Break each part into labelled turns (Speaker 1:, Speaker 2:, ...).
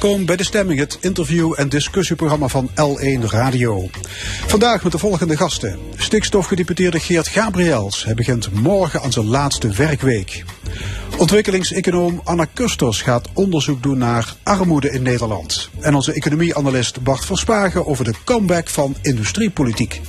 Speaker 1: Welkom bij De Stemming, het interview- en discussieprogramma van L1 Radio. Vandaag met de volgende gasten. Stikstofgedeputeerde Geert Gabriels. Hij begint morgen aan zijn laatste werkweek. Ontwikkelingseconoom Anna Kusters gaat onderzoek doen naar armoede in Nederland. En onze economieanalist Bart Verspagen over de comeback van industriepolitiek.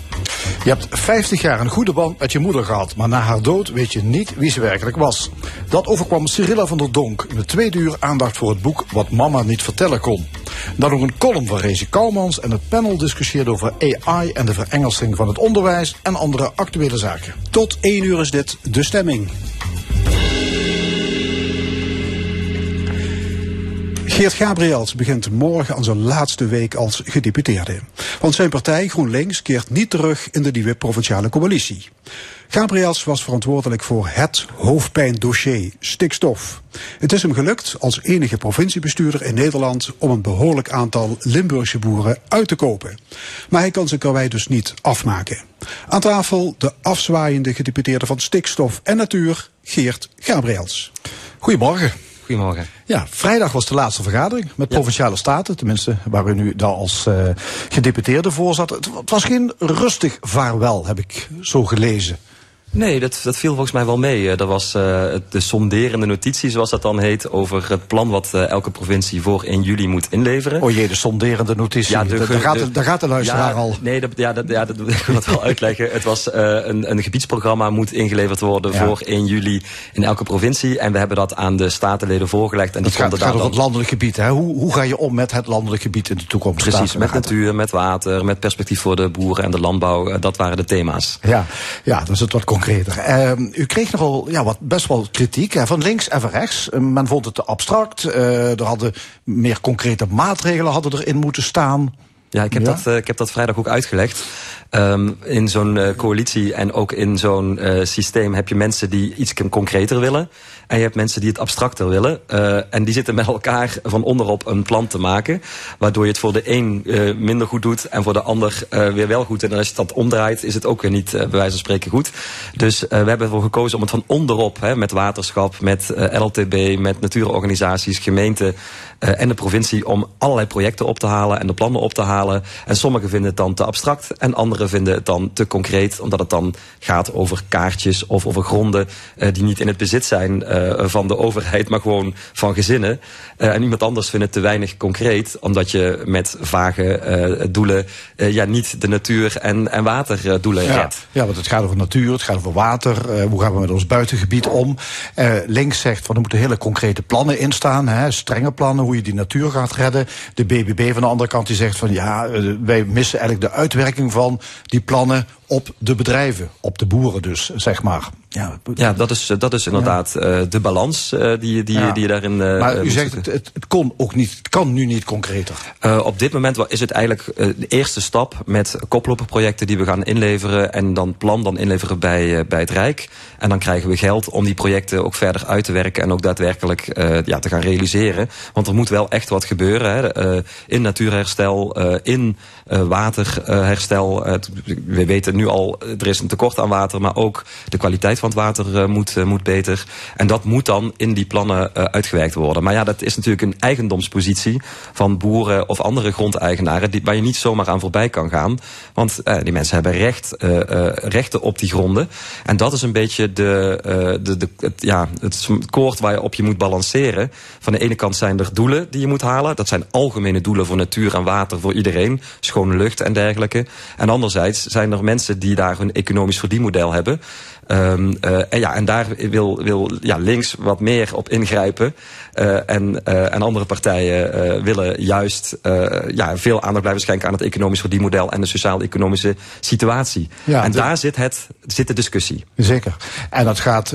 Speaker 2: Je hebt 50 jaar een goede band met je moeder gehad, maar na haar dood weet je niet wie ze werkelijk was. Dat overkwam Cyrilla van der Donk in de tweede uur aandacht voor het boek Wat mama niet vertellen kon. Dan nog een column van Rezi Kouwmans en het panel discussieert over AI en de verengelsing van het onderwijs en andere actuele zaken.
Speaker 1: Tot 1 uur is dit De Stemming. Geert Gabriels begint morgen aan zijn laatste week als gedeputeerde. Want zijn partij GroenLinks keert niet terug in de nieuwe provinciale coalitie. Gabriels was verantwoordelijk voor het hoofdpijndossier stikstof. Het is hem gelukt als enige provinciebestuurder in Nederland om een behoorlijk aantal Limburgse boeren uit te kopen. Maar hij kan zijn karwei dus niet afmaken. Aan tafel de afzwaaiende gedeputeerde van stikstof en natuur, Geert Gabriels.
Speaker 2: Goedemorgen.
Speaker 3: Goedemorgen.
Speaker 2: Ja, vrijdag was de laatste vergadering met provinciale staten, tenminste waar u nu daar als uh, gedeputeerde voor zat. Het, het was geen rustig vaarwel, heb ik zo gelezen.
Speaker 3: Nee, dat, dat viel volgens mij wel mee. Dat was uh, de sonderende notitie, zoals dat dan heet, over het plan wat uh, elke provincie voor 1 juli moet inleveren.
Speaker 2: O jee, de sonderende notitie. Ja, de, daar, gaat de, daar gaat de luisteraar
Speaker 3: ja,
Speaker 2: al.
Speaker 3: Nee, dat, ja, dat, ja, dat wil ik wel uitleggen. Het was uh, een, een gebiedsprogramma moet ingeleverd worden ja. voor 1 juli in elke provincie. En we hebben dat aan de statenleden voorgelegd. En
Speaker 2: het gaat, het gaat over het landelijk gebied. Hè? Hoe, hoe ga je om met het landelijk gebied in de toekomst?
Speaker 3: Precies, met natuur, met water, met perspectief voor de boeren en de landbouw. Dat waren de thema's.
Speaker 2: Ja, ja dat is het wat concreter. Uh, u kreeg nogal ja, wat, best wel kritiek hè, van links en van rechts. Uh, men vond het te abstract. Uh, er hadden meer concrete maatregelen hadden erin moeten staan.
Speaker 3: Ja, ik heb, ja? Dat, uh, ik heb dat vrijdag ook uitgelegd. Um, in zo'n coalitie en ook in zo'n systeem heb je mensen die iets concreter willen. En je hebt mensen die het abstracter willen. Uh, en die zitten met elkaar van onderop een plan te maken. Waardoor je het voor de een uh, minder goed doet en voor de ander uh, weer wel goed. En als je dat omdraait, is het ook weer niet bij wijze van spreken goed. Dus we hebben ervoor gekozen om het van onderop, hè, met waterschap, met LTB, met natuurorganisaties, gemeenten en de provincie, om allerlei projecten op te halen en de plannen op te halen. En sommigen vinden het dan te abstract en anderen vinden het dan te concreet, omdat het dan gaat over kaartjes of over gronden die niet in het bezit zijn uh, van de overheid, maar gewoon van gezinnen. Uh, en iemand anders vindt het te weinig concreet, omdat je met vage uh, doelen ja, niet de natuur en, en waterdoelen
Speaker 2: ja.
Speaker 3: redt.
Speaker 2: Ja, want het gaat over natuur, het gaat over water. hoe gaan we met ons buitengebied om? links zegt van er moeten hele concrete plannen in staan, hè, strenge plannen, hoe je die natuur gaat redden. De BBB van de andere kant die zegt van ja, wij missen eigenlijk de uitwerking van die plannen op de bedrijven, op de boeren dus, zeg maar.
Speaker 3: Ja, ja dat, is, dat is inderdaad ja. uh, de balans uh, die, die, ja. die je daarin... Uh,
Speaker 2: maar u zegt, het, het, het, kon ook niet, het kan nu niet concreter.
Speaker 3: op dit moment is het eigenlijk de eerste stap met koploperprojecten die we gaan inleveren en dan plan dan inleveren bij, bij het Rijk. En dan krijgen we geld om die projecten ook verder uit te werken en ook daadwerkelijk ja, te gaan realiseren. Want er moet wel echt wat gebeuren hè, in natuurherstel, in waterherstel. we weten nu al, er is een tekort aan water, maar ook de kwaliteit van het water uh, moet, uh, moet beter. En dat moet dan in die plannen uh, uitgewerkt worden. Maar ja, dat is natuurlijk een eigendomspositie van boeren of andere grondeigenaren, die, waar je niet zomaar aan voorbij kan gaan. Want die mensen hebben recht, rechten op die gronden. En dat is een beetje de, de, de, het, ja, het koord waar je op je moet balanceren. Van de ene kant zijn er doelen die je moet halen. Dat zijn algemene doelen voor natuur en water voor iedereen. Schone lucht en dergelijke. En anderzijds zijn er mensen die daar hun economisch verdienmodel hebben. Um, uh, en, ja, en daar wil, wil ja, links wat meer op ingrijpen. Uh, en, uh, en andere partijen willen juist ja, veel aandacht blijven schenken aan het economisch verdienmodel en de sociaal-economische situatie. Ja, en de... daar zit, het, zit de discussie.
Speaker 2: Zeker. En dat gaat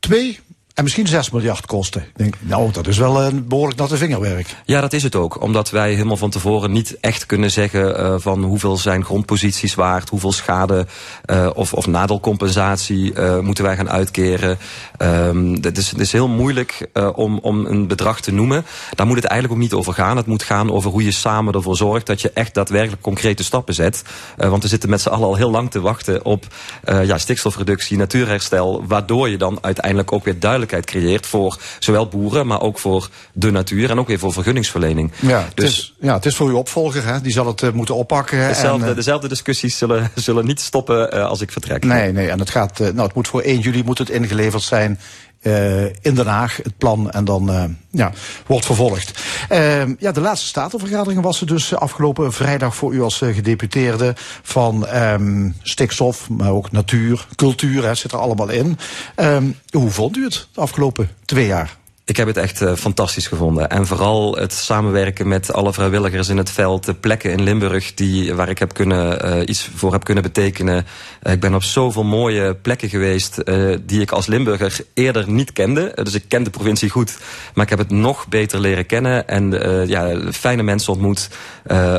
Speaker 2: twee En misschien 6 miljard kosten. Ik denk, nou, dat is wel een behoorlijk natte vingerwerk.
Speaker 3: Ja, dat is het ook. Omdat wij helemaal van tevoren niet echt kunnen zeggen uh, van hoeveel zijn grondposities waard, hoeveel schade uh, of, of nadelcompensatie moeten wij gaan uitkeren. Um, het, is, het is heel moeilijk om, om een bedrag te noemen. Daar moet het eigenlijk ook niet over gaan. Het moet gaan over hoe je samen ervoor zorgt dat je echt daadwerkelijk concrete stappen zet. want we zitten met z'n allen al heel lang te wachten op ja, stikstofreductie, natuurherstel, waardoor je dan uiteindelijk ook weer creëert voor zowel boeren, maar ook voor de natuur en ook weer voor vergunningsverlening.
Speaker 2: Ja, dus, het is, ja, het is voor uw opvolger, hè? die zal het uh, moeten oppakken.
Speaker 3: Dezelfde,
Speaker 2: en,
Speaker 3: uh, dezelfde discussies zullen, zullen niet stoppen uh, als ik vertrek.
Speaker 2: Nee, nee, en het gaat, nou, het moet voor 1 juli moet het ingeleverd zijn. Uh, in Den Haag, het plan, en dan uh, ja, wordt vervolgd. Uh, ja, de laatste statenvergadering was er dus afgelopen vrijdag voor u als gedeputeerde van um, stikstof, maar ook natuur, cultuur, hè, zit er allemaal in. Um, hoe vond u het de afgelopen twee jaar?
Speaker 3: Ik heb het echt uh, fantastisch gevonden. En vooral het samenwerken met alle vrijwilligers in het veld. De plekken in Limburg die, waar ik heb kunnen, uh, iets voor heb kunnen betekenen. Uh, ik ben op zoveel mooie plekken geweest die ik als Limburger eerder niet kende. dus ik ken de provincie goed, maar ik heb het nog beter leren kennen. En ja, fijne mensen ontmoet.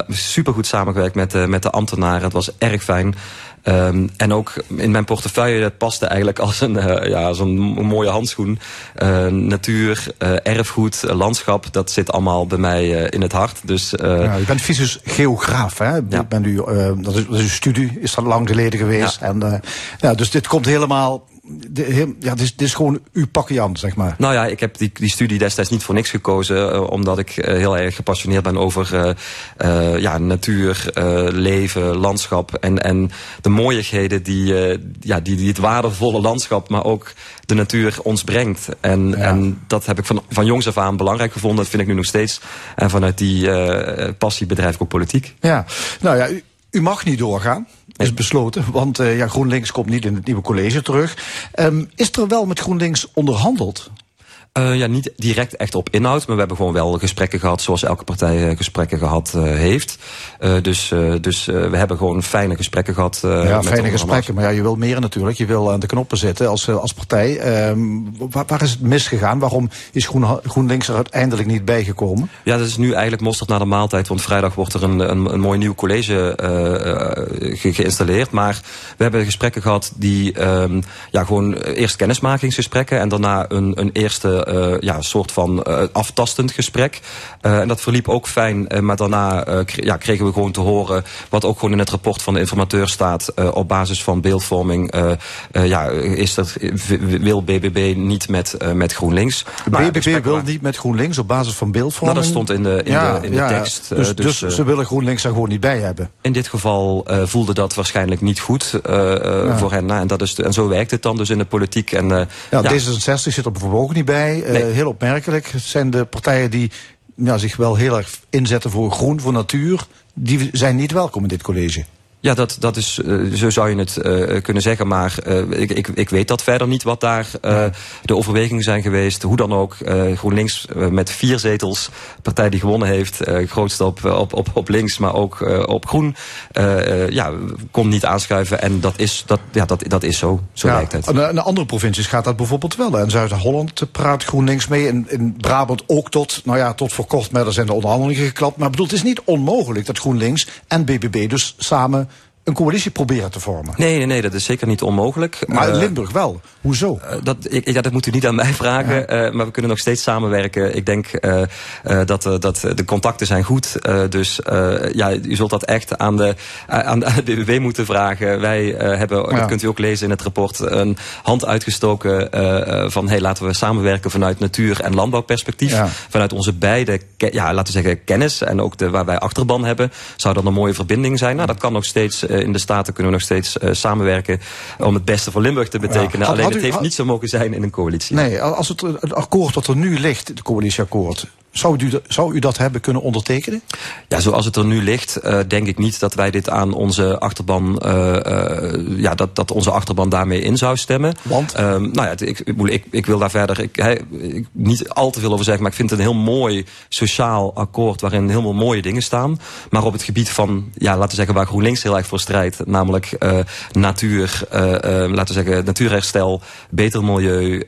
Speaker 3: supergoed samengewerkt met, met de ambtenaren. Het was erg fijn. Um, en ook in mijn portefeuille dat paste eigenlijk als een, uh, ja, zo'n mooie handschoen. Uh, natuur, uh, erfgoed, landschap, dat zit allemaal bij mij in het hart. Dus,
Speaker 2: ja, u bent fysisch geograaf, hè? Ja. Bent u, dat, is, dat is uw studie, is dat lang geleden geweest. Ja. En, ja, dus dit komt helemaal de, ja, dit is, dit is gewoon uw pakje aan, zeg maar.
Speaker 3: Nou ja, ik heb die, die studie destijds niet voor niks gekozen. Uh, omdat ik uh, heel erg gepassioneerd ben over uh, ja, natuur, leven, landschap. En, en de mooiigheden die, ja, die, die het waardevolle landschap, maar ook de natuur ons brengt. En, ja. en dat heb ik van, van jongs af aan belangrijk gevonden. Dat vind ik nu nog steeds. En vanuit die passie bedrijf ik ook politiek.
Speaker 2: Ja, nou ja, u, u mag niet doorgaan is besloten. Want uh, ja, GroenLinks komt niet in het nieuwe college terug. Um, is er wel met GroenLinks onderhandeld?
Speaker 3: Uh, ja, niet direct echt op inhoud, maar we hebben gewoon wel gesprekken gehad zoals elke partij uh, gesprekken gehad uh, heeft. dus dus we hebben gewoon fijne gesprekken gehad.
Speaker 2: ja, fijne gesprekken, maar ja, je wil meer natuurlijk. Je wil aan de knoppen zitten als, als partij. Ehm, waar, waar, is het misgegaan? Waarom is Groen, GroenLinks er uiteindelijk niet bijgekomen?
Speaker 3: Ja, dat is nu eigenlijk mosterd na de maaltijd, want vrijdag wordt er een, een, een mooi nieuw college ge geïnstalleerd. Maar we hebben gesprekken gehad die um, ja, gewoon eerst kennismakingsgesprekken en daarna een, een eerste uh, ja, een soort van uh, aftastend gesprek. Uh, en dat verliep ook fijn, maar daarna ja, kregen we gewoon te horen... wat ook gewoon in het rapport van de informateur staat... op basis van beeldvorming ja, is er, wil BBB niet met, met GroenLinks.
Speaker 2: BBB wil niet met GroenLinks op basis van beeldvorming?
Speaker 3: Nou, dat stond in de, in ja, de, in de ja, tekst.
Speaker 2: Dus, dus, dus ze willen GroenLinks er gewoon niet bij hebben?
Speaker 3: In dit geval voelde dat waarschijnlijk niet goed voor hen. Nou, en, dat is, en zo werkt het dan dus in de politiek. En,
Speaker 2: ja, D66 zit er bijvoorbeeld ook niet bij. Nee. Uh, heel opmerkelijk. Het zijn de partijen die ja, zich wel heel erg inzetten voor groen, voor natuur. Die zijn niet welkom in dit college.
Speaker 3: Ja, dat, dat is, uh, zo zou je het uh, kunnen zeggen. Maar uh, ik, ik, ik weet dat verder niet wat daar de overwegingen zijn geweest. Hoe dan ook, GroenLinks met vier zetels, partij die gewonnen heeft, grootste op, op, op, op links, maar ook op groen, ja, komt niet aanschuiven. En dat is, dat, ja, dat, dat is zo. Zo ja, lijkt het.
Speaker 2: In andere provincies gaat dat bijvoorbeeld wel. In Zuid-Holland praat GroenLinks mee. In, in Brabant ook tot, nou ja, tot voor kort, maar er zijn de onderhandelingen geklapt. Maar bedoel, het is niet onmogelijk dat GroenLinks en BBB dus samen een coalitie proberen te vormen.
Speaker 3: Nee, nee, nee, dat is zeker niet onmogelijk.
Speaker 2: Maar in Limburg wel. Hoezo?
Speaker 3: Uh, dat, ik, ja, dat moet u niet aan mij vragen. Ja. Uh, maar we kunnen nog steeds samenwerken. Ik denk dat, dat de contacten zijn goed. dus ja, u zult dat echt aan de, aan de, BBB moeten vragen. Wij hebben, ja. dat kunt u ook lezen in het rapport, een hand uitgestoken van hey, laten we samenwerken vanuit natuur- en landbouwperspectief. Ja. Vanuit onze beide, ja, laten we zeggen, kennis en ook de, waar wij achterban hebben. Zou dat een mooie verbinding zijn? Nou, dat kan nog steeds in de Staten kunnen we nog steeds uh, samenwerken om het beste voor Limburg te betekenen. Ja, had, Alleen had u, het heeft had, niet zo mogen zijn in een coalitie.
Speaker 2: Nee, als het, het akkoord dat er nu ligt, het coalitieakkoord, Zou u, zou u dat hebben kunnen ondertekenen?
Speaker 3: Ja, zoals het er nu ligt, uh, denk ik niet dat wij dit aan onze achterban, uh, uh, ja, dat, dat onze achterban daarmee in zou stemmen.
Speaker 2: Want?
Speaker 3: nou ja, ik, ik, ik wil daar verder ik, he, ik, niet al te veel over zeggen, maar ik vind het een heel mooi sociaal akkoord waarin heel veel mooie dingen staan. Maar op het gebied van, ja, laten we zeggen, waar GroenLinks heel erg voor strijdt, namelijk natuur, laten we zeggen, natuurherstel, beter milieu,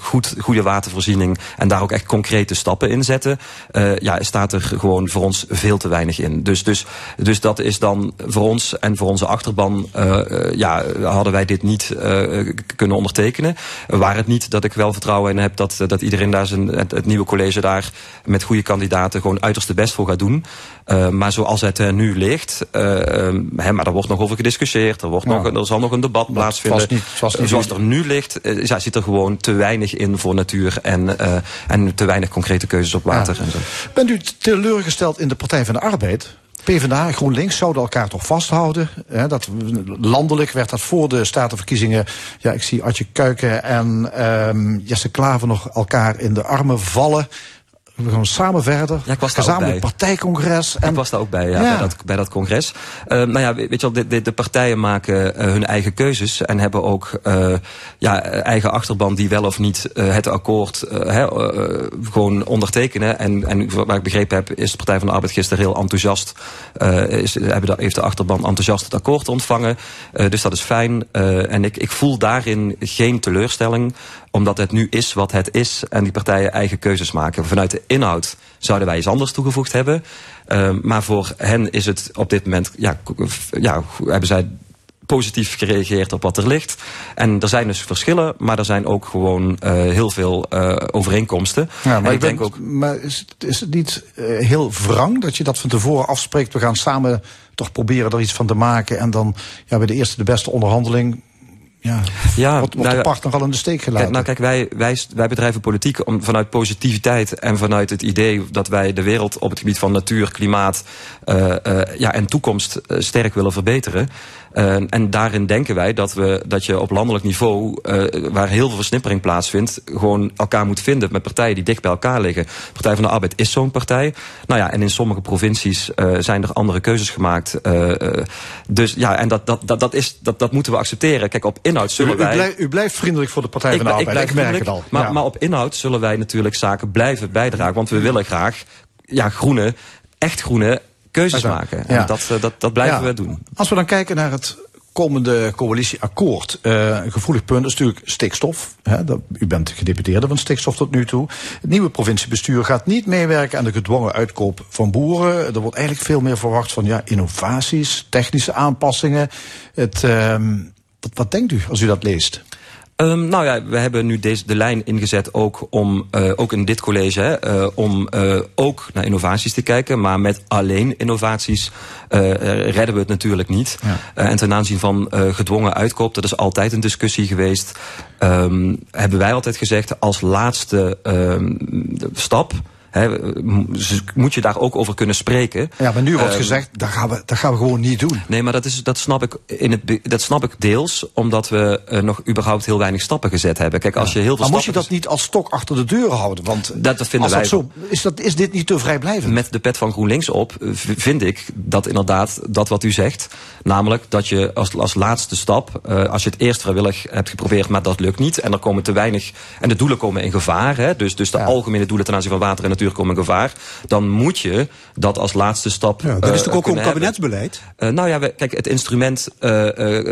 Speaker 3: goed, goede watervoorziening en daar ook echt concrete stappen in zetten, uh, ja, staat er gewoon voor ons veel te weinig in. Dus, dus, dus dat is dan voor ons en voor onze achterban, uh, ja, hadden wij dit niet uh, kunnen ondertekenen. Waar het niet dat ik wel vertrouwen in heb dat, dat iedereen daar zijn, het, het nieuwe college daar met goede kandidaten gewoon uiterste best voor gaat doen. Maar zoals het er nu ligt, uh, hè, maar er wordt nog over gediscussieerd, er, wordt nog, er zal nog een debat plaatsvinden.
Speaker 2: Niet, niet
Speaker 3: Zoals het er nu ligt, ja, zit er gewoon te weinig in voor natuur en, en te weinig concrete keuzes op water.
Speaker 2: Ja.
Speaker 3: En zo.
Speaker 2: Bent u teleurgesteld in de Partij van de Arbeid? PvdA en GroenLinks zouden elkaar toch vasthouden. Hè, dat, landelijk werd dat voor de statenverkiezingen. Ja, ik zie Adje Kuiken en um, Jesse Klaver nog elkaar in de armen vallen. We gaan samen verder.
Speaker 3: Ja, ik was
Speaker 2: Gezamenlijk partijcongres.
Speaker 3: En... Ik was daar ook bij, ja, ja. Bij, dat, bij dat congres. Uh, nou ja, weet je wel, de, de, de partijen maken uh, hun eigen keuzes en hebben ook uh, ja, eigen achterban die wel of niet het akkoord he, gewoon ondertekenen. En, en waar ik begrepen heb, is de Partij van de Arbeid gisteren heel enthousiast. is, hebben de, heeft de achterban enthousiast het akkoord ontvangen. dus dat is fijn. en ik, ik voel daarin geen teleurstelling omdat het nu is wat het is en die partijen eigen keuzes maken. Vanuit de inhoud zouden wij iets anders toegevoegd hebben. Uh, maar voor hen is het op dit moment, ja, ja, hebben zij positief gereageerd op wat er ligt. En er zijn dus verschillen, maar er zijn ook gewoon uh, heel veel uh, overeenkomsten.
Speaker 2: Ja, maar ik denk ook. Maar is, is het niet uh, heel wrang dat je dat van tevoren afspreekt? We gaan samen toch proberen er iets van te maken. En dan ja, bij de eerste de beste onderhandeling ja,
Speaker 3: ja,
Speaker 2: wordt, wordt
Speaker 3: nou,
Speaker 2: de in de steek gelaten.
Speaker 3: Nou kijk, wij, wij, wij bedrijven politiek om, vanuit positiviteit en vanuit het idee dat wij de wereld op het gebied van natuur, klimaat uh, uh, ja, en toekomst uh, sterk willen verbeteren. Uh, en daarin denken wij dat, we, dat je op landelijk niveau, uh, waar heel veel versnippering plaatsvindt, gewoon elkaar moet vinden met partijen die dicht bij elkaar liggen. Partij van de Arbeid is zo'n partij. Nou ja, en in sommige provincies uh, zijn er andere keuzes gemaakt. dus ja, en dat, dat, dat, dat, is, dat, dat moeten we accepteren. Kijk, op inhoud zullen
Speaker 2: u, u
Speaker 3: wij.
Speaker 2: Blijf, u blijft vriendelijk voor de Partij
Speaker 3: ik,
Speaker 2: van de
Speaker 3: ik
Speaker 2: Arbeid.
Speaker 3: blijf
Speaker 2: Ik, merk het al.
Speaker 3: Maar,
Speaker 2: ja.
Speaker 3: maar op inhoud zullen wij natuurlijk zaken blijven bijdragen. Want we willen graag ja, groene, echt groene keuzes
Speaker 2: Ja.
Speaker 3: maken.
Speaker 2: Ja.
Speaker 3: En dat, uh, dat, dat blijven
Speaker 2: Ja.
Speaker 3: we doen.
Speaker 2: Als we dan kijken naar het komende coalitieakkoord. Uh, een gevoelig punt is natuurlijk stikstof. Hè, dat, u bent gedeputeerde van stikstof tot nu toe. Het nieuwe provinciebestuur gaat niet meewerken aan de gedwongen uitkoop van boeren. Er wordt eigenlijk veel meer verwacht van ja, innovaties, technische aanpassingen. Het, uh, wat, wat denkt u als u dat leest?
Speaker 3: Um, nou ja, we hebben nu deze, de lijn ingezet ook om, uh, ook in dit college, hè, uh, om uh, ook naar innovaties te kijken. Maar met alleen innovaties redden we het natuurlijk niet.
Speaker 2: Ja.
Speaker 3: en ten aanzien van gedwongen uitkoop, dat is altijd een discussie geweest. Um, hebben wij altijd gezegd, als laatste stap He, moet je daar ook over kunnen spreken.
Speaker 2: Ja, maar nu wordt
Speaker 3: uh,
Speaker 2: gezegd, dat gaan, we, dat gaan we gewoon niet doen.
Speaker 3: Nee, maar dat, is, dat, snap ik in het, dat snap ik deels omdat we uh, nog überhaupt heel weinig stappen gezet hebben. Kijk, als je heel veel
Speaker 2: maar moet je dat niet als stok achter de deur houden? Want
Speaker 3: dat, dat vinden
Speaker 2: als
Speaker 3: wij.
Speaker 2: Dat zo, is, dat, is dit niet te vrijblijvend?
Speaker 3: Met de pet van GroenLinks op vind ik dat inderdaad dat wat u zegt. Namelijk dat je als, als laatste stap, uh, als je het eerst vrijwillig hebt geprobeerd, maar dat lukt niet. En er komen te weinig. En de doelen komen in gevaar. Hè, dus, dus de
Speaker 2: Ja.
Speaker 3: algemene doelen ten aanzien van water en natuur komen gevaar. Dan moet je dat als laatste stap.
Speaker 4: Ja, dat is
Speaker 3: uh,
Speaker 4: toch ook
Speaker 3: hebben.
Speaker 4: kabinetsbeleid?
Speaker 3: Uh, nou ja, we, kijk, het instrument uh,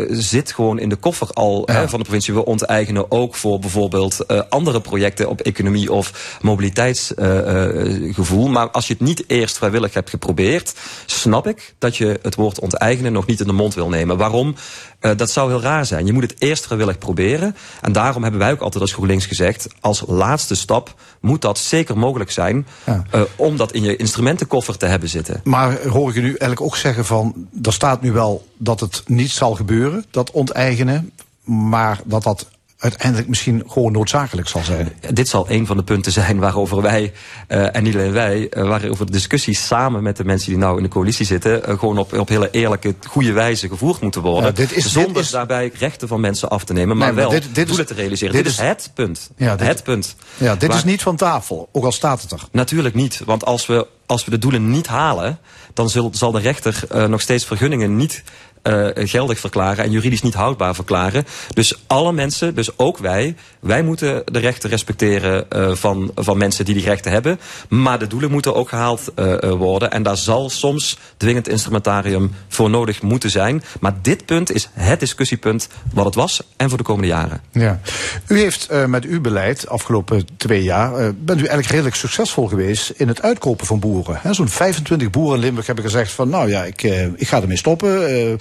Speaker 3: zit gewoon in de koffer al
Speaker 2: Ja.
Speaker 3: hè, van de provincie. We onteigenen ook voor bijvoorbeeld andere projecten op economie of mobiliteitsgevoel. maar als je het niet eerst vrijwillig hebt geprobeerd, snap ik dat je het woord onteigenen nog niet in de mond wil nemen. Waarom? Uh, dat zou heel raar zijn. Je moet het eerst vrijwillig proberen. En daarom hebben wij ook altijd als GroenLinks gezegd... als laatste stap moet dat zeker mogelijk zijn...
Speaker 2: Ja.
Speaker 3: Uh, om dat in je instrumentenkoffer te hebben zitten.
Speaker 2: Maar hoor ik u nu eigenlijk ook zeggen van... er staat nu wel dat het niet zal gebeuren, dat onteigenen... maar dat dat uiteindelijk misschien gewoon noodzakelijk zal zijn.
Speaker 3: Dit zal een van de punten zijn waarover wij, uh, en niet alleen wij, uh, waarover de discussie samen met de mensen die nou in de coalitie zitten, uh, gewoon op, op hele eerlijke, goede wijze gevoerd moeten worden. Ja, dit is, zonder dit is... daarbij rechten van mensen af te nemen, maar, nee, maar wel dit, dit doelen is, te realiseren. Dit, is het punt. Ja, dit, het punt.
Speaker 2: Ja, dit waar, is niet van tafel, ook al staat het er.
Speaker 3: Natuurlijk niet, want als we, als we de doelen niet halen, dan zal de rechter nog steeds vergunningen niet uh, geldig verklaren en juridisch niet houdbaar verklaren. Dus alle mensen, dus ook wij, wij moeten de rechten respecteren uh, van, van mensen die die rechten hebben. Maar de doelen moeten ook gehaald uh, worden. En daar zal soms dwingend instrumentarium voor nodig moeten zijn. Maar dit punt is het discussiepunt wat het was en voor de komende jaren.
Speaker 2: Ja. U heeft met uw beleid afgelopen twee jaar, bent u eigenlijk redelijk succesvol geweest in het uitkopen van boeren. Zo'n 25 boeren in Limburg hebben gezegd van nou ja, ik, ik ga ermee stoppen.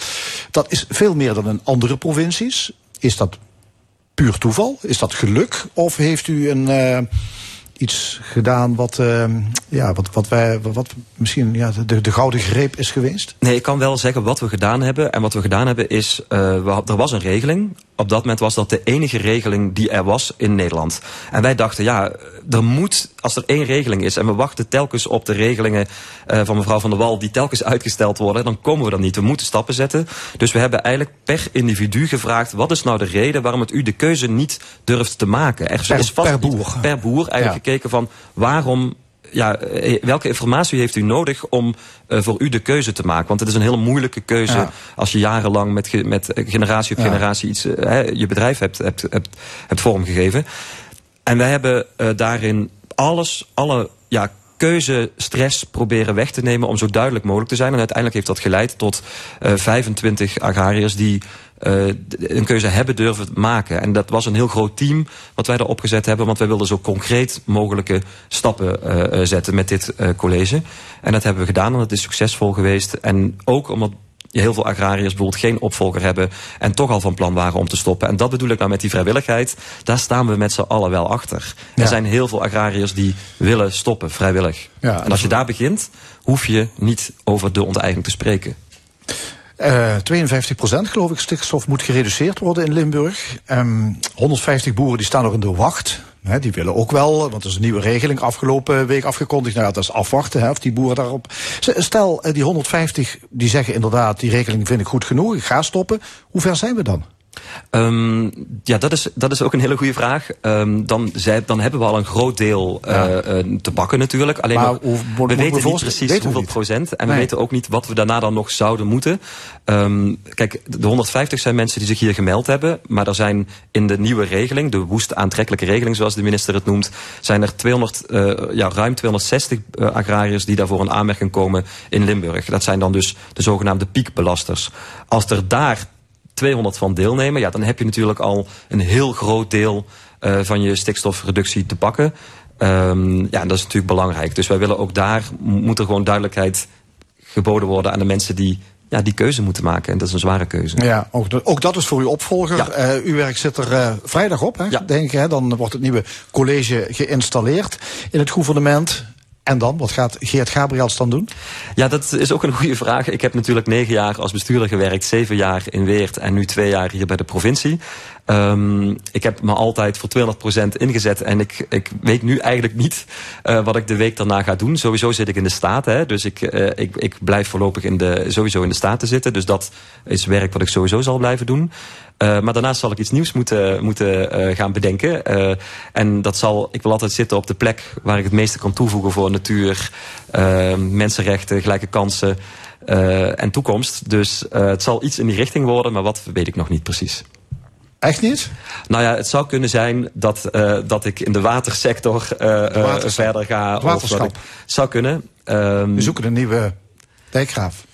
Speaker 2: Dat is veel meer dan in andere provincies. Is dat puur toeval? Is dat geluk? Of heeft u een, uh, iets gedaan wat, uh, ja, wat, wat, wij, wat misschien ja, de, de gouden greep is geweest?
Speaker 3: Nee, ik kan wel zeggen wat we gedaan hebben. En wat we gedaan hebben is, uh, we, er was een regeling op dat moment was dat de enige regeling die er was in Nederland. En wij dachten, ja, er moet, als er één regeling is... en we wachten telkens op de regelingen uh, van mevrouw Van der Wal... die telkens uitgesteld worden, dan komen we er niet. We moeten stappen zetten. Dus we hebben eigenlijk per individu gevraagd... wat is nou de reden waarom het u de keuze niet durft te maken?
Speaker 2: Er per, is vast per boer.
Speaker 3: Per boer eigenlijk ja. Gekeken van waarom ja, eh, welke informatie heeft u nodig om uh, voor u de keuze te maken? Want het is een hele moeilijke keuze ja. als je jarenlang met, met generatie op generatie iets, uh, je bedrijf hebt, hebt, hebt, hebt vormgegeven. En wij hebben uh, daarin alles, alle ja, keuzestress proberen weg te nemen om zo duidelijk mogelijk te zijn. En uiteindelijk heeft dat geleid tot uh, 25 agrariërs die een keuze hebben durven maken. En dat was een heel groot team wat wij daar opgezet hebben. Want wij wilden zo concreet mogelijke stappen uh, zetten met dit college. En dat hebben we gedaan en het is succesvol geweest. En ook omdat heel veel agrariërs bijvoorbeeld geen opvolger hebben en toch al van plan waren om te stoppen. En dat bedoel ik nou met die vrijwilligheid. Daar staan we met z'n allen wel achter. Ja. Er zijn heel veel agrariërs die willen stoppen, vrijwillig. Ja, en als je daar begint, hoef je niet over de onteigening te spreken.
Speaker 2: Uh, 52 procent, geloof ik, stikstof moet gereduceerd worden in Limburg. Um, 150 boeren die staan nog in de wacht. Die willen ook wel, want er is een nieuwe regeling afgelopen week afgekondigd. Nou ja, dat is afwachten of die boeren daarop. Stel, die 150 die zeggen inderdaad, die regeling vind ik goed genoeg, ik ga stoppen. Hoe ver zijn we dan?
Speaker 3: Um, ja, dat is, dat is ook een hele goede vraag. Um, dan, zij, dan hebben we al een groot deel ja. uh, te pakken natuurlijk. Alleen maar, nog, hoe, we weten niet precies weten hoeveel niet. procent. En nee. we weten ook niet wat we daarna dan nog zouden moeten. Um, kijk, de 150 zijn mensen die zich hier gemeld hebben. Maar er zijn in de nieuwe regeling, de woest aantrekkelijke regeling zoals de minister het noemt, zijn er 200, uh, ja, ruim 260 agrariërs die daarvoor een aanmerking komen in Limburg. Dat zijn dan dus de zogenaamde piekbelasters. Als er daar 200 van deelnemen, ja, dan heb je natuurlijk al een heel groot deel uh, van je stikstofreductie te pakken. Um, ja, dat is natuurlijk belangrijk. Dus wij willen ook daar, moet er gewoon duidelijkheid geboden worden aan de mensen die ja, die keuze moeten maken. En dat is een zware keuze.
Speaker 2: Ja, ook, de, ook dat is voor uw opvolger. Ja. Uh, uw werk zit er uh, vrijdag op, hè, ja. denk ik. Hè? Dan wordt het nieuwe college geïnstalleerd in het gouvernement. En dan? Wat gaat Geert Gabriels dan doen?
Speaker 3: Ja, dat is ook een goede vraag. Ik heb natuurlijk negen jaar als bestuurder gewerkt, zeven jaar in Weert en nu twee jaar hier bij de provincie. Um, ik heb me altijd voor 200% ingezet en ik, ik weet nu eigenlijk niet uh, wat ik de week daarna ga doen. Sowieso zit ik in de Staten, hè, dus ik, uh, ik, ik blijf voorlopig in de, sowieso in de Staten zitten. Dus dat is werk wat ik sowieso zal blijven doen. Uh, maar daarnaast zal ik iets nieuws moeten, moeten gaan bedenken. En dat zal, ik wil altijd zitten op de plek waar ik het meeste kan toevoegen voor natuur, mensenrechten, gelijke kansen en toekomst. Dus het zal iets in die richting worden, maar wat weet ik nog niet precies.
Speaker 2: Echt niet?
Speaker 3: Nou ja, het zou kunnen zijn dat, uh, dat ik in de watersector uh, uh, verder ga.
Speaker 2: Of dat ik,
Speaker 3: zou kunnen.
Speaker 2: Um, We zoeken een nieuwe dijkgraaf.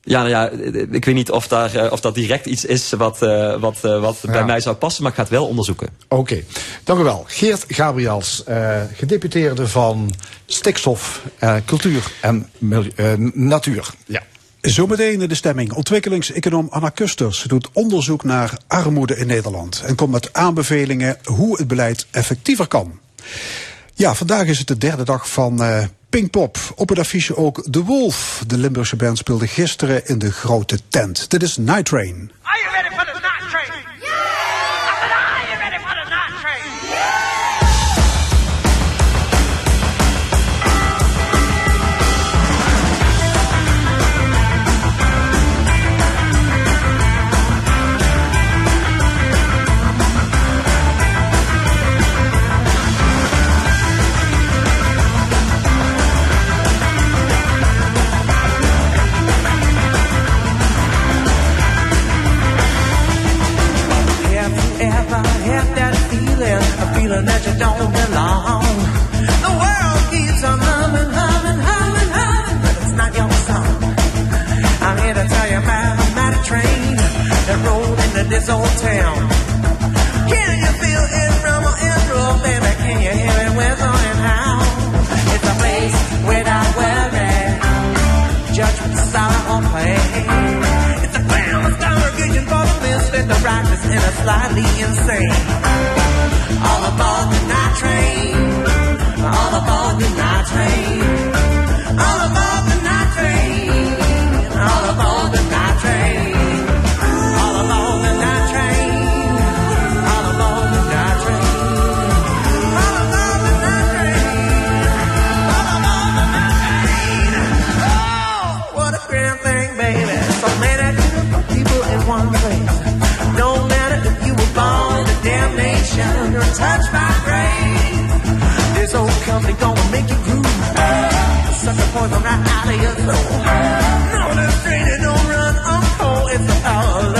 Speaker 3: Ja, nou ja, ik weet niet of, daar, of dat direct iets is wat, uh, wat, uh, wat ja. bij mij zou passen, maar ik ga het wel onderzoeken.
Speaker 2: Oké, okay. dank u wel. Geert Gabriels, uh, gedeputeerde van stikstof, cultuur en natuur. Ja.
Speaker 4: Zometeen de stemming. Ontwikkelingseconoom Anna Kusters doet onderzoek naar armoede in Nederland en komt met aanbevelingen hoe het beleid effectiever kan. Ja, vandaag is het de derde dag van uh, Pinkpop. Op het affiche ook De Wolf. De Limburgse band speelde gisteren in de grote tent. Dit is Night Train.
Speaker 5: At this old town. Can you feel it rumble and roll, baby? Can you hear it whistle and howl? It's a place without worry. Judgment silent on play. It's a famous congregation for the misfit, the righteous, and the slightly insane. All aboard the night train. All aboard the night train. soul company gonna make you groove. Sucker boys, I'm not out of your soul. No, they're afraid don't run. I'm cold, it's the power.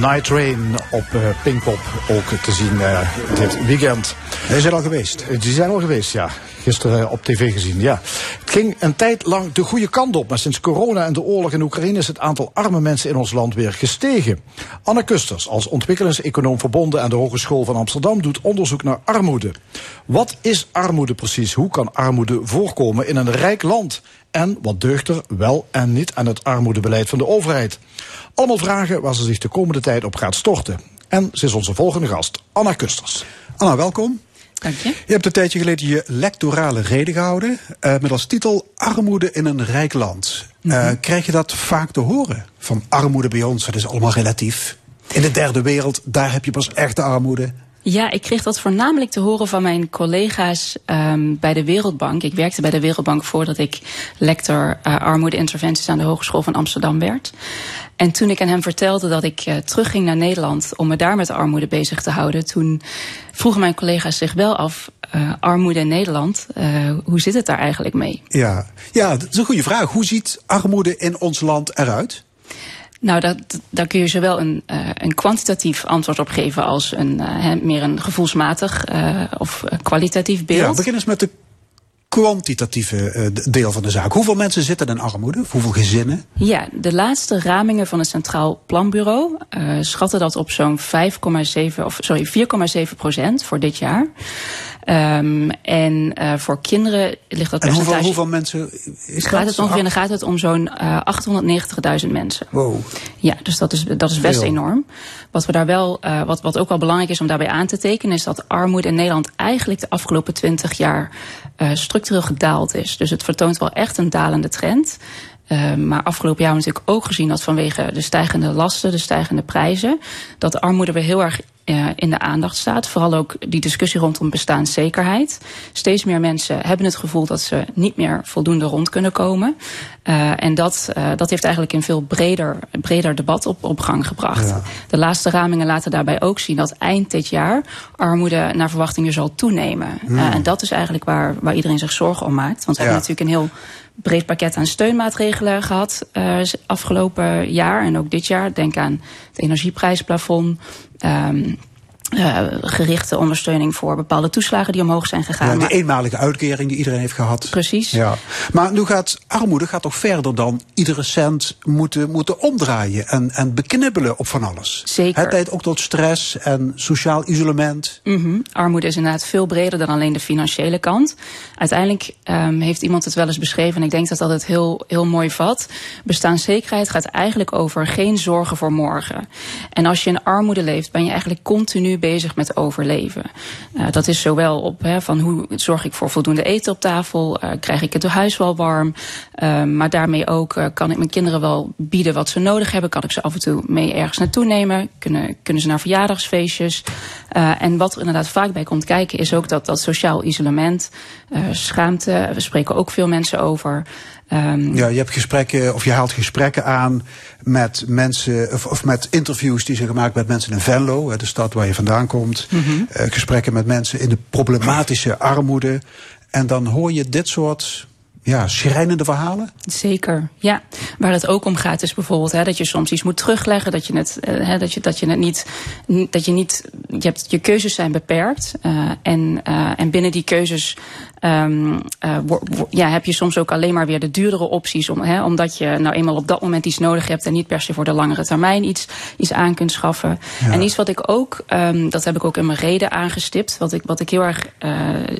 Speaker 2: Night Train op eh, Pinkpop ook te zien eh, dit weekend.
Speaker 4: Is er al geweest.
Speaker 2: Eh, Die zijn al geweest, ja. Gisteren op tv gezien, ja. Ging een tijd lang de goede kant op. Maar sinds corona en de oorlog in Oekraïne is het aantal arme mensen in ons land weer gestegen. Anne Kusters, als ontwikkelingseconoom verbonden aan de Hogeschool van Amsterdam, doet onderzoek naar armoede. Wat is armoede precies? Hoe kan armoede voorkomen in een rijk land? En wat deugt er wel en niet aan het armoedebeleid van de overheid? Allemaal vragen waar ze zich de komende tijd op gaat storten. En ze is onze volgende gast, Anna Kusters.
Speaker 4: Anna, welkom.
Speaker 6: Dank je.
Speaker 4: Je hebt een tijdje geleden je lectorale reden gehouden. eh, met als titel Armoede in een rijk land. Eh, krijg je dat vaak te horen? Van armoede bij ons, dat is allemaal relatief. In de derde wereld, daar heb je pas echte armoede.
Speaker 6: Ja, ik kreeg dat voornamelijk te horen van mijn collega's ehm, bij de Wereldbank. Ik werkte bij de Wereldbank voordat ik lector uh, armoede-interventies aan de Hogeschool van Amsterdam werd. En toen ik aan hem vertelde dat ik uh, terugging naar Nederland om me daar met de armoede bezig te houden, toen vroegen mijn collega's zich wel af: uh, armoede in Nederland, hoe zit het daar eigenlijk mee?
Speaker 4: Ja. ja, dat is een goede vraag. Hoe ziet armoede in ons land eruit?
Speaker 6: Nou, dat, daar kun je zowel een, uh, een kwantitatief antwoord op geven als een, uh, meer een gevoelsmatig uh, of kwalitatief beeld.
Speaker 4: Ja, begin eens met de kwantitatieve deel van de zaak. Hoeveel mensen zitten in armoede? Hoeveel gezinnen?
Speaker 6: Ja, de laatste ramingen van het Centraal Planbureau schatten dat op zo'n 5,7 of sorry 4,7 procent voor dit jaar. Um, en uh, voor kinderen ligt dat
Speaker 4: en
Speaker 6: percentage...
Speaker 4: Hoeveel, hoeveel mensen is
Speaker 6: gaat het ongeveer, dan gaat het om zo'n uh, 890.000 mensen.
Speaker 4: Wow.
Speaker 6: Ja, dus dat is, dat is best enorm. Wat, we daar wel, uh, wat, wat ook wel belangrijk is om daarbij aan te tekenen... is dat armoede in Nederland eigenlijk de afgelopen 20 jaar uh, structureel gedaald is. Dus het vertoont wel echt een dalende trend. Uh, maar afgelopen jaar hebben we natuurlijk ook gezien dat vanwege de stijgende lasten, de stijgende prijzen, dat de armoede weer heel erg uh, in de aandacht staat. Vooral ook die discussie rondom bestaanszekerheid. Steeds meer mensen hebben het gevoel dat ze niet meer voldoende rond kunnen komen. Uh, en dat, uh, dat heeft eigenlijk een veel breder, breder debat op, op gang gebracht. Ja. De laatste ramingen laten daarbij ook zien dat eind dit jaar armoede naar verwachting weer zal toenemen. Hmm. en dat is eigenlijk waar, waar iedereen zich zorgen om maakt. Want we ja. hebben natuurlijk een heel breed pakket aan steunmaatregelen gehad uh, afgelopen jaar en ook dit jaar. Denk aan het energieprijsplafond. Um, eh, gerichte ondersteuning voor bepaalde toeslagen die omhoog zijn gegaan.
Speaker 1: Ja, die
Speaker 6: Maar-
Speaker 1: eenmalige uitkering die iedereen heeft gehad.
Speaker 6: Precies.
Speaker 1: Ja. Maar nu gaat armoede gaat toch verder dan iedere cent moeten, moeten omdraaien en, en beknibbelen op van alles.
Speaker 6: Zeker.
Speaker 1: Het leidt ook tot stress en sociaal isolement.
Speaker 6: Mhm. Armoede is inderdaad veel breder dan alleen de financiële kant. Uiteindelijk ehm, heeft iemand het wel eens beschreven, en ik denk dat dat het heel, heel mooi vat. Bestaanszekerheid gaat eigenlijk over geen zorgen voor morgen. En als je in armoede leeft, ben je eigenlijk continu bezig met overleven. Eh, dat is zowel op van hoe zorg ik voor voldoende eten op tafel, eh, krijg ik het huis wel warm, Ehm, maar daarmee ook eh, kan ik mijn kinderen wel bieden wat ze nodig hebben, kan ik ze af en toe mee ergens naartoe nemen, kunnen, kunnen ze naar verjaardagsfeestjes. Eh, en wat er inderdaad vaak bij komt kijken is ook dat, dat sociaal isolement, eh, schaamte, we spreken ook veel mensen over. Ehm,
Speaker 1: Ja, je hebt gesprekken, of je haalt gesprekken aan met mensen, of, of met interviews die zijn gemaakt met mensen in Venlo, de stad waar je vandaan komt. Eh, gesprekken met mensen in de problematische armoede. En dan hoor je dit soort ja, schrijnende verhalen.
Speaker 6: Zeker, ja. Waar het ook om gaat is bijvoorbeeld hè, dat je soms iets moet terugleggen, dat je het, eh, hè, dat je, dat je het niet, dat je niet, je, hebt, je keuzes zijn beperkt eh, en, en binnen die keuzes ehm, eh, ja, heb je soms ook alleen maar weer de duurdere opties, om, hè, omdat je nou eenmaal op dat moment iets nodig hebt en niet per se voor de langere termijn iets, iets aan kunt schaffen. En iets wat ik ook, ehm, dat heb ik ook in mijn reden aangestipt, wat ik, wat ik heel erg eh,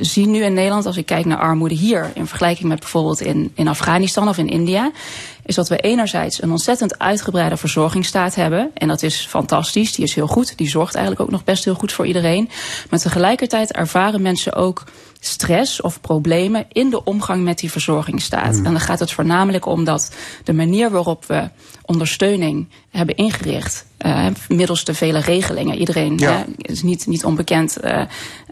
Speaker 6: zie nu in Nederland als ik kijk naar armoede hier in vergelijking met bijvoorbeeld in, in Afghanistan of in India, is dat we enerzijds een ontzettend uitgebreide verzorgingsstaat hebben. En dat is fantastisch, die is heel goed. Die zorgt eigenlijk ook nog best heel goed voor iedereen. Maar tegelijkertijd ervaren mensen ook stress of problemen in de omgang met die verzorgingsstaat. En dan gaat het voornamelijk om dat de manier waarop we ondersteuning hebben ingericht, eh, middels de vele regelingen. Iedereen
Speaker 1: Ja.
Speaker 6: hè, is niet, niet onbekend. eh,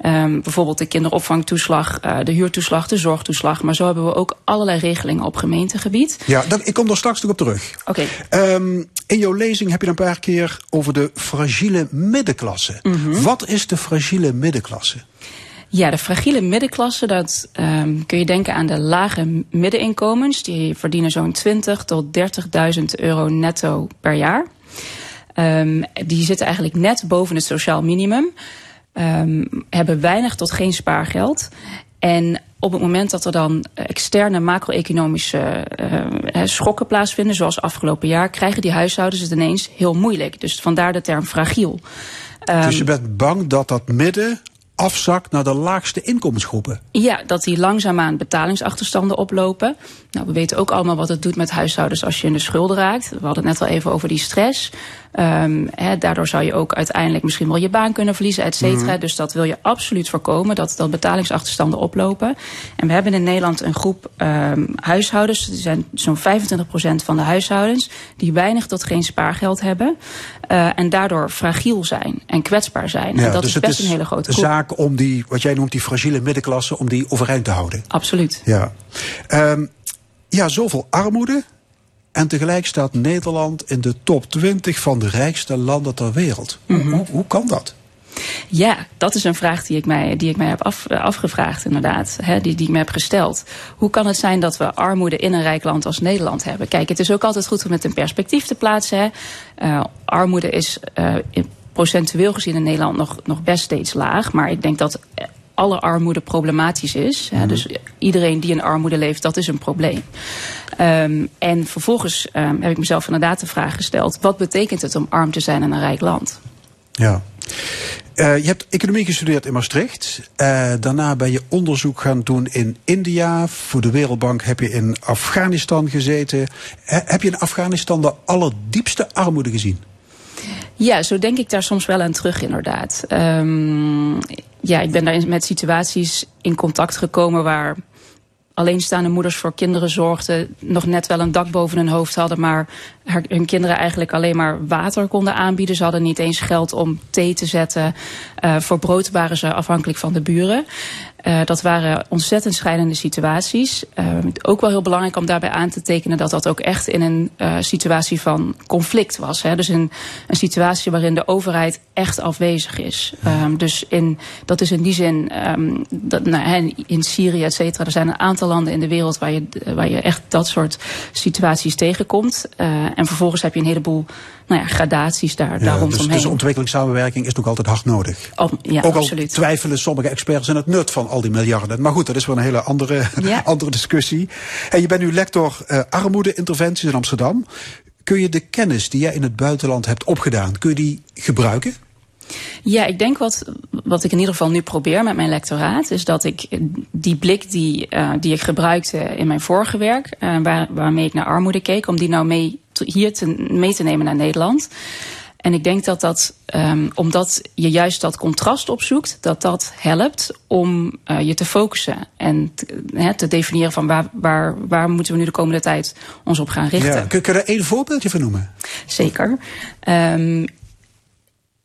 Speaker 6: ehm, bijvoorbeeld de kinderopvangtoeslag, eh, de huurtoeslag, de zorgtoeslag. Maar zo hebben we ook allerlei regelingen op gemeentegebied.
Speaker 1: Ja, dat, ik kom daar straks nog op terug.
Speaker 6: Oké.
Speaker 1: Ehm, in jouw lezing heb je een paar keer over de fragiele middenklasse. Wat is de fragiele middenklasse?
Speaker 6: Ja, de fragiele middenklasse, dat ehm, kun je denken aan de lage middeninkomens. Die verdienen zo'n 20 tot 30.000 euro netto per jaar. Ehm, die zitten eigenlijk net boven het sociaal minimum. Ehm, hebben weinig tot geen spaargeld. En op het moment dat er dan externe macro-economische eh, eh, schokken plaatsvinden, zoals afgelopen jaar, krijgen die huishoudens het ineens heel moeilijk. Dus vandaar de term fragiel.
Speaker 1: Dus je bent bang dat dat midden afzakt naar de laagste inkomensgroepen.
Speaker 6: Ja, dat die langzaamaan betalingsachterstanden oplopen. Nou, we weten ook allemaal wat het doet met huishoudens als je in de schulden raakt. We hadden het net al even over die stress. Ehm, hè, daardoor zou je ook uiteindelijk misschien wel je baan kunnen verliezen, et cetera. Dus dat wil je absoluut voorkomen, dat, dat betalingsachterstanden oplopen. En we hebben in Nederland een groep ehm, huishoudens, die zijn zo'n 25% van de huishoudens, die weinig tot geen spaargeld hebben. eh, en daardoor fragiel zijn en kwetsbaar zijn. en dat
Speaker 1: dus
Speaker 6: is best een hele grote groep.
Speaker 1: zaak om die, wat jij noemt, die fragiele middenklasse, om die overeind te houden.
Speaker 6: Absoluut.
Speaker 1: Ja. Ehm, ja, zoveel armoede. En tegelijk staat Nederland in de top 20 van de rijkste landen ter wereld. Hoe-
Speaker 6: Mhm.
Speaker 1: hoe, hoe kan dat?
Speaker 6: Ja, dat is een vraag die ik mij, die ik mij heb af, eh, afgevraagd, inderdaad. Hè, die, die ik me heb gesteld. Hoe kan het zijn dat we armoede in een rijk land als Nederland hebben? Kijk, het is ook altijd goed om het in perspectief te plaatsen. Hè. Eh, armoede is eh, procentueel gezien in Nederland nog, nog best steeds laag. Maar ik denk dat alle armoede problematisch is. Hè. Dus iedereen die in armoede leeft, dat is een probleem. Ehm, en vervolgens ehm, heb ik mezelf inderdaad de vraag gesteld: wat betekent het om arm te zijn in een rijk land?
Speaker 1: Ja. Eh, je hebt economie gestudeerd in Maastricht. Eh, daarna ben je onderzoek gaan doen in India. Voor de Wereldbank heb je in Afghanistan gezeten. Eh, heb je in Afghanistan de allerdiepste armoede gezien?
Speaker 6: Ja, zo denk ik daar soms wel aan terug, inderdaad. Ehm, ja, ik ben daar met situaties in contact gekomen waar alleenstaande moeders voor kinderen zorgden, nog net wel een dak boven hun hoofd hadden, maar hun kinderen eigenlijk alleen maar water konden aanbieden. Ze hadden niet eens geld om thee te zetten. Eh, voor brood waren ze afhankelijk van de buren. Eh, dat waren ontzettend scheidende situaties. Eh, ook wel heel belangrijk om daarbij aan te tekenen dat dat ook echt in een situatie van conflict was. Hè? Dus in een situatie waarin de overheid echt afwezig is. Ehm, dus in, dat is in die zin, ehm, dat, nou, in Syrië, et cetera, er zijn een aantal landen in de wereld waar je, waar je echt dat soort situaties tegenkomt. En vervolgens heb je een heleboel nou ja, gradaties daar, daar
Speaker 1: Ja, dus,
Speaker 6: rondomheen.
Speaker 1: dus ontwikkelingssamenwerking is ook altijd hard nodig.
Speaker 6: Oh, ja,
Speaker 1: ook al
Speaker 6: absoluut.
Speaker 1: twijfelen sommige experts in het nut van al die miljarden. Maar goed, dat is weer een hele andere,
Speaker 6: Ja.
Speaker 1: andere discussie. En je bent nu lector eh, armoede-interventies in Amsterdam. Kun je de kennis die jij in het buitenland hebt opgedaan, kun je die gebruiken?
Speaker 6: Ja, ik denk wat, wat ik in ieder geval nu probeer met mijn lectoraat, is dat ik eh, die blik die, eh, die ik gebruikte in mijn vorige werk, eh, waar, waarmee ik naar armoede keek, om die nou mee hier te, mee te nemen naar Nederland. En ik denk dat dat, ehm, omdat je juist dat contrast opzoekt, dat dat helpt om je te focussen en te, te definiëren van waar, waar, waar moeten we nu de komende tijd ons op gaan richten.
Speaker 1: Ja. Kun, kun je er één voorbeeldje van noemen?
Speaker 6: Zeker. Ehm,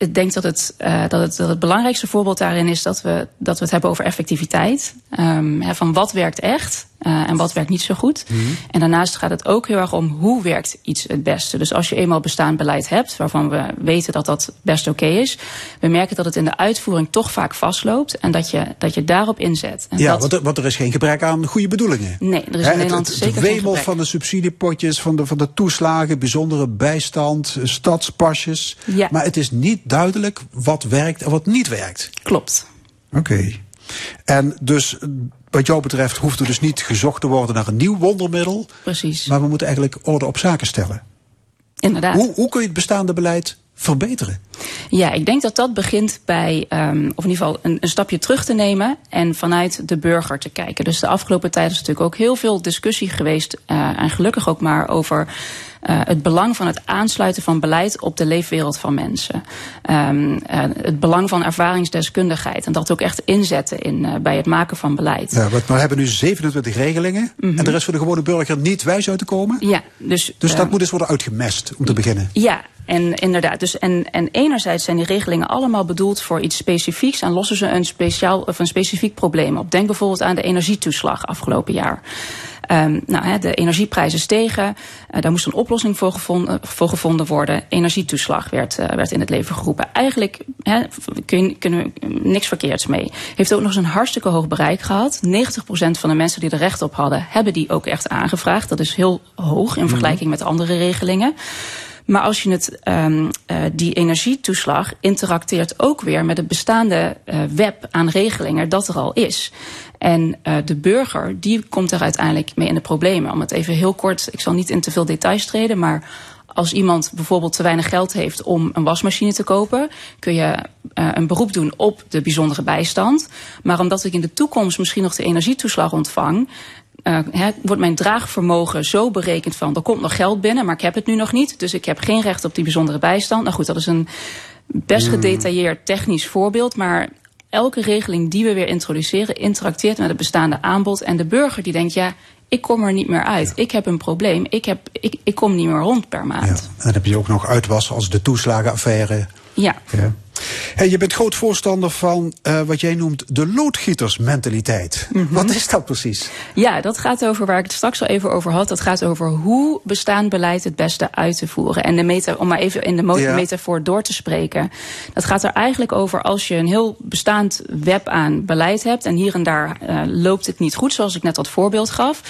Speaker 6: ik denk dat het, eh, dat, het, dat het belangrijkste voorbeeld daarin is dat we, dat we het hebben over effectiviteit. Ehm, hè, van wat werkt echt eh, en wat werkt niet zo goed. En daarnaast gaat het ook heel erg om hoe werkt iets het beste. Dus als je eenmaal bestaand beleid hebt, waarvan we weten dat dat best oké is. We merken dat het in de uitvoering toch vaak vastloopt. En dat je, dat je daarop inzet. En
Speaker 1: ja,
Speaker 6: dat,
Speaker 1: want er, want er is geen gebrek aan goede bedoelingen.
Speaker 6: Nee, er is in Nederland
Speaker 1: het,
Speaker 6: zeker
Speaker 1: het
Speaker 6: geen
Speaker 1: wemel
Speaker 6: gebrek.
Speaker 1: van de subsidiepotjes, van de, van de toeslagen, bijzondere bijstand, stadspasjes.
Speaker 6: Ja.
Speaker 1: Maar het is niet duidelijk wat werkt en wat niet werkt.
Speaker 6: Klopt.
Speaker 1: Oké. En dus eh, wat jou betreft hoeft er dus niet gezocht te worden naar een nieuw wondermiddel.
Speaker 6: Precies.
Speaker 1: Maar we moeten eigenlijk orde op zaken stellen.
Speaker 6: Inderdaad.
Speaker 1: Hoe, hoe kun je het bestaande beleid verbeteren?
Speaker 6: Ja, ik denk dat dat begint bij, um, of in ieder geval een, een, stapje terug te nemen en vanuit de burger te kijken. Dus de afgelopen tijd is natuurlijk ook heel veel discussie geweest, uh, en gelukkig ook maar over uh, het belang van het aansluiten van beleid op de leefwereld van mensen. Um, uh, het belang van ervaringsdeskundigheid en dat ook echt inzetten in, bij het maken van beleid.
Speaker 1: Ja, want we hebben nu 27 regelingen mm -hmm. en er is voor de gewone burger niet wijs uit te komen.
Speaker 6: Ja, dus,
Speaker 1: dus dat moet dus worden uitgemest om te beginnen.
Speaker 6: Ja, en inderdaad, dus en, en enerzijds zijn die regelingen allemaal bedoeld voor iets specifieks en lossen ze een, speciaal, of een specifiek probleem op. Denk bijvoorbeeld aan de energietoeslag afgelopen jaar. Um, nou, de energieprijzen stegen, uh, daar moest een oplossing voor gevonden, voor gevonden worden. Energietoeslag werd, uh, werd in het leven geroepen. Eigenlijk hè, kun, kunnen we niks verkeerds mee. Heeft ook nog eens een hartstikke hoog bereik gehad. 90% van de mensen die er recht op hadden, hebben die ook echt aangevraagd. Dat is heel hoog in vergelijking met andere regelingen. Maar als je het, um, uh, die energietoeslag interacteert ook weer met het bestaande uh, web aan regelingen dat er al is. En uh, de burger, die komt er uiteindelijk mee in de problemen. Om het even heel kort, ik zal niet in te veel details treden, maar als iemand bijvoorbeeld te weinig geld heeft om een wasmachine te kopen, kun je een beroep doen op de bijzondere bijstand. Maar omdat ik in de toekomst misschien nog de energietoeslag ontvang, uh, he, wordt mijn draagvermogen zo berekend van er komt nog geld binnen, maar ik heb het nu nog niet. Dus ik heb geen recht op die bijzondere bijstand. Nou goed, dat is een best gedetailleerd technisch voorbeeld, maar elke regeling die we weer introduceren interacteert met het bestaande aanbod. En de burger die denkt, ja, ik kom er niet meer uit. Ja. Ik heb een probleem. Ik, heb, ik, ik kom niet meer rond per maand.
Speaker 1: Ja. En dan heb je ook nog uitwassen als de toeslagenaffaire.
Speaker 6: Ja.
Speaker 1: ja. Hey, je bent groot voorstander van uh, wat jij noemt de loodgietersmentaliteit. Mm -hmm. Wat is dat precies?
Speaker 6: Ja, dat gaat over waar ik het straks al even over had. Dat gaat over hoe bestaand beleid het beste uit te voeren. En de meta, om maar even in de ja. metafoor door te spreken. Dat gaat er eigenlijk over als je een heel bestaand web aan beleid hebt. En hier en daar uh, loopt het niet goed, zoals ik net dat voorbeeld gaf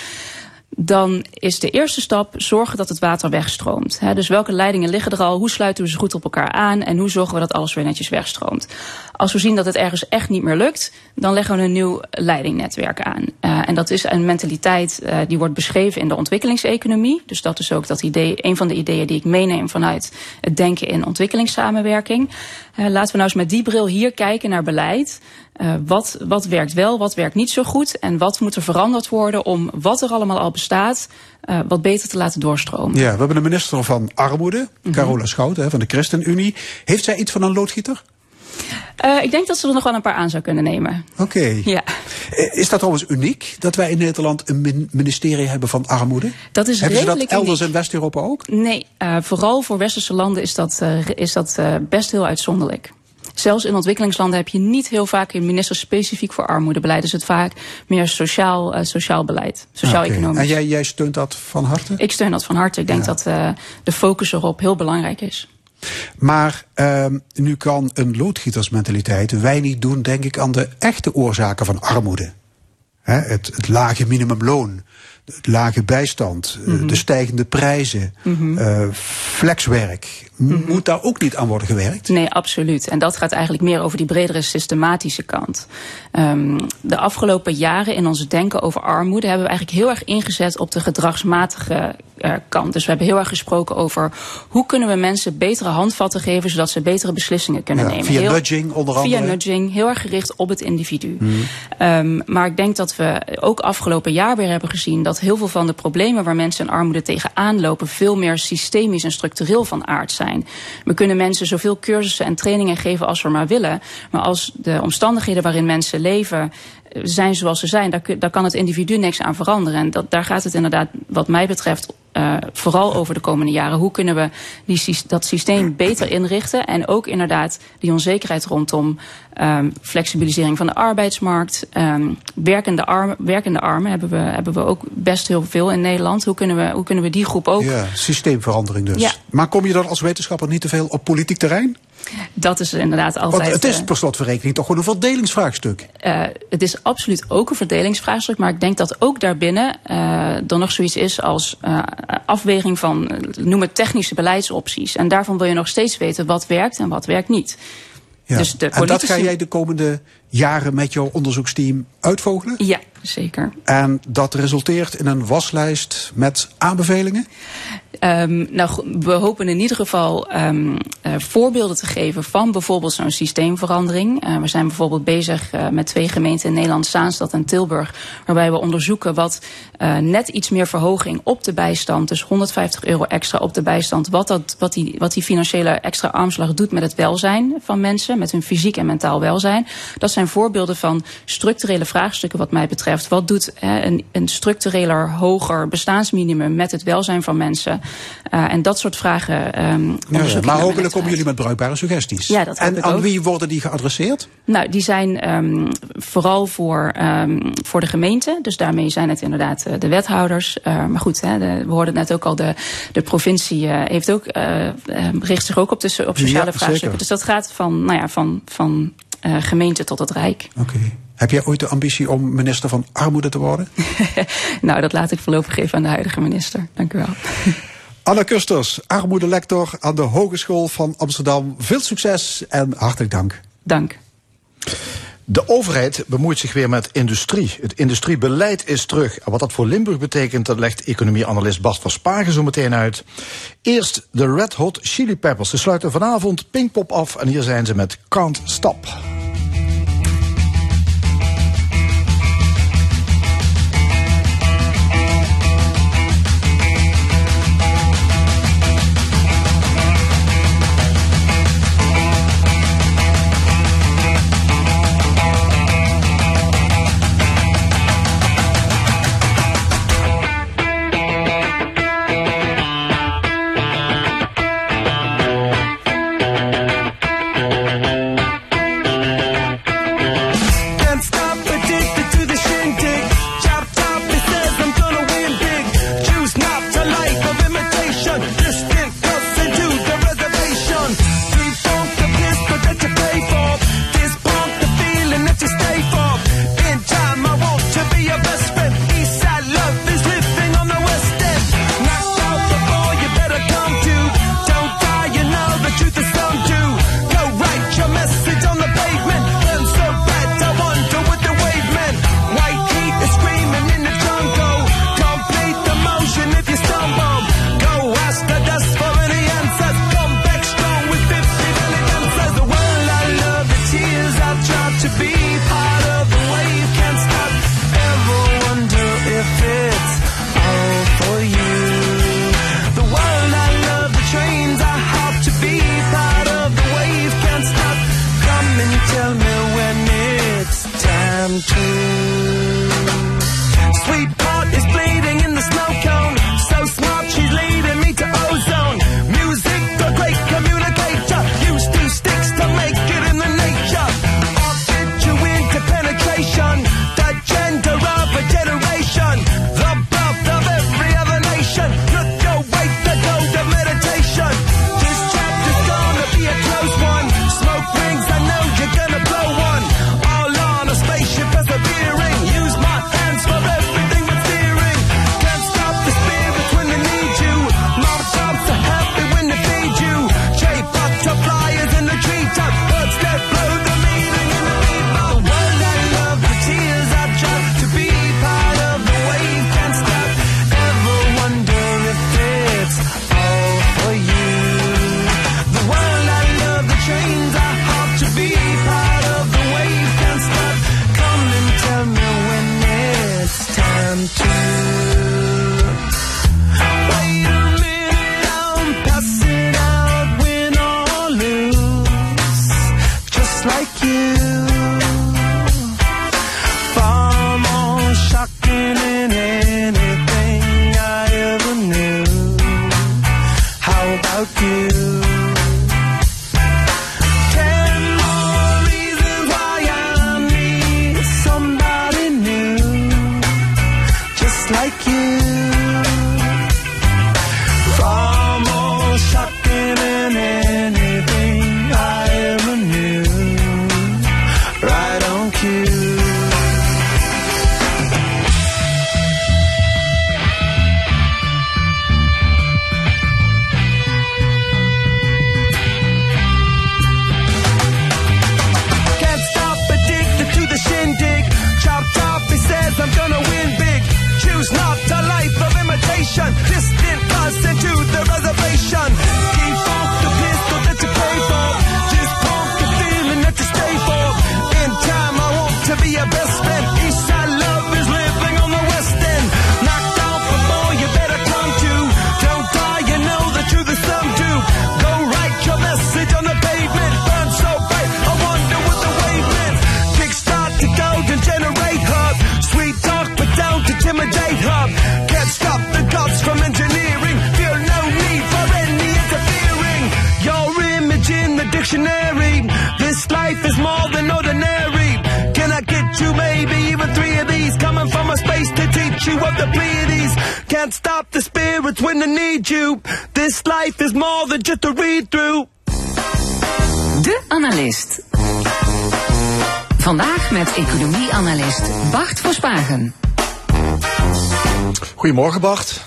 Speaker 6: dan is de eerste stap zorgen dat het water wegstroomt. Dus welke leidingen liggen er al? Hoe sluiten we ze goed op elkaar aan? En hoe zorgen we dat alles weer netjes wegstroomt? Als we zien dat het ergens echt niet meer lukt, dan leggen we een nieuw leidingnetwerk aan. Uh, en dat is een mentaliteit uh, die wordt beschreven in de ontwikkelingseconomie. Dus dat is ook dat idee, een van de ideeën die ik meeneem vanuit het denken in ontwikkelingssamenwerking. Uh, laten we nou eens met die bril hier kijken naar beleid. Uh, wat, wat werkt wel, wat werkt niet zo goed en wat moet er veranderd worden om wat er allemaal al bestaat, uh, wat beter te laten doorstromen.
Speaker 1: Ja, we hebben een minister van Armoede, mm -hmm. Carola Schouten van de ChristenUnie. Heeft zij iets van een loodgieter?
Speaker 6: Uh, ik denk dat ze er nog wel een paar aan zou kunnen nemen.
Speaker 1: Oké. Okay.
Speaker 6: Ja.
Speaker 1: Is dat trouwens uniek dat wij in Nederland een ministerie hebben van armoede?
Speaker 6: Dat is
Speaker 1: Hebben ze dat elders
Speaker 6: uniek.
Speaker 1: in West-Europa ook?
Speaker 6: Nee, uh, vooral voor westerse landen is dat, uh, is dat best heel uitzonderlijk. Zelfs in ontwikkelingslanden heb je niet heel vaak een minister specifiek voor armoedebeleid. Dus het vaak meer sociaal, uh, sociaal beleid, sociaal-economisch.
Speaker 1: Okay. En jij, jij, steunt dat van harte?
Speaker 6: Ik steun dat van harte. Ik denk ja. dat uh, de focus erop heel belangrijk is.
Speaker 1: Maar uh, nu kan een loodgietersmentaliteit weinig doen, denk ik, aan de echte oorzaken van armoede. Hè, het, het lage minimumloon, de lage bijstand, eh,
Speaker 6: Mhm.
Speaker 1: de stijgende prijzen, eh, flexwerk. M- Moet daar ook niet aan worden gewerkt?
Speaker 6: Nee, absoluut. En dat gaat eigenlijk meer over die bredere systematische kant. Ehm, de afgelopen jaren in ons denken over armoede hebben we eigenlijk heel erg ingezet op de gedragsmatige eh, kant. Dus we hebben heel erg gesproken over hoe kunnen we mensen betere handvatten geven zodat ze betere beslissingen kunnen
Speaker 1: Ja,
Speaker 6: nemen.
Speaker 1: via
Speaker 6: Heel-
Speaker 1: nudging onder
Speaker 6: Via
Speaker 1: andere.
Speaker 6: nudging, heel erg gericht op het individu. Ehm, maar ik denk dat we ook afgelopen jaar weer hebben gezien dat heel veel van de problemen waar mensen in armoede tegenaan lopen veel meer systemisch en structureel van aard zijn. We kunnen mensen zoveel cursussen en trainingen geven als we maar willen. Maar als de omstandigheden waarin mensen leven zijn zoals ze zijn, daar, kan het individu niks aan veranderen. En dat, daar gaat het inderdaad, wat mij betreft, eh, vooral over de komende jaren. Hoe kunnen we die, dat systeem beter inrichten? En ook inderdaad die onzekerheid rondom ehm, flexibilisering van de arbeidsmarkt. ehm, werkende, armen, werkende armen hebben we, hebben we ook best heel veel in Nederland. Hoe kunnen we, hoe kunnen we die groep ook
Speaker 1: Ja, systeemverandering dus.
Speaker 6: Ja.
Speaker 1: Maar kom je dan als wetenschapper niet te veel op politiek terrein?
Speaker 6: Dat is inderdaad altijd.
Speaker 1: Want het is
Speaker 6: eh,
Speaker 1: per slot van rekening toch gewoon een verdelingsvraagstuk.
Speaker 6: eh, het is absoluut ook een verdelingsvraagstuk. Maar ik denk dat ook daarbinnen eh er nog zoiets is als afweging van, noem het technische beleidsopties. En daarvan wil je nog steeds weten wat werkt en wat werkt niet.
Speaker 1: Ja.
Speaker 6: Dus de
Speaker 1: En dat ga jij de komende jaren met jouw onderzoeksteam uitvogelen?
Speaker 6: Ja, zeker.
Speaker 1: En dat resulteert in een waslijst met aanbevelingen?
Speaker 6: Ehm, nou, we hopen in ieder geval ehm, eh, voorbeelden te geven van bijvoorbeeld zo'n systeemverandering. Eh, we zijn bijvoorbeeld bezig eh, met twee gemeenten in Nederland, Zaanstad en Tilburg, waarbij we onderzoeken wat net iets meer verhoging op de bijstand, dus 150 euro extra op de bijstand, wat, dat, wat, die, wat die financiële extra armslag doet met het welzijn van mensen, met hun fysiek en mentaal welzijn. Dat zijn voorbeelden van structurele vraagstukken wat mij betreft. Wat doet hè, een, een structureler, hoger bestaansminimum met het welzijn van mensen? Eh, en dat soort vragen. ehm
Speaker 1: Ja, maar hopelijk komen jullie met bruikbare suggesties.
Speaker 6: Ja, dat
Speaker 1: en aan
Speaker 6: ook.
Speaker 1: wie worden die geadresseerd?
Speaker 6: Nou, die zijn ehm, vooral voor, ehm, voor de gemeente. Dus daarmee zijn het inderdaad eh, de wethouders. Eh, maar goed, hè, de, we hoorden het net ook al, de, de provincie heeft ook, richt zich ook op, de, op sociale
Speaker 1: Ja,
Speaker 6: vraagstukken.
Speaker 1: zeker.
Speaker 6: Dus dat gaat van, nou ja, van, van eh, gemeente tot het Rijk.
Speaker 1: Oké. Heb jij ooit de ambitie om minister van Armoede te worden?
Speaker 6: nou, dat laat ik voorlopig even aan de huidige minister. Dank u wel.
Speaker 1: Anna Kusters, armoedelector aan de Hogeschool van Amsterdam. Veel succes en hartelijk dank.
Speaker 6: Dank.
Speaker 5: De overheid bemoeit zich weer met industrie. Het industriebeleid is terug. En wat dat voor Limburg betekent, dat legt economieanalist Bas van Spagen zo meteen uit. Eerst de Red Hot Chili Peppers. Ze sluiten vanavond Pinkpop af en hier zijn ze met Can't Stop.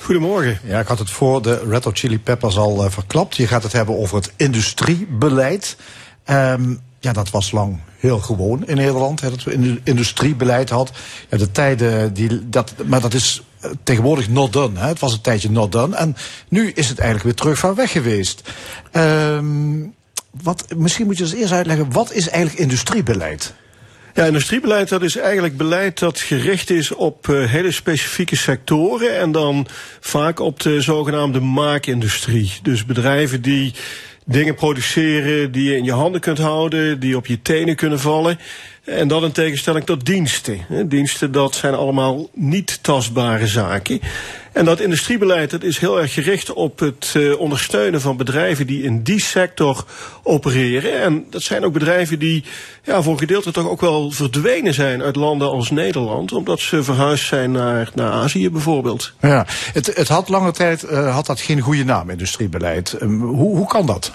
Speaker 2: Goedemorgen. Ja, ik had het voor de Red Hot Chili Peppers al eh, verklapt. Je gaat het hebben over het industriebeleid. Ehm, ja, dat was lang heel gewoon in Nederland, hè, dat we industriebeleid hadden. Ja, de tijden, die, dat, maar dat is eh, tegenwoordig not done. Hè. Het was een tijdje not done. En nu is het eigenlijk weer terug van weg geweest. Ehm, wat, misschien moet je eens eerst uitleggen, wat is eigenlijk industriebeleid?
Speaker 7: Ja, industriebeleid dat is eigenlijk beleid dat gericht is op uh, hele specifieke sectoren en dan vaak op de zogenaamde maakindustrie. Dus bedrijven die dingen produceren die je in je handen kunt houden, die op je tenen kunnen vallen. En dat in tegenstelling tot diensten. Diensten, dat zijn allemaal niet tastbare zaken. En dat industriebeleid dat is heel erg gericht op het uh, ondersteunen van bedrijven die in die sector opereren. En dat zijn ook bedrijven die ja, voor een gedeelte toch ook wel verdwenen zijn uit landen als Nederland. Omdat ze verhuisd zijn naar, naar Azië bijvoorbeeld.
Speaker 2: Ja, het, het had lange tijd uh, had dat geen goede naam, industriebeleid. Um, hoe, hoe kan dat?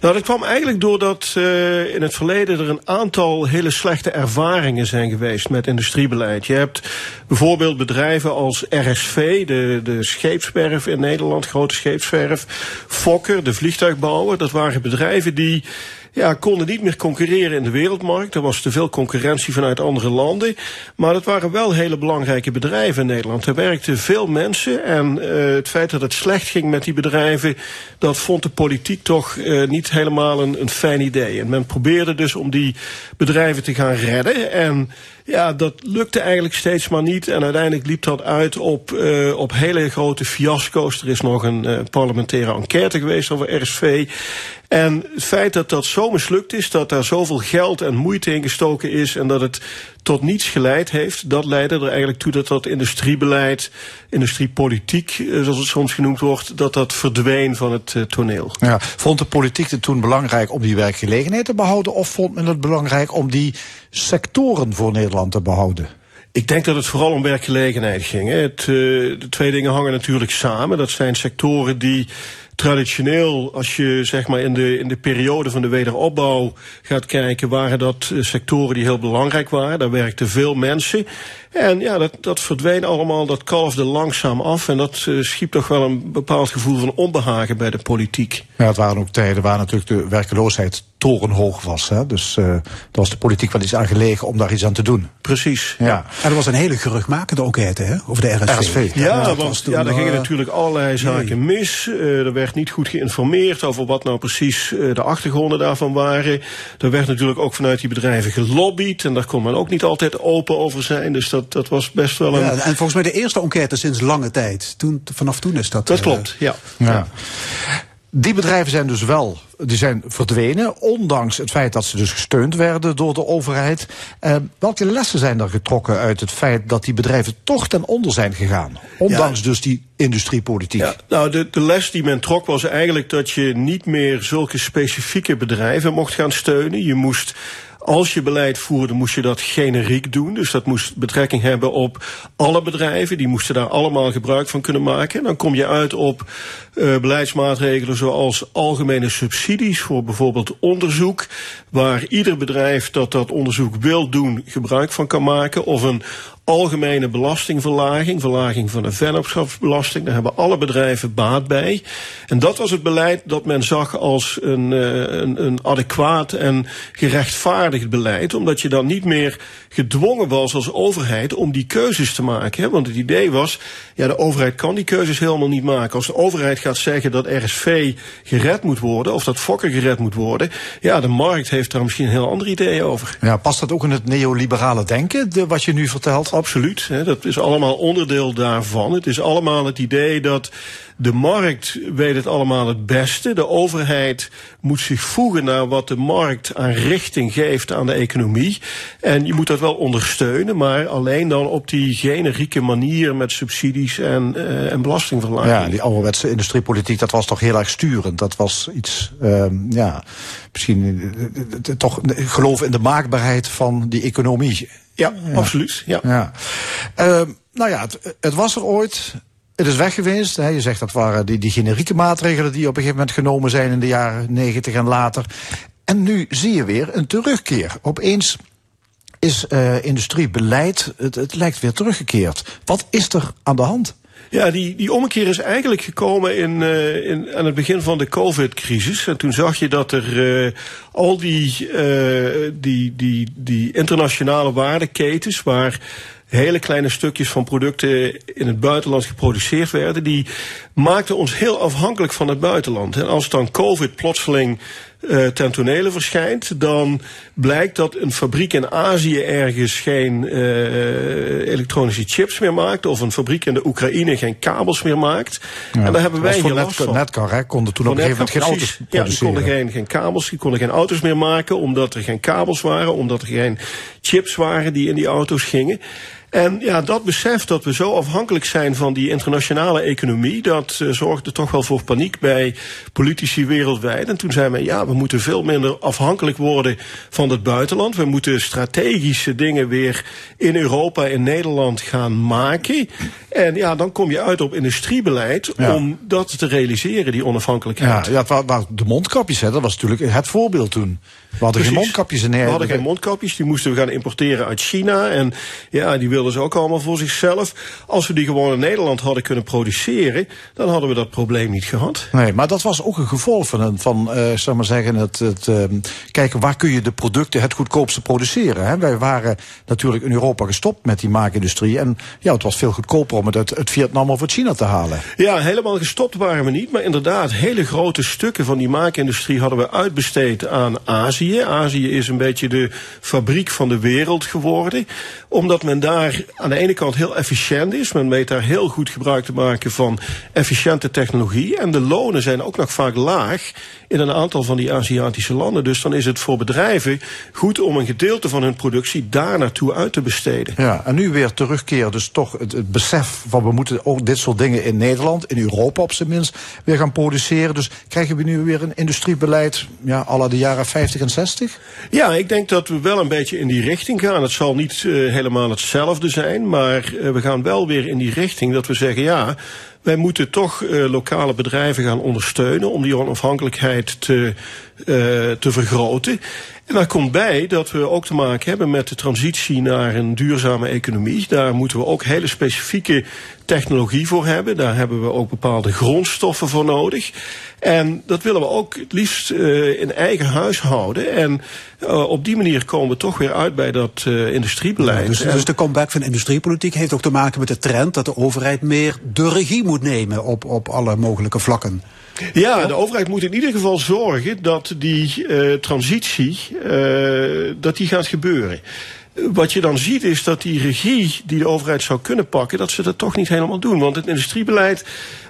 Speaker 7: Nou, dat kwam eigenlijk doordat uh, in het verleden er een aantal hele slechte ervaringen zijn geweest met industriebeleid. Je hebt bijvoorbeeld bedrijven als RSV, de, de scheepswerf in Nederland, grote scheepswerf, Fokker, de vliegtuigbouwer. Dat waren bedrijven die ja, konden niet meer concurreren in de wereldmarkt. Er was te veel concurrentie vanuit andere landen. Maar dat waren wel hele belangrijke bedrijven in Nederland. Er werkten veel mensen. En uh, het feit dat het slecht ging met die bedrijven, dat vond de politiek toch uh, niet helemaal een, een fijn idee. En men probeerde dus om die bedrijven te gaan redden. En ja, dat lukte eigenlijk steeds maar niet. En uiteindelijk liep dat uit op, uh, op hele grote fiasco's. Er is nog een uh, parlementaire enquête geweest over RSV. En het feit dat dat zo mislukt is, dat daar zoveel geld en moeite in gestoken is en dat het tot niets geleid heeft, dat leidde er eigenlijk toe dat dat industriebeleid, industriepolitiek, zoals het soms genoemd wordt, dat dat verdween van het uh, toneel.
Speaker 2: Ja, vond de politiek het toen belangrijk om die werkgelegenheid te behouden of vond men het belangrijk om die sectoren voor Nederland te behouden?
Speaker 7: Ik denk dat het vooral om werkgelegenheid ging. Hè. Het, uh, de twee dingen hangen natuurlijk samen. Dat zijn sectoren die traditioneel, als je zeg maar in de, in de periode van de wederopbouw gaat kijken, waren dat sectoren die heel belangrijk waren. Daar werkten veel mensen. En ja, dat, dat verdween allemaal, dat kalfde langzaam af. En dat uh, schiep toch wel een bepaald gevoel van onbehagen bij de politiek.
Speaker 2: Ja, het waren ook tijden waar natuurlijk de werkeloosheid torenhoog was. Hè? Dus uh, daar was de politiek wel iets aan gelegen om daar iets aan te doen.
Speaker 7: Precies.
Speaker 4: Ja. ja. En er was een hele geruchtmakende enquête hè, over de RSV.
Speaker 7: RSV. Ja, ja, want toen, ja, daar gingen uh, natuurlijk allerlei zaken nee. mis. Uh, er werd niet goed geïnformeerd over wat nou precies uh, de achtergronden daarvan waren. Er werd natuurlijk ook vanuit die bedrijven gelobbyd. En daar kon men ook niet altijd open over zijn. Dus dat, dat was best wel een...
Speaker 4: Ja, en volgens mij de eerste enquête sinds lange tijd. Toen, vanaf toen is dat...
Speaker 7: Dat klopt, ja.
Speaker 2: ja. Die bedrijven zijn dus wel die zijn verdwenen, ondanks het feit dat ze dus gesteund werden door de overheid. Uh, welke lessen zijn er getrokken uit het feit dat die bedrijven toch ten onder zijn gegaan? Ondanks ja. dus die industriepolitiek.
Speaker 7: Ja, nou, de, de les die men trok was eigenlijk dat je niet meer zulke specifieke bedrijven mocht gaan steunen. Je moest als je beleid voerde, moest je dat generiek doen. Dus dat moest betrekking hebben op alle bedrijven. Die moesten daar allemaal gebruik van kunnen maken. En dan kom je uit op uh, beleidsmaatregelen zoals algemene subsidies voor bijvoorbeeld onderzoek. Waar ieder bedrijf dat dat onderzoek wil doen gebruik van kan maken. Of een algemene belastingverlaging, verlaging van de vennootschapsbelasting. Daar hebben alle bedrijven baat bij. En dat was het beleid dat men zag als een, een, een adequaat en gerechtvaardigd beleid. Omdat je dan niet meer gedwongen was als overheid om die keuzes te maken. Want het idee was, ja, de overheid kan die keuzes helemaal niet maken. Als de overheid gaat zeggen dat RSV gered moet worden, of dat Fokker gered moet worden, ja, de markt heeft daar misschien een heel ander idee over.
Speaker 2: Ja, past dat ook in het neoliberale denken, de, wat je nu vertelt?
Speaker 7: Absoluut. Hè, dat is allemaal onderdeel daarvan. Het is allemaal het idee dat de markt weet het allemaal het beste. De overheid moet zich voegen naar wat de markt aan richting geeft aan de economie. En je moet dat wel ondersteunen, maar alleen dan op die generieke manier met subsidies en, uh, en belastingverlaging.
Speaker 2: Ja, die ouderwetse industriepolitiek, dat was toch heel erg sturend. Dat was iets, uh, ja, misschien eh, eh, toch geloven in de maakbaarheid van die economie.
Speaker 7: Ja, absoluut. Ja.
Speaker 2: Ja. Ehm, nou ja, het, het was er ooit. Het is weg geweest. Hè. Je zegt dat waren die, die generieke maatregelen die op een gegeven moment genomen zijn in de jaren negentig en later. En nu zie je weer een terugkeer. Opeens is eh, industriebeleid, het, het lijkt weer teruggekeerd. Wat is er aan de hand?
Speaker 7: Ja, die, die ommekeer is eigenlijk gekomen in, eh, in, aan het begin van de COVID-crisis. En toen zag je dat er eh, al die, eh, die, die, die internationale waardeketens, waar hele kleine stukjes van producten in het buitenland geproduceerd werden, die maakten ons heel afhankelijk van het buitenland. En als dan COVID plotseling eh ten tonele verschijnt, dan blijkt dat een fabriek in Azië ergens geen eh, elektronische chips meer maakt, of een fabriek in de Oekraïne geen kabels meer maakt. en daar hebben wij hier last van.
Speaker 2: Netcar hè, konden toen op een
Speaker 7: Van
Speaker 2: gegeven moment geen auto's
Speaker 7: precies. Ja, die
Speaker 2: produceren.
Speaker 7: konden geen, geen kabels, die konden geen auto's meer maken, omdat er geen kabels waren, omdat er geen chips waren die in die auto's gingen. En ja, dat besef dat we zo afhankelijk zijn van die internationale economie, dat eh, zorgde toch wel voor paniek bij politici wereldwijd. En toen zei men, ja, we moeten veel minder afhankelijk worden van het buitenland. We moeten strategische dingen weer in Europa, in Nederland gaan maken. En ja, dan kom je uit op industriebeleid
Speaker 2: Ja.
Speaker 7: om dat te realiseren, die onafhankelijkheid.
Speaker 2: Ja, ja het wa- wa- de mondkapjes, hè, dat was natuurlijk het voorbeeld toen. We hadden geen mondkapjes in
Speaker 7: We
Speaker 2: Nederland.
Speaker 7: hadden geen mondkapjes, die moesten we gaan importeren uit China. En ja, die wilden ze ook allemaal voor zichzelf. Als we die gewoon in Nederland hadden kunnen produceren, dan hadden we dat probleem niet gehad.
Speaker 2: Nee, maar dat was ook een gevolg van, van eh zeg maar zeggen, het, het ehm, kijken waar kun je de producten het goedkoopste produceren. Hè? Wij waren natuurlijk in Europa gestopt met die maakindustrie. En ja, het was veel goedkoper om het uit, uit Vietnam of uit China te halen.
Speaker 7: Ja, helemaal gestopt waren we niet. Maar inderdaad, hele grote stukken van die maakindustrie hadden we uitbesteed aan Azië. Azië is een beetje de fabriek van de wereld geworden. Omdat men daar aan de ene kant heel efficiënt is. Men weet daar heel goed gebruik te maken van efficiënte technologie. En de lonen zijn ook nog vaak laag in een aantal van die Aziatische landen. Dus dan is het voor bedrijven goed om een gedeelte van hun productie daar naartoe uit te besteden.
Speaker 2: Ja, en nu weer terugkeren, dus toch het, het besef van we moeten ook dit soort dingen in Nederland, in Europa op zijn minst, weer gaan produceren. Dus krijgen we nu weer een industriebeleid, ja, à de jaren 50 en 60?
Speaker 7: Ja, ik denk dat we wel een beetje in die richting gaan. Het zal niet eh, helemaal hetzelfde zijn, maar eh, we gaan wel weer in die richting dat we zeggen ja. Wij moeten toch eh, lokale bedrijven gaan ondersteunen om die onafhankelijkheid te, eh, te vergroten. En daar komt bij dat we ook te maken hebben met de transitie naar een duurzame economie. Daar moeten we ook hele specifieke technologie voor hebben. Daar hebben we ook bepaalde grondstoffen voor nodig. En dat willen we ook het liefst eh, in eigen huis houden. En eh, op die manier komen we toch weer uit bij dat eh, industriebeleid.
Speaker 4: Dus,
Speaker 7: En-
Speaker 4: dus de comeback van industriepolitiek heeft ook te maken met de trend dat de overheid meer de regie moet nemen op, op alle mogelijke vlakken.
Speaker 7: Ja, de overheid moet in ieder geval zorgen dat die transitie dat die gaat gebeuren. Wat je dan ziet is dat die regie die de overheid zou kunnen pakken, dat ze dat toch niet helemaal doen. Want het industriebeleid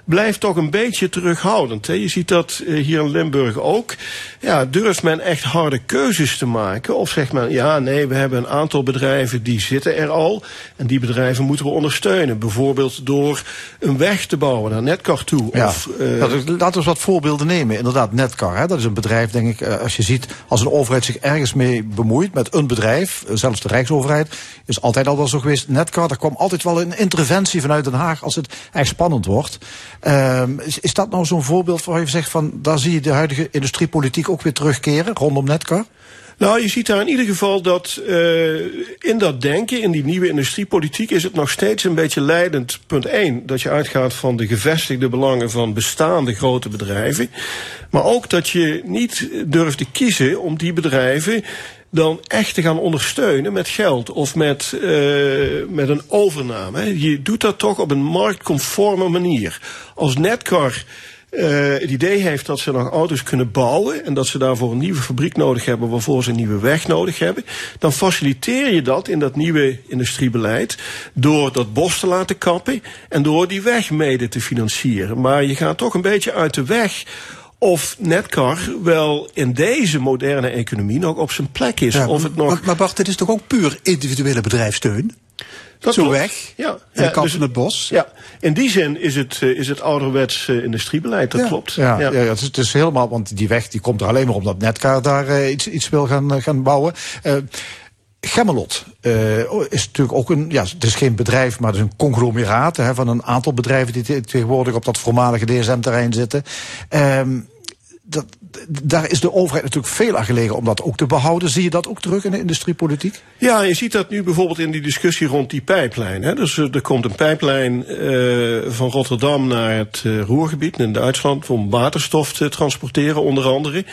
Speaker 7: blijft toch een beetje terughoudend. Hè. Je ziet dat eh, hier in Limburg ook. Ja, durft men echt harde keuzes te maken? Of zegt men, ja, nee, we hebben een aantal bedrijven die zitten er al. En die bedrijven moeten we ondersteunen. Bijvoorbeeld door een weg te bouwen naar Netcar toe.
Speaker 2: Ja.
Speaker 7: Of,
Speaker 2: laten we eens wat voorbeelden nemen. Inderdaad, Netcar, hè, dat is een bedrijf, denk ik, eh, als je ziet, als een overheid zich ergens mee bemoeit met een bedrijf, eh, zelfs de Rijksoverheid, is altijd al wel zo geweest. Netcar, daar kwam altijd wel een interventie vanuit Den Haag als het echt spannend wordt. Ehm, is, is dat nou zo'n voorbeeld waar je zegt van, daar zie je de huidige industriepolitiek ook weer terugkeren rondom Netcar?
Speaker 7: Nou, je ziet daar in ieder geval dat uh, in dat denken, in die nieuwe industriepolitiek, is het nog steeds een beetje leidend. Punt 1, dat je uitgaat van de gevestigde belangen van bestaande grote bedrijven. Maar ook dat je niet durft te kiezen om die bedrijven dan echt te gaan ondersteunen met geld of met, uh, met een overname. Je doet dat toch op een marktconforme manier. Als Netcar uh, het idee heeft dat ze nog auto's kunnen bouwen en dat ze daarvoor een nieuwe fabriek nodig hebben waarvoor ze een nieuwe weg nodig hebben, dan faciliteer je dat in dat nieuwe industriebeleid door dat bos te laten kappen en door die weg mede te financieren. Maar je gaat toch een beetje uit de weg of Netcar wel in deze moderne economie nog op zijn plek is.
Speaker 4: Ja,
Speaker 7: of het nog...
Speaker 4: maar, maar Bart, dit is toch ook puur individuele bedrijfssteun?
Speaker 7: Dat
Speaker 4: Zo
Speaker 7: klopt.
Speaker 4: weg.
Speaker 7: Ja,
Speaker 4: En
Speaker 7: ja,
Speaker 4: de
Speaker 7: dus-
Speaker 4: van het bos.
Speaker 7: Ja, in die zin is het, eh, is het ouderwets eh, industriebeleid, dat
Speaker 4: Ja.
Speaker 7: klopt.
Speaker 2: Ja, ja. ja, het, is, het is helemaal, want die weg die komt er alleen maar omdat Netcar daar eh, iets, iets wil gaan, gaan bouwen. Eh Gemmelot eh, is natuurlijk ook een, ja, het is geen bedrijf, maar het is een conglomeraat hè, van een aantal bedrijven die te- tegenwoordig op dat voormalige DSM-terrein zitten. Ehm, dat, daar is de overheid natuurlijk veel aan gelegen om dat ook te behouden. Zie je dat ook terug in de industriepolitiek?
Speaker 7: Ja, je ziet dat nu bijvoorbeeld in die discussie rond die pijplijn. Hè. Dus eh, er komt een pijplijn eh, van Rotterdam naar het Roergebied in Duitsland om waterstof te transporteren, onder andere.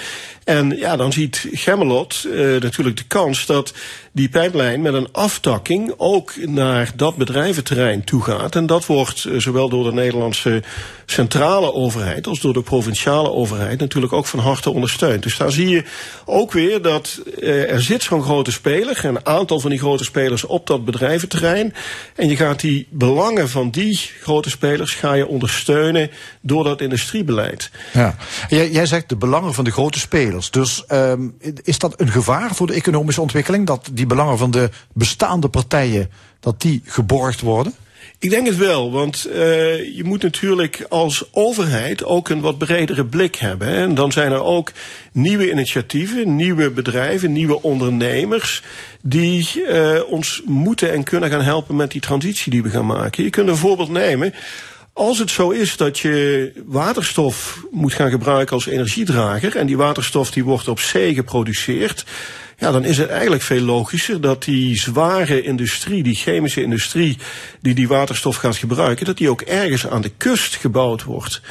Speaker 7: En ja, dan ziet Gemmelot natuurlijk de kans dat die pijplijn met een aftakking ook naar dat bedrijventerrein toe gaat. En dat wordt eh, zowel door de Nederlandse centrale overheid als door de provinciale overheid natuurlijk ook van harte ondersteund. Dus daar zie je ook weer dat eh, er zit zo'n grote speler, een aantal van die grote spelers op dat bedrijventerrein. En je gaat die belangen van die grote spelers ga je ondersteunen door dat industriebeleid.
Speaker 2: Ja. Jij, jij zegt de belangen van de grote spelers. Dus um, is dat een gevaar voor de economische ontwikkeling? Dat die belangen van de bestaande partijen, dat die geborgd worden?
Speaker 7: Ik denk het wel, want uh, je moet natuurlijk als overheid ook een wat bredere blik hebben. En dan zijn er ook nieuwe initiatieven, nieuwe bedrijven, nieuwe ondernemers die uh, ons moeten en kunnen gaan helpen met die transitie die we gaan maken. Je kunt een voorbeeld nemen. Als het zo is dat je waterstof moet gaan gebruiken als energiedrager en die waterstof die wordt op zee geproduceerd, ja, dan is het eigenlijk veel logischer dat die zware industrie, die chemische industrie die die waterstof gaat gebruiken, dat die ook ergens aan de kust gebouwd wordt.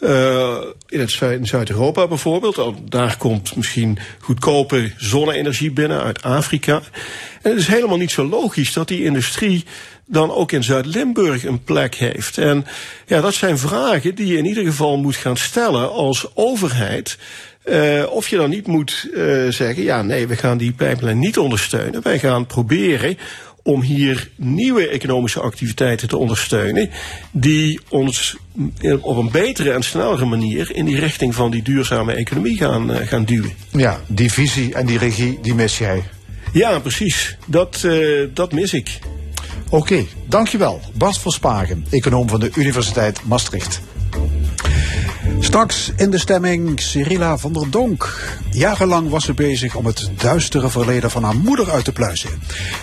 Speaker 7: Uh, in, het, Zuid-Europa bijvoorbeeld, daar komt misschien goedkope zonne-energie binnen uit Afrika. En het is helemaal niet zo logisch dat die industrie dan ook in Zuid-Limburg een plek heeft. En ja, dat zijn vragen die je in ieder geval moet gaan stellen als overheid. Uh, of je dan niet moet uh, zeggen, ja nee, we gaan die pijplijn niet ondersteunen. Wij gaan proberen om hier nieuwe economische activiteiten te ondersteunen, die ons op een betere en snellere manier in die richting van die duurzame economie gaan, uh, gaan duwen.
Speaker 2: Ja, die visie en die regie, die mis jij.
Speaker 7: Ja, precies. Dat, dat mis ik.
Speaker 2: Oké, okay, dankjewel. Bas Verspagen, econoom van de Universiteit Maastricht.
Speaker 4: Straks in de stemming Cyrilla van der Donk. Jarenlang was ze bezig om het duistere verleden van haar moeder uit te pluizen.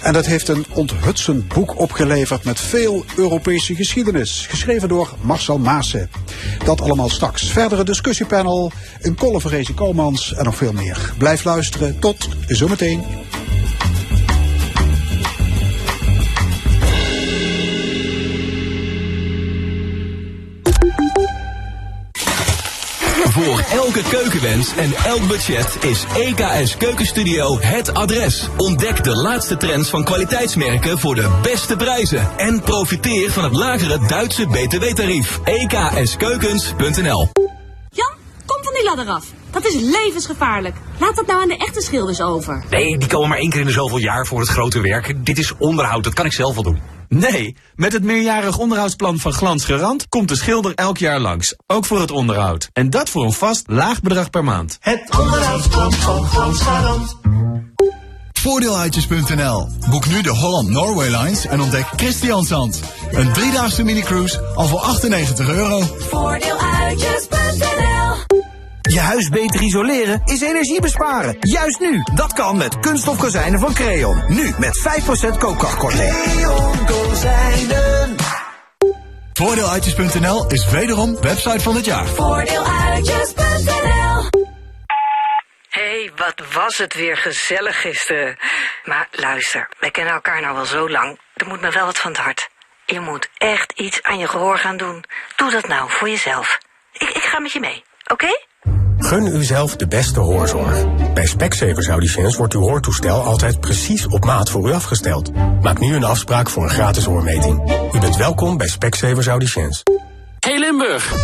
Speaker 4: En dat heeft een onthutsend boek opgeleverd met veel Europese geschiedenis. Geschreven door Marcel Maassen. Dat allemaal straks. Verdere discussiepanel, een column van Rezi en nog veel meer. Blijf luisteren. Tot zometeen.
Speaker 8: Voor elke keukenwens en elk budget is EKS Keukenstudio het adres. Ontdek de laatste trends van kwaliteitsmerken voor de beste prijzen. En profiteer van het lagere Duitse btw-tarief. EKSkeukens.nl
Speaker 9: Jan, kom van die ladder af. Dat is levensgevaarlijk. Laat dat nou aan de echte schilders over.
Speaker 10: Nee, die komen maar één keer in de zoveel jaar voor het grote werk. Dit is onderhoud, dat kan ik zelf wel doen.
Speaker 11: Nee, met het meerjarig onderhoudsplan van Glansgerand komt de schilder elk jaar langs. Ook voor het onderhoud. En dat voor een vast laag bedrag per maand.
Speaker 12: Het onderhoudsplan van Glansgerand. Voordeeluitjes.nl. Boek nu de Holland Norway Lines en ontdek Christian Zand. Een driedaagse minicruise al voor 98 euro.
Speaker 13: Voordeeluitjes.nl
Speaker 14: je huis beter isoleren is energie besparen. Juist nu. Dat kan met kunststof kozijnen van Creon. Nu met 5% koopkrachtkorting.
Speaker 12: Creon kozijnen. Voordeeluitjes.nl is wederom website van het jaar.
Speaker 13: Voordeeluitjes.nl
Speaker 15: Hé, hey, wat was het weer gezellig gisteren. Maar luister, wij kennen elkaar nou wel zo lang. Er moet me wel wat van het hart. Je moet echt iets aan je gehoor gaan doen. Doe dat nou voor jezelf. Ik, ik ga met je mee, oké? Okay?
Speaker 16: Gun uzelf de beste hoorzorg. Bij Specsavers Audiciëns wordt uw hoortoestel altijd precies op maat voor u afgesteld. Maak nu een afspraak voor een gratis hoormeting. U bent welkom bij Specsavers Audiciëns.
Speaker 17: Hey Limburg!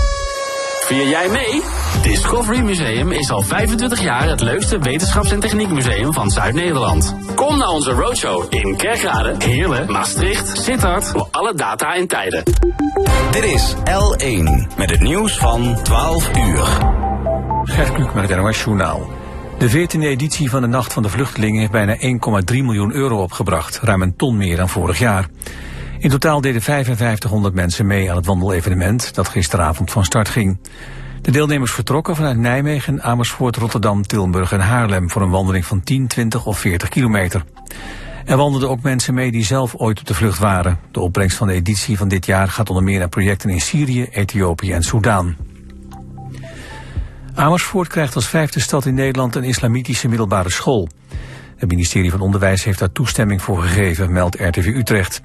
Speaker 17: Vier jij mee? Discovery Museum is al 25 jaar het leukste wetenschaps- en techniekmuseum van Zuid-Nederland. Kom naar onze roadshow in Kerkrade, Heerlen, Maastricht, Sittard voor alle data en tijden.
Speaker 8: Dit is L1 met het nieuws van 12 uur.
Speaker 18: Gert Kluk met het NOS Journaal. De 14e editie van de Nacht van de Vluchtelingen heeft bijna 1,3 miljoen euro opgebracht, ruim een ton meer dan vorig jaar. In totaal deden 5500 mensen mee aan het wandelevenement dat gisteravond van start ging. De deelnemers vertrokken vanuit Nijmegen, Amersfoort, Rotterdam, Tilburg en Haarlem voor een wandeling van 10, 20 of 40 kilometer. Er wandelden ook mensen mee die zelf ooit op de vlucht waren. De opbrengst van de editie van dit jaar gaat onder meer naar projecten in Syrië, Ethiopië en Soudaan. Amersfoort krijgt als vijfde stad in Nederland een islamitische middelbare school. Het ministerie van Onderwijs heeft daar toestemming voor gegeven, meldt RTV Utrecht.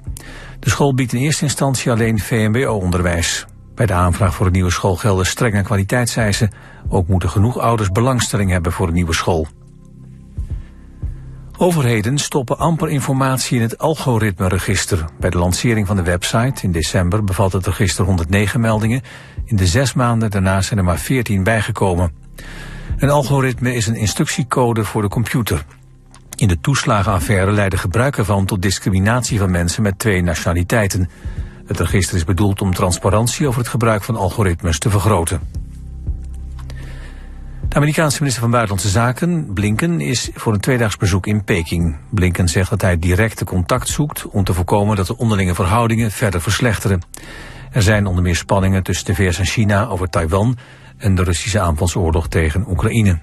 Speaker 18: De school biedt in eerste instantie alleen VMBO-onderwijs. Bij de aanvraag voor een nieuwe school gelden strenge kwaliteitseisen. Ook moeten genoeg ouders belangstelling hebben voor een nieuwe school. Overheden stoppen amper informatie in het algoritmeregister. Bij de lancering van de website in december bevat het register 109 meldingen. In de zes maanden daarna zijn er maar 14 bijgekomen. Een algoritme is een instructiecode voor de computer. In de toeslagenaffaire leidde gebruik ervan tot discriminatie van mensen met twee nationaliteiten. Het register is bedoeld om transparantie over het gebruik van algoritmes te vergroten. De Amerikaanse minister van Buitenlandse Zaken, Blinken, is voor een tweedaags bezoek in Peking. Blinken zegt dat hij directe contact zoekt om te voorkomen dat de onderlinge verhoudingen verder verslechteren. Er zijn onder meer spanningen tussen de VS en China over Taiwan en de Russische aanvalsoorlog tegen Oekraïne.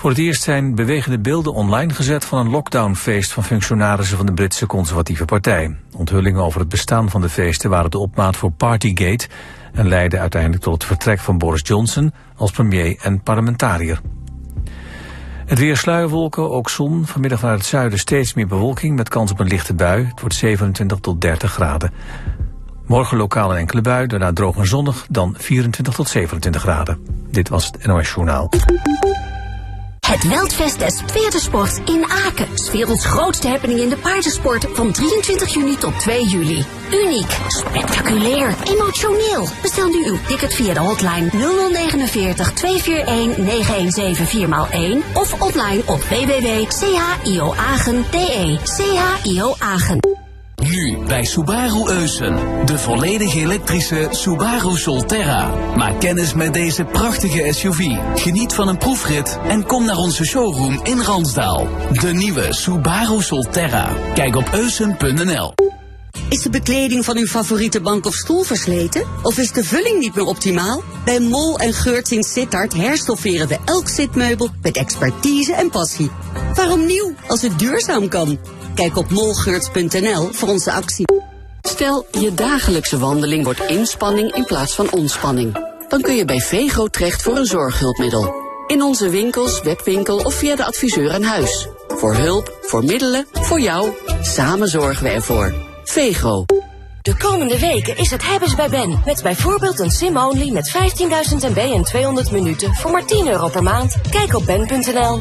Speaker 18: Voor het eerst zijn bewegende beelden online gezet van een lockdownfeest van functionarissen van de Britse conservatieve partij. Onthullingen over het bestaan van de feesten waren de opmaat voor Partygate en leidden uiteindelijk tot het vertrek van Boris Johnson als premier en parlementariër. Het weer sluierwolken, ook zon. Vanmiddag vanuit het zuiden steeds meer bewolking met kans op een lichte bui. Het wordt 27 tot 30 graden. Morgen lokaal een enkele bui, daarna droog en zonnig, dan 24 tot 27 graden. Dit was het NOS Journaal.
Speaker 19: Het Veldfest des in Aken. 's werelds grootste happening in de paardensport van 23 juni tot 2 juli. Uniek, spectaculair, emotioneel. Bestel nu uw ticket via de hotline 0049 241 9174 x 1 of online op www.chioagen.de. CHIO Agen.
Speaker 20: Nu bij Subaru Eusen. De volledig elektrische Subaru Solterra. Maak kennis met deze prachtige SUV. Geniet van een proefrit en kom naar onze showroom in Ransdaal. De nieuwe Subaru Solterra. Kijk op eusen.nl.
Speaker 21: Is de bekleding van uw favoriete bank of stoel versleten? Of is de vulling niet meer optimaal? Bij Mol en Geurts in Sittard herstofferen we elk zitmeubel met expertise en passie. Waarom nieuw als het duurzaam kan? Kijk op molgeurts.nl voor onze actie.
Speaker 22: Stel, je dagelijkse wandeling wordt inspanning in plaats van ontspanning. Dan kun je bij Vego terecht voor een zorghulpmiddel. In onze winkels, webwinkel of via de adviseur aan huis. Voor hulp, voor middelen, voor jou. Samen zorgen we ervoor. Vego.
Speaker 23: De komende weken is het hebben's bij Ben. Met bijvoorbeeld een sim-only met 15.000 MB en 200 minuten voor maar 10 euro per maand. Kijk op ben.nl.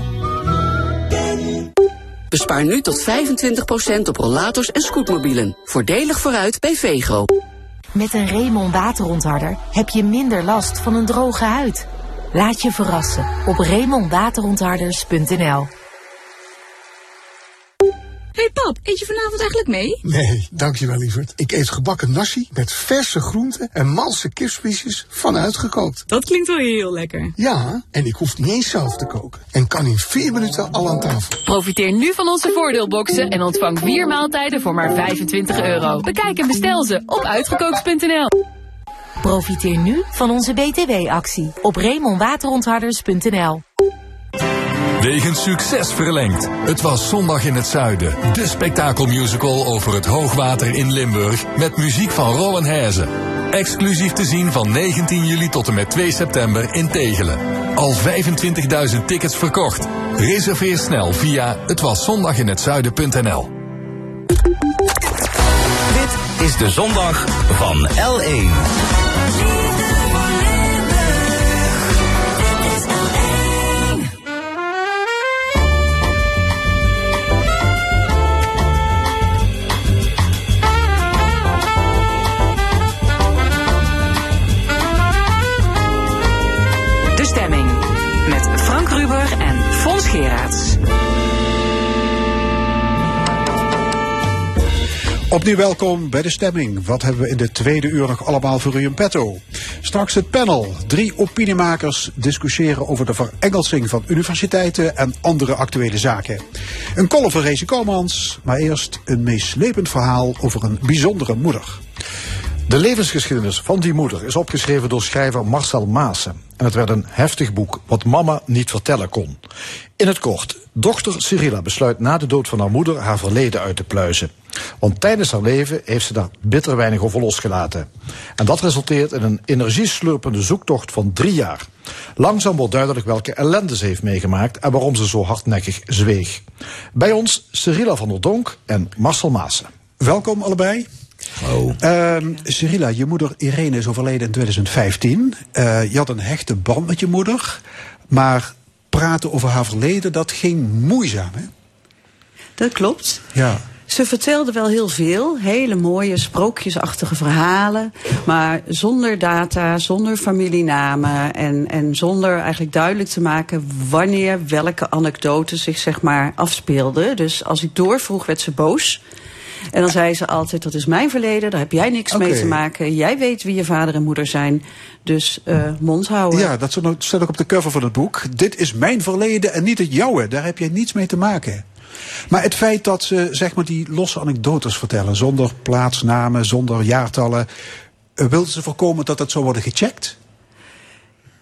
Speaker 22: Bespaar nu tot 25% op rollators en scootmobielen. Voordelig vooruit bij Vego.
Speaker 24: Met een Remon waterontharder heb je minder last van een droge huid. Laat je verrassen op remonwaterontharders.nl
Speaker 25: hey pap, eet je vanavond eigenlijk mee?
Speaker 26: Nee, dankjewel lieverd. Ik eet gebakken nasi met verse groenten en malse kipspiesjes vanuit gekookt.
Speaker 25: Dat klinkt wel heel lekker.
Speaker 26: Ja, en ik hoef niet eens zelf te koken. En kan in vier minuten al aan tafel.
Speaker 27: Profiteer nu van onze voordeelboxen en ontvang vier maaltijden voor maar 25 euro. Bekijk en bestel ze op uitgekookt.nl.
Speaker 24: Profiteer nu van onze BTW-actie op remonwaterontharders.nl.
Speaker 28: Wegens succes verlengd. Het was zondag in het zuiden. De spektakelmusical over het hoogwater in Limburg. Met muziek van Rowan Hezen. Exclusief te zien van 19 juli tot en met 2 september in Tegelen. Al 25.000 tickets verkocht. Reserveer snel via hetwaszondaginhetzuiden.nl
Speaker 8: Dit is de zondag van L1.
Speaker 1: Opnieuw welkom bij de stemming. Wat hebben we in de tweede uur nog allemaal voor u in petto? Straks het panel. Drie opiniemakers discussiëren over de verengelsing van universiteiten en andere actuele zaken. Een column van Rezi Komans, maar eerst een meeslepend verhaal over een bijzondere moeder.
Speaker 29: De levensgeschiedenis van die moeder is opgeschreven door schrijver Marcel Maassen. En het werd een heftig boek wat mama niet vertellen kon. In het kort, dochter Cyrilla besluit na de dood van haar moeder haar verleden uit te pluizen. Want tijdens haar leven heeft ze daar bitter weinig over losgelaten. En dat resulteert in een energieslurpende zoektocht van drie jaar. Langzaam wordt duidelijk welke ellende ze heeft meegemaakt en waarom ze zo hardnekkig zweeg. Bij ons Cyrilla van der Donk en Marcel Maassen.
Speaker 1: Welkom allebei.
Speaker 29: Oh.
Speaker 1: Ehm Cyrilla, je moeder Irene is overleden in 2015. Eh, je had een hechte band met je moeder. Maar praten over haar verleden, dat ging moeizaam, hè?
Speaker 30: Dat klopt.
Speaker 1: Ja.
Speaker 30: Ze vertelde wel heel veel, hele mooie sprookjesachtige verhalen, maar zonder data, zonder familienamen en, en zonder eigenlijk duidelijk te maken wanneer welke anekdote zich zeg maar afspeelde. Dus als ik doorvroeg werd ze boos. En dan zei ze altijd, dat is mijn verleden, daar heb jij niks mee te maken. Jij weet wie je vader en moeder zijn, dus eh mond houden.
Speaker 1: Ja, dat staat ook- op de cover van het boek. Dit is mijn verleden en niet het jouwe. Daar heb je niets mee te maken. Maar het feit dat ze zeg maar, die losse anekdotes vertellen, zonder plaatsnamen, zonder jaartallen, eh, wilden ze voorkomen dat dat zou worden gecheckt?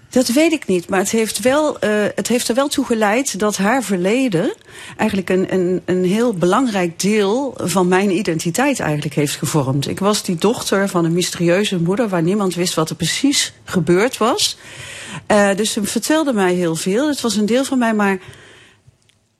Speaker 30: Dat weet ik niet, maar het heeft, wel, eh, het heeft er wel toe geleid dat haar verleden eigenlijk een, een, een heel belangrijk deel van mijn identiteit eigenlijk heeft gevormd. Ik was die dochter van een mysterieuze moeder waar niemand wist wat er precies gebeurd was. Eh, dus ze vertelde mij heel veel. Het was een deel van mij, maar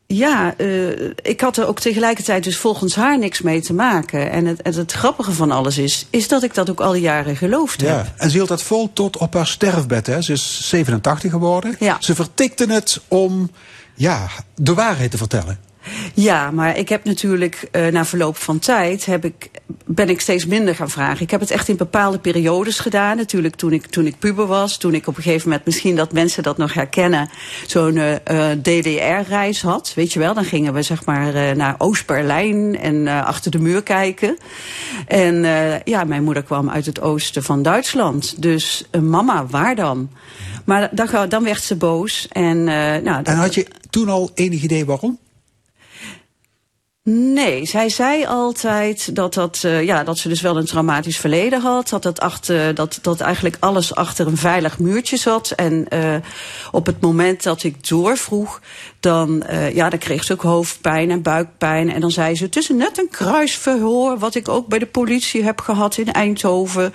Speaker 30: ja, eh, ik had er ook tegelijkertijd dus volgens haar niks mee te maken. En het, het, het grappige van alles is, is dat ik dat ook al die jaren geloofd heb.
Speaker 1: Ja. En ze hield dat vol tot op haar sterfbed. Hè. Ze is 87 geworden.
Speaker 30: Ja.
Speaker 1: Ze vertikte het om ja, de waarheid te vertellen.
Speaker 30: Ja, maar ik heb natuurlijk eh, na verloop van tijd heb ik, ben ik steeds minder gaan vragen. Ik heb het echt in bepaalde periodes gedaan. Natuurlijk toen ik, toen ik puber was, toen ik op een gegeven moment, misschien dat mensen dat nog herkennen, zo'n eh, eh, DDR-reis had. Weet je wel, dan gingen we zeg maar eh, naar Oost-Berlijn en achter de muur kijken. En ja, mijn moeder kwam uit het oosten van Duitsland. Dus mama, waar dan? Maar dan, dan werd ze boos. En, nou,
Speaker 1: En had je toen al enig idee waarom?
Speaker 30: Nee, zij zei altijd dat, dat, eh, ja, dat ze dus wel een traumatisch verleden had. Dat, dat, achter, dat, dat eigenlijk alles achter een veilig muurtje zat. En eh, op het moment dat ik doorvroeg, dan, eh, ja, dan kreeg ze ook hoofdpijn en buikpijn. En dan zei ze, het is net een kruisverhoor... wat ik ook bij de politie heb gehad in Eindhoven.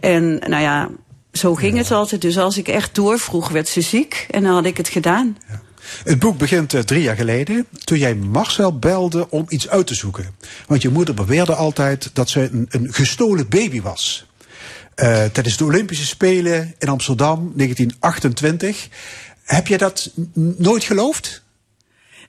Speaker 30: En nou ja, zo ging het altijd. Dus als ik echt doorvroeg, werd ze ziek. En dan had ik het gedaan.
Speaker 1: Het boek begint eh, drie jaar geleden, toen jij Marcel belde om iets uit te zoeken. Want je moeder beweerde altijd dat ze een, een gestolen baby was. Eh, tijdens de Olympische Spelen in Amsterdam, 1928. Heb je dat nooit geloofd?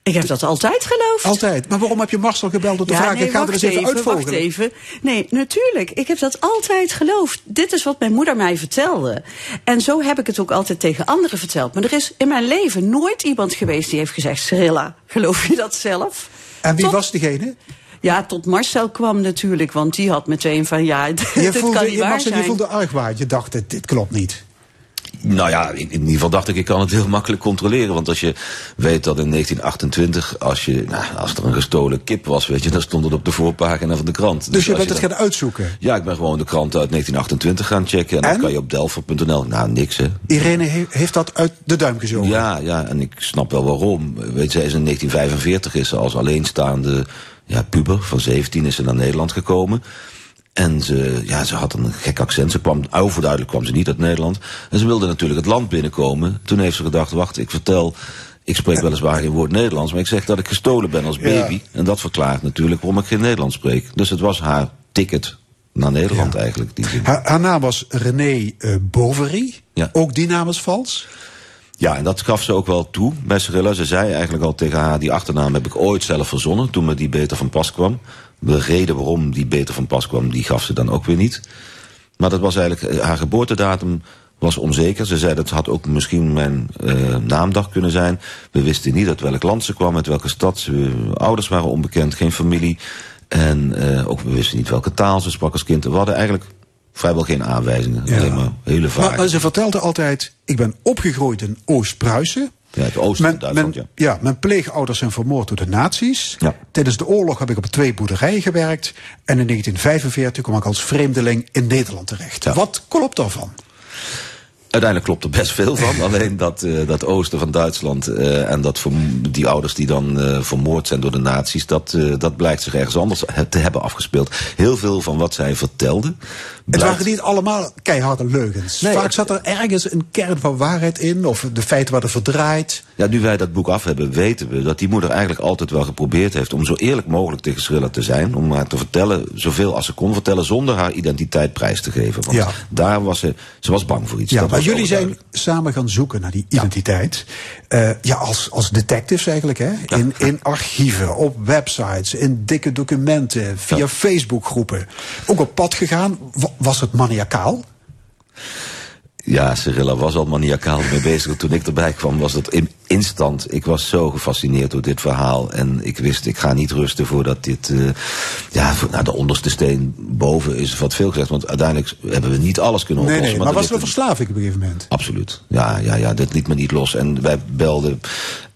Speaker 30: Ik heb dat altijd geloofd.
Speaker 1: Altijd. Maar waarom heb je Marcel gebeld om te vragen?
Speaker 30: nee,
Speaker 1: Ga er
Speaker 30: wacht
Speaker 1: eens even,
Speaker 30: Wacht
Speaker 1: uitvogelen.
Speaker 30: even. Nee, natuurlijk. Ik heb dat altijd geloofd. Dit is wat mijn moeder mij vertelde. En zo heb ik het ook altijd tegen anderen verteld. Maar er is in mijn leven nooit iemand geweest die heeft gezegd... Cyrilla, geloof je dat zelf?
Speaker 1: En wie
Speaker 30: Tot-
Speaker 1: was diegene?
Speaker 30: Ja, tot Marcel kwam natuurlijk. Want die had meteen van... ja, dit
Speaker 1: Je
Speaker 30: kan
Speaker 1: voelde,
Speaker 30: niet
Speaker 1: je,
Speaker 30: waar
Speaker 1: Marcel, je voelde argwaan. Je dacht, dit, dit klopt niet.
Speaker 31: Nou ja, in, ieder geval dacht ik, ik kan het heel makkelijk controleren. Want als je weet dat in 1928, als, je, nou, als er een gestolen kip was, weet je, dan stond het op de voorpagina van de krant.
Speaker 1: Dus je
Speaker 31: als
Speaker 1: bent het
Speaker 31: dan-
Speaker 1: gaan uitzoeken.
Speaker 31: Ja, ik ben gewoon de krant uit 1928 gaan checken. En,
Speaker 1: En?
Speaker 31: dat kan je op delver.nl. Nou, niks hè.
Speaker 1: Irene he- heeft dat uit de duim gezogen.
Speaker 31: Ja, ja, en ik snap wel waarom. Weet je, zij is in 1945 is ze als alleenstaande ja, puber van 17 is ze naar Nederland gekomen. En ze, ja, ze had een gek accent. Ze kwam, overduidelijk kwam ze niet uit Nederland. En ze wilde natuurlijk het land binnenkomen. Toen heeft ze gedacht, wacht, ik vertel... Ik spreek weliswaar geen woord Nederlands, maar ik zeg dat ik gestolen ben als baby. En dat verklaart natuurlijk waarom ik geen Nederlands spreek. Dus het was haar ticket naar Nederland eigenlijk. Die
Speaker 1: Haar, haar naam was René eh Bovary.
Speaker 31: Ja.
Speaker 1: Ook die naam is vals.
Speaker 31: Ja, en dat gaf ze ook wel toe bij Cyrilla. Ze zei eigenlijk al tegen haar, die achternaam heb ik ooit zelf verzonnen... toen me die beter van pas kwam. De reden waarom die beter van pas kwam, die gaf ze dan ook weer niet. Maar dat was eigenlijk, eh, haar geboortedatum was onzeker. Ze zei dat had ook misschien mijn eh, naamdag kunnen zijn. We wisten niet uit welk land ze kwam, uit welke stad. Ze, ouders waren onbekend, geen familie. En eh, ook we wisten niet welke taal ze sprak als kind. We hadden eigenlijk vrijwel geen aanwijzingen.
Speaker 1: Ja.
Speaker 31: Alleen maar hele vaak.
Speaker 1: Maar, maar ze vertelde altijd, ik ben opgegroeid in Oost-Pruisen.
Speaker 31: Ja, het oosten
Speaker 1: Mijn,
Speaker 31: van Duitsland, ja.
Speaker 1: ja, mijn pleegouders zijn vermoord door de nazi's. Tijdens de oorlog heb ik op twee boerderijen gewerkt. En in 1945 kwam ik als vreemdeling in Nederland terecht. Wat klopt daarvan?
Speaker 31: Uiteindelijk klopt er best veel van. Alleen dat, eh, dat oosten van Duitsland eh, en dat die ouders die dan eh, vermoord zijn door de nazi's, dat, dat blijkt zich ergens anders te hebben afgespeeld. Heel veel van wat zij vertelde.
Speaker 1: Het waren niet allemaal keiharde leugens.
Speaker 31: Nee,
Speaker 1: Vaak zat er ergens een kern van waarheid in. Of de feiten werden verdraaid.
Speaker 31: Ja, nu wij dat boek af hebben, weten we dat die moeder eigenlijk altijd wel geprobeerd heeft om zo eerlijk mogelijk tegen Schrilla te zijn. Om haar te vertellen, zoveel als ze kon vertellen, zonder haar identiteit prijs te geven. Want
Speaker 1: Ja.
Speaker 31: daar was ze, ze was bang voor iets.
Speaker 1: Ja,
Speaker 31: Dat
Speaker 1: maar jullie zijn samen gaan zoeken naar die identiteit. Eh, ja, als, als detectives eigenlijk, hè? In, in archieven, op websites, in dikke documenten, via Facebookgroepen. Ook op pad gegaan. Wa- Was het maniacaal?
Speaker 31: Ja, Cyrilla was al maniacaal mee bezig. Toen ik erbij kwam, was dat in instant. Ik was zo gefascineerd door dit verhaal. En ik wist, ik ga niet rusten voordat dit. eh, ja, voor, nou, de onderste steen boven is wat veel gezegd. Want uiteindelijk hebben we niet alles kunnen
Speaker 1: Nee,
Speaker 31: oplossen.
Speaker 1: nee, maar
Speaker 31: er
Speaker 1: was er een verslaving op een gegeven moment?
Speaker 31: Absoluut. Ja, ja, ja, dat liet me niet los. En wij belden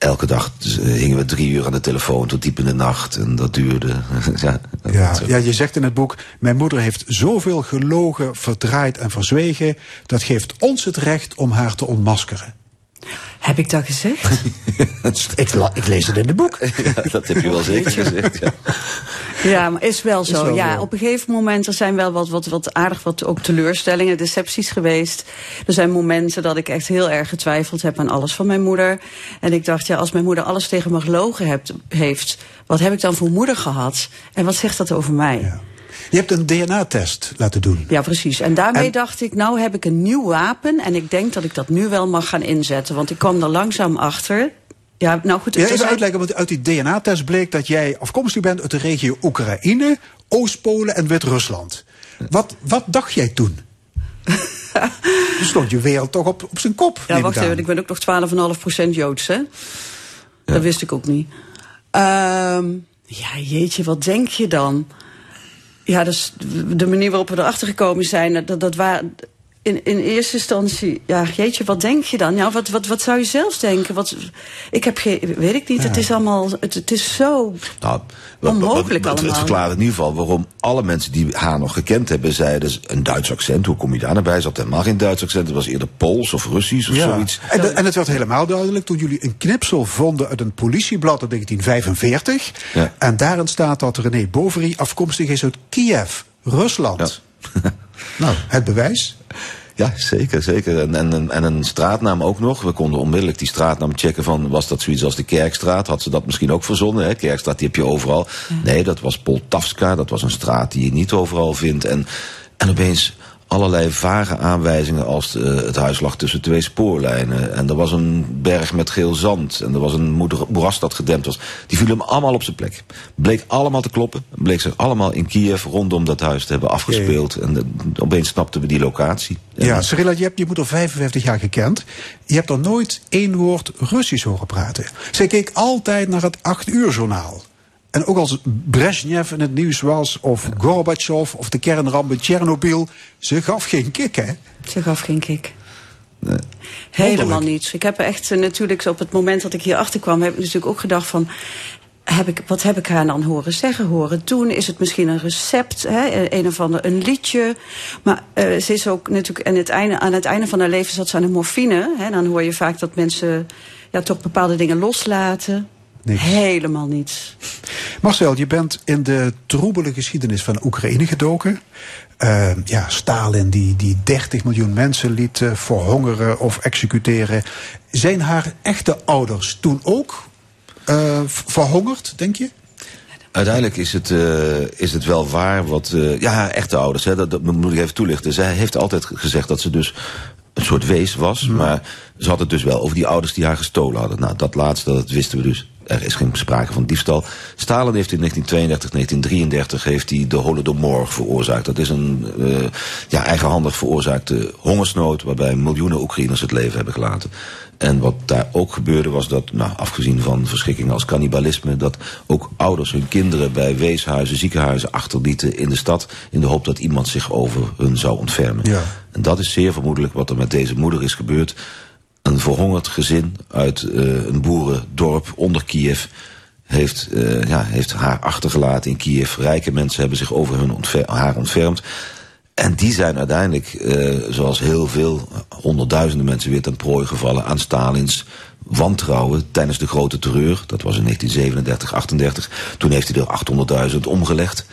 Speaker 31: elke dag, dus, eh, hingen we drie uur aan de telefoon tot diep in de nacht. En dat duurde. ja,
Speaker 1: Ja, ja, je zegt in het boek, mijn moeder heeft zoveel gelogen, verdraaid en verzwegen. Dat geeft ons het recht om haar te ontmaskeren.
Speaker 30: Heb ik dat gezegd?
Speaker 1: ik, ik lees het in het boek.
Speaker 31: Ja, dat heb je wel zeker gezegd. Ja.
Speaker 30: Ja, maar is wel
Speaker 1: Is
Speaker 30: zo.
Speaker 1: wel
Speaker 30: ja, op een gegeven moment er zijn wel wat, wat, wat aardig wat ook teleurstellingen, decepties geweest. Er zijn momenten dat ik echt heel erg getwijfeld heb aan alles van mijn moeder. En ik dacht, ja, als mijn moeder alles tegen me gelogen hebt, heeft, wat heb ik dan voor moeder gehad? En wat zegt dat over mij?
Speaker 1: Je hebt een DNA-test laten doen.
Speaker 30: Ja, precies. En daarmee
Speaker 1: En-
Speaker 30: dacht ik, nou heb ik een nieuw wapen en ik denk dat ik dat nu wel mag gaan inzetten. Want ik kwam er langzaam achter. Ja, nou goed.
Speaker 1: Ja, even uitleggen, want uit die DNA-test bleek dat jij afkomstig bent uit de regio Oekraïne, Oost-Polen en Wit-Rusland. Wat, wat dacht jij toen? Toen stond je wereld toch op, op zijn kop.
Speaker 30: Ja, wacht even, ik ben ook nog 12,5% Joods, hè? Dat wist ik ook niet. Ehm, ja, jeetje, wat denk je dan? Ja, dus de manier waarop we erachter gekomen zijn, dat, dat waren... In, in eerste instantie, ja, jeetje, wat denk je dan? Ja, wat, wat, wat zou je zelf denken? Wat, ik heb geen, weet ik niet, het is allemaal, het, het is zo
Speaker 31: Nou, wat-
Speaker 30: onmogelijk
Speaker 31: wat- wat- Het
Speaker 30: allemaal.
Speaker 31: verklaart in ieder geval waarom alle mensen die haar nog gekend hebben, zeiden dus een Duits accent. Hoe kom je daar naar bij? Ze had helemaal geen Duits accent. Het was eerder Pools of Russisch of
Speaker 1: Ja.
Speaker 31: zoiets.
Speaker 1: En, de- en het werd helemaal duidelijk toen jullie een knipsel vonden uit een politieblad uit 1945.
Speaker 31: Ja.
Speaker 1: En daarin staat dat René Bovary afkomstig is uit Kiev, Rusland. nou, het bewijs.
Speaker 31: Ja, zeker, zeker. En, en, en- en een straatnaam ook nog. We konden onmiddellijk die straatnaam checken van... was dat zoiets als de Kerkstraat? Had ze dat misschien ook verzonnen? Hè? Kerkstraat, die heb je overal. Nee, dat was Poltavska. Dat was een straat die je niet overal vindt. En, en opeens allerlei vage aanwijzingen als eh, het huis lag tussen twee spoorlijnen. En er was een berg met geel zand. En er was een moeras dat gedempt was. Die vielen hem allemaal op zijn plek. Bleek allemaal te kloppen. Bleek zich allemaal in Kiev rondom dat huis te hebben afgespeeld. En eh, opeens snapten we die locatie. En-
Speaker 1: Ja, Cyrilla, je hebt je moeder 55 jaar gekend. Je hebt er nooit één woord Russisch horen praten. Zij keek altijd naar het 8 uur journaal. En ook als Brezhnev in het nieuws was, of Gorbachev, of de kernramp in Tsjernobyl, ze gaf geen kick, hè?
Speaker 30: Ze gaf geen kick. Helemaal niets. Ik heb echt eh, natuurlijk op het moment dat ik hier achter kwam, heb ik natuurlijk ook gedacht van. Heb ik, wat heb ik haar dan horen zeggen, horen doen? Is het misschien een recept, hè? een of ander een liedje? Maar eh, ze is ook natuurlijk aan het, einde, aan het einde van haar leven zat ze aan de morfine. Hè? Dan hoor je vaak dat mensen ja, toch bepaalde dingen loslaten. Helemaal niets.
Speaker 1: Marcel, je bent in de troebele geschiedenis van Oekraïne gedoken. Eh, ja, Stalin die, die 30 miljoen mensen liet eh, verhongeren of executeren. Zijn haar echte ouders toen ook eh, verhongerd, denk je?
Speaker 31: Uiteindelijk is het, eh, is het wel waar wat. eh, ja, echte ouders, hè, dat, dat moet ik even toelichten. Zij heeft altijd gezegd dat ze dus een soort wees was. Maar ze had het dus wel over die ouders die haar gestolen hadden. Nou, dat laatste, dat wisten we dus er is geen sprake van diefstal. Stalin heeft in 1932, 1933 heeft hij de Holodomor veroorzaakt. Dat is een uh, ja, eigenhandig veroorzaakte hongersnood waarbij miljoenen Oekraïners het leven hebben gelaten. En wat daar ook gebeurde was dat, nou, afgezien van verschrikkingen als cannibalisme, dat ook ouders hun kinderen bij weeshuizen, ziekenhuizen achterlieten in de stad in de hoop dat iemand zich over hun zou ontfermen.
Speaker 1: Ja.
Speaker 31: En dat is zeer vermoedelijk wat er met deze moeder is gebeurd. Een verhongerd gezin uit uh, een boerendorp onder Kiev heeft, uh, ja, heeft haar achtergelaten in Kiev. Rijke mensen hebben zich over hun haar ontfermd. En die zijn uiteindelijk, uh, zoals heel veel, honderdduizenden mensen weer ten prooi gevallen aan Stalins wantrouwen tijdens de grote terreur. Dat was in 1937, 38. Toen heeft hij er 800.000 omgelegd.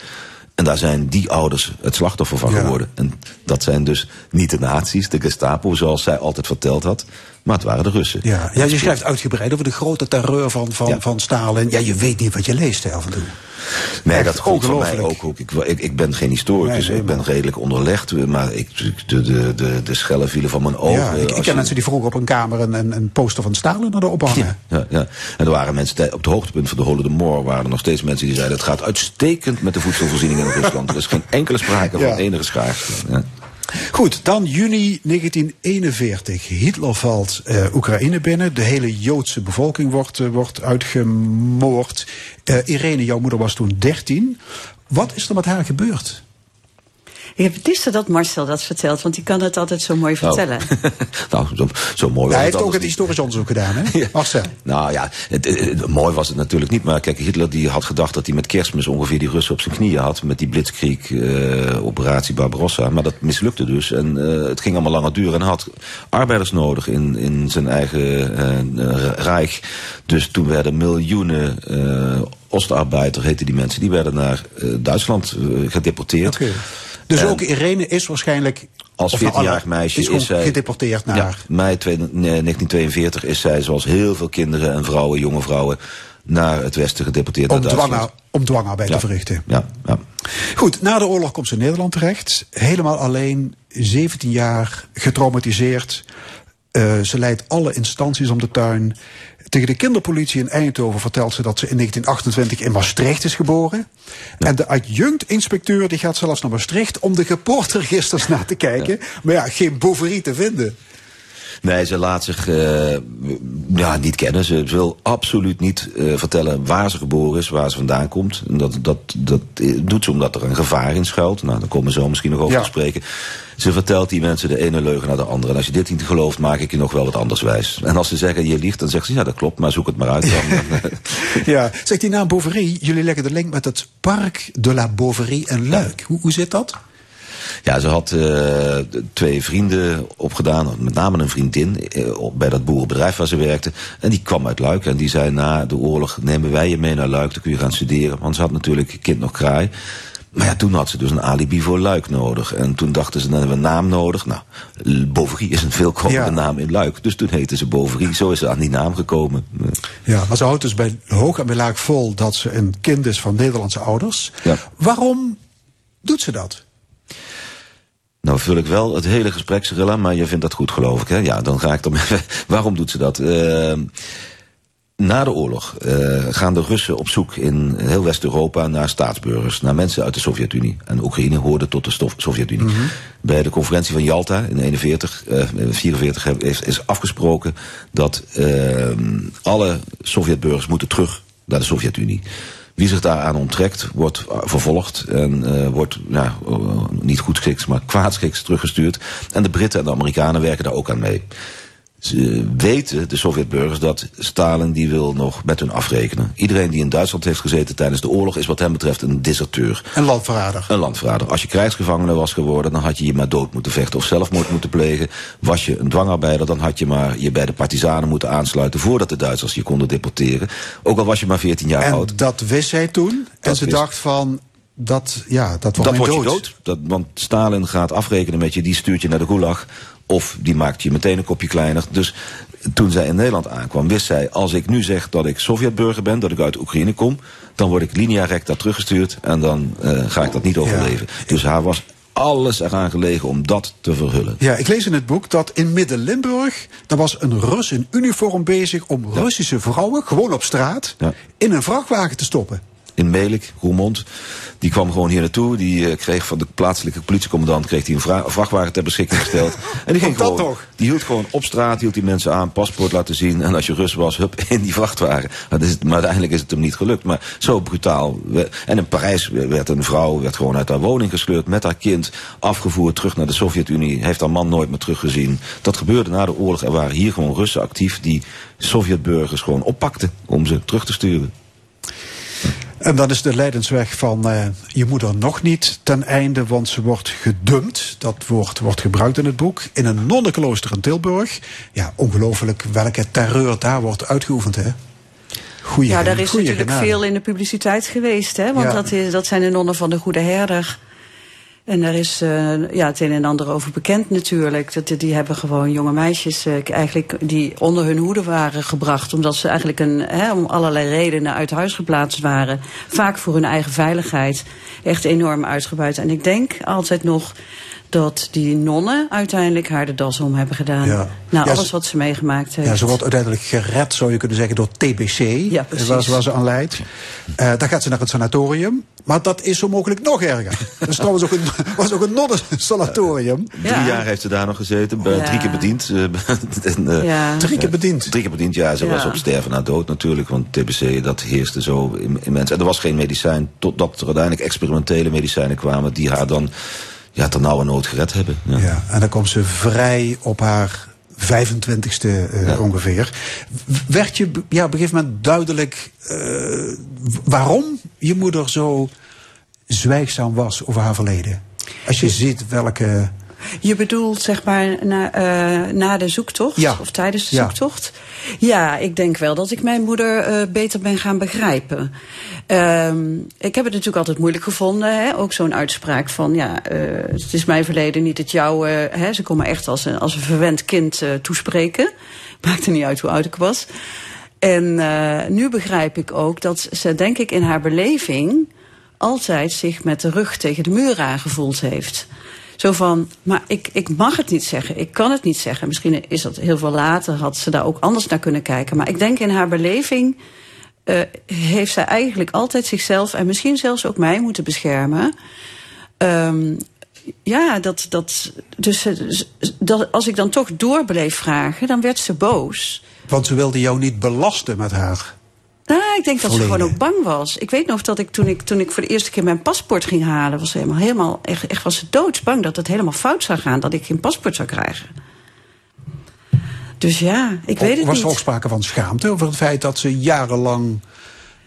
Speaker 31: En daar zijn die ouders het slachtoffer van geworden. En dat zijn dus niet de nazi's, de Gestapo, zoals zij altijd verteld had. Maar het waren de Russen.
Speaker 1: Ja, ja je schrijft uitgebreid over de grote terreur van, van, ja. van Stalin. Ja, je weet niet wat je leest hè, af en toe.
Speaker 31: Nee, Echt dat gold voor mij ook. ook. Ik, ik, ik ben geen historicus, nee, nee, ik ben redelijk onderlegd. Maar ik, de, de, de, de schellen vielen van mijn ogen.
Speaker 1: Ja, ik, ik ken mensen die vroeger op een kamer een, een, een poster van Stalin hadden ophangen.
Speaker 31: Ja, ja. En er waren mensen, op het hoogtepunt van de Holodomor waren er nog steeds mensen die zeiden... het gaat uitstekend met de voedselvoorziening in Rusland. er is geen enkele sprake van enige schaarste. Ja.
Speaker 1: Goed, dan juni 1941. Hitler valt uh, Oekraïne binnen. De hele Joodse bevolking wordt, uh, wordt uitgemoord. Uh, Irene, jouw moeder was toen 13. Wat is er met haar gebeurd?
Speaker 30: Ik heb het liefst dat Marcel dat vertelt, want die kan het altijd zo mooi vertellen.
Speaker 31: Nou, nou zo, zo mooi
Speaker 1: ja, Hij heeft ook het historisch onderzoek gedaan, hè? Ja. Marcel.
Speaker 31: Nou ja, het, het, het, mooi was het natuurlijk niet. Maar kijk, Hitler die had gedacht dat hij met kerstmis ongeveer die Russen op zijn knieën had. Met die blitzkrieg-operatie uh, Barbarossa. Maar dat mislukte dus. En uh, het ging allemaal langer duren. En hij had arbeiders nodig in, in zijn eigen uh, rijk. Dus toen werden miljoenen Oostenarbeider, heten die mensen, die werden naar Duitsland gedeporteerd.
Speaker 1: Okay. Dus ook Irene is waarschijnlijk
Speaker 31: als 14-jarig meisje
Speaker 1: is,
Speaker 31: is zij
Speaker 1: gedeporteerd naar.
Speaker 31: Ja, mei 1942 is zij, zoals heel veel kinderen en vrouwen, jonge vrouwen, naar het westen gedeporteerd.
Speaker 1: Om, dwang, om dwangarbeid
Speaker 31: ja.
Speaker 1: te verrichten.
Speaker 31: Ja, ja.
Speaker 1: Goed, na de oorlog komt ze in Nederland terecht. Helemaal alleen, 17 jaar, getraumatiseerd. Uh, ze leidt alle instanties om de tuin. Tegen de kinderpolitie in Eindhoven vertelt ze dat ze in 1928 in Maastricht is geboren. Ja. En de adjunct-inspecteur die gaat zelfs naar Maastricht om de geboorteregisters na te kijken. Ja. Maar ja, geen boverie te vinden.
Speaker 31: Nee, ze laat zich uh, ja, niet kennen. Ze wil absoluut niet uh, vertellen waar ze geboren is, waar ze vandaan komt. En dat, dat, dat doet ze omdat er een gevaar in schuilt. Nou, daar komen we zo misschien nog over ja. te spreken. Ze vertelt die mensen de ene leugen naar de andere. En als je dit niet gelooft, maak ik je nog wel wat anders wijs. En als ze zeggen je liegt, dan zegt ze ja dat klopt, maar zoek het maar uit dan.
Speaker 1: ja, zegt die naam Boverie, jullie leggen de link met het Parc de la Boverie en Luik. Hoe, hoe zit dat?
Speaker 31: Ja, ze had uh, twee vrienden opgedaan, met name een vriendin, uh, bij dat boerenbedrijf waar ze werkte. En die kwam uit Luik en die zei na de oorlog, nemen wij je mee naar Luik, dan kun je gaan studeren. Want ze had natuurlijk kind nog kraai. Maar ja, toen had ze dus een alibi voor Luik nodig. En toen dachten ze, dan hebben we een naam nodig. Nou, Boverie is een ja. naam in Luik. Dus toen heette ze Boverie. Zo is ze aan die naam gekomen.
Speaker 1: Ja, maar ze houdt dus bij hoog en bij laag vol dat ze een kind is van Nederlandse ouders.
Speaker 31: Ja.
Speaker 1: Waarom doet ze dat?
Speaker 31: Nou vul ik wel het hele gesprek, Cyrilla, maar je vindt dat goed, geloof ik. Hè? Ja, dan ga ik dan even. Waarom doet ze dat? Uh, na de oorlog uh, gaan de Russen op zoek in heel West-Europa naar staatsburgers, naar mensen uit de Sovjet-Unie. En Oekraïne hoorde tot de Sovjet-Unie. Mm -hmm. Bij de conferentie van Yalta in 41, uh, 44 is, is afgesproken dat uh, alle Sovjetburgers moeten terug naar de Sovjet-Unie. Wie zich daaraan onttrekt, wordt vervolgd en uh, wordt nou, niet goedschiks, maar kwaadschiks teruggestuurd. En de Britten en de Amerikanen werken daar ook aan mee. Ze weten, de Sovjetburgers, dat Stalin die wil nog met hun afrekenen. Iedereen die in Duitsland heeft gezeten tijdens de oorlog is wat hem betreft een deserteur.
Speaker 1: Een landverrader.
Speaker 31: Een landverrader. Als je krijgsgevangene was geworden, dan had je je maar dood moeten vechten of zelfmoord moeten plegen. Was je een dwangarbeider, dan had je maar je bij de partisanen moeten aansluiten voordat de Duitsers je konden deporteren. Ook al was je maar 14 jaar
Speaker 1: en
Speaker 31: oud.
Speaker 1: En dat wist zij toen. En ze wist... dacht van, dat, ja, dat wordt,
Speaker 31: dat wordt
Speaker 1: dood.
Speaker 31: je dood. Dat, want Stalin gaat afrekenen met je, die stuurt je naar de gulag. Of die maakt je meteen een kopje kleiner. Dus toen zij in Nederland aankwam, wist zij... als ik nu zeg dat ik Sovjetburger ben, dat ik uit Oekraïne kom... dan word ik linea recta teruggestuurd en dan uh, ga ik dat niet overleven. Ja. Dus haar was alles eraan gelegen om dat te verhullen.
Speaker 1: Ja, ik lees in het boek dat in Midden-Limburg... daar was een Rus in uniform bezig om Russische vrouwen... gewoon op straat in een vrachtwagen te stoppen.
Speaker 31: In Melik, Roermond. Die kwam gewoon hier naartoe. Die eh, kreeg van de plaatselijke politiecommandant kreeg die een vra- vrachtwagen ter beschikking gesteld. En die ging
Speaker 1: dat
Speaker 31: gewoon.
Speaker 1: toch?
Speaker 31: Die hield gewoon op straat, hield die mensen aan, paspoort laten zien. En als je Rus was, hup, in die vrachtwagen. Maar, is, maar uiteindelijk is het hem niet gelukt. Maar zo brutaal. En in Parijs werd een vrouw werd gewoon uit haar woning gesleurd met haar kind. Afgevoerd terug naar de Sovjet-Unie. Heeft haar man nooit meer teruggezien. Dat gebeurde na de oorlog. Er waren hier gewoon Russen actief die Sovjetburgers gewoon oppakten om ze terug te sturen.
Speaker 1: En dan is de leidensweg van eh, je moeder nog niet ten einde, want ze wordt gedumpt. Dat woord wordt gebruikt in het boek. In een nonnenklooster in Tilburg. Ja, ongelooflijk welke terreur daar wordt uitgeoefend, hè? Goeie,
Speaker 30: ja, daar is natuurlijk
Speaker 1: genade.
Speaker 30: veel in de publiciteit geweest. Hè? Want
Speaker 1: Ja.
Speaker 30: dat, is, dat zijn de nonnen van de Goede Herder. En daar is eh, ja, het een en ander over bekend natuurlijk. Dat, die hebben gewoon jonge meisjes eh, eigenlijk die onder hun hoede waren gebracht. Omdat ze eigenlijk een, om allerlei redenen uit huis geplaatst waren. Vaak voor hun eigen veiligheid. Echt enorm uitgebuit. En ik denk altijd nog dat die nonnen uiteindelijk haar de das om hebben gedaan.
Speaker 1: Ja.
Speaker 30: Nou,
Speaker 1: Ja,
Speaker 30: alles wat ze meegemaakt heeft.
Speaker 1: Ja, ze wordt uiteindelijk gered, zou je kunnen zeggen, door TBC.
Speaker 30: Ja,
Speaker 1: eh,
Speaker 30: precies.
Speaker 1: waar, ze- waar ze aan leidt. Eh dan gaat ze naar het sanatorium. Maar dat is zo mogelijk nog erger. Dat is trouwens ook een, was ook een nonnensanatorium.
Speaker 31: Drie jaar heeft ze daar nog gezeten,
Speaker 1: Ja.
Speaker 31: drie keer bediend. eh, en, eh,
Speaker 1: Ja. Drie keer bediend?
Speaker 31: Drie keer bediend, ja. Ze
Speaker 1: Ja.
Speaker 31: was op sterven na dood natuurlijk, want TBC dat heerste zo mensen. En er was geen medicijn, totdat er uiteindelijk experimentele medicijnen kwamen die haar dan ja, ter nauwe nood gered hebben. Ja.
Speaker 1: Ja, en dan komt ze vrij op haar 25ste eh, ongeveer. Werd je ja, op een gegeven moment duidelijk eh, waarom je moeder zo zwijgzaam was over haar verleden? Als je ziet welke.
Speaker 30: Je bedoelt zeg maar na, eh, na de zoektocht?
Speaker 1: Ja.
Speaker 30: Of tijdens de
Speaker 1: Ja.
Speaker 30: zoektocht? Ja, ik denk wel dat ik mijn moeder eh, beter ben gaan begrijpen. Ehm, ik heb het natuurlijk altijd moeilijk gevonden. Hè? Ook zo'n uitspraak van, ja, eh, het is mijn verleden, niet het jouwe. Hè? Ze kon me echt als een, als een verwend kind toespreken. Maakte niet uit hoe oud ik was. En nu begrijp ik ook dat ze, denk ik, in haar beleving altijd zich met de rug tegen de muur aangevoeld heeft. Zo van, maar ik, ik mag het niet zeggen, ik kan het niet zeggen. Misschien is dat heel veel later, had ze daar ook anders naar kunnen kijken. Maar ik denk in haar beleving eh, heeft zij eigenlijk altijd zichzelf en misschien zelfs ook mij moeten beschermen. Ehm, ja, dat, dat, dus, eh, dat, als ik dan toch door bleef vragen, dan werd ze boos.
Speaker 1: Want ze wilde jou niet belasten met haar.
Speaker 30: Nou, ik denk dat ze gewoon ook bang was. Ik weet nog dat ik toen, ik toen ik voor de eerste keer mijn paspoort ging halen, was ze helemaal, helemaal echt, echt was ze doodsbang dat het helemaal fout zou gaan, dat ik geen paspoort zou krijgen. Dus ja, ik weet het
Speaker 1: was
Speaker 30: niet.
Speaker 1: er ook sprake van schaamte over het feit dat ze jarenlang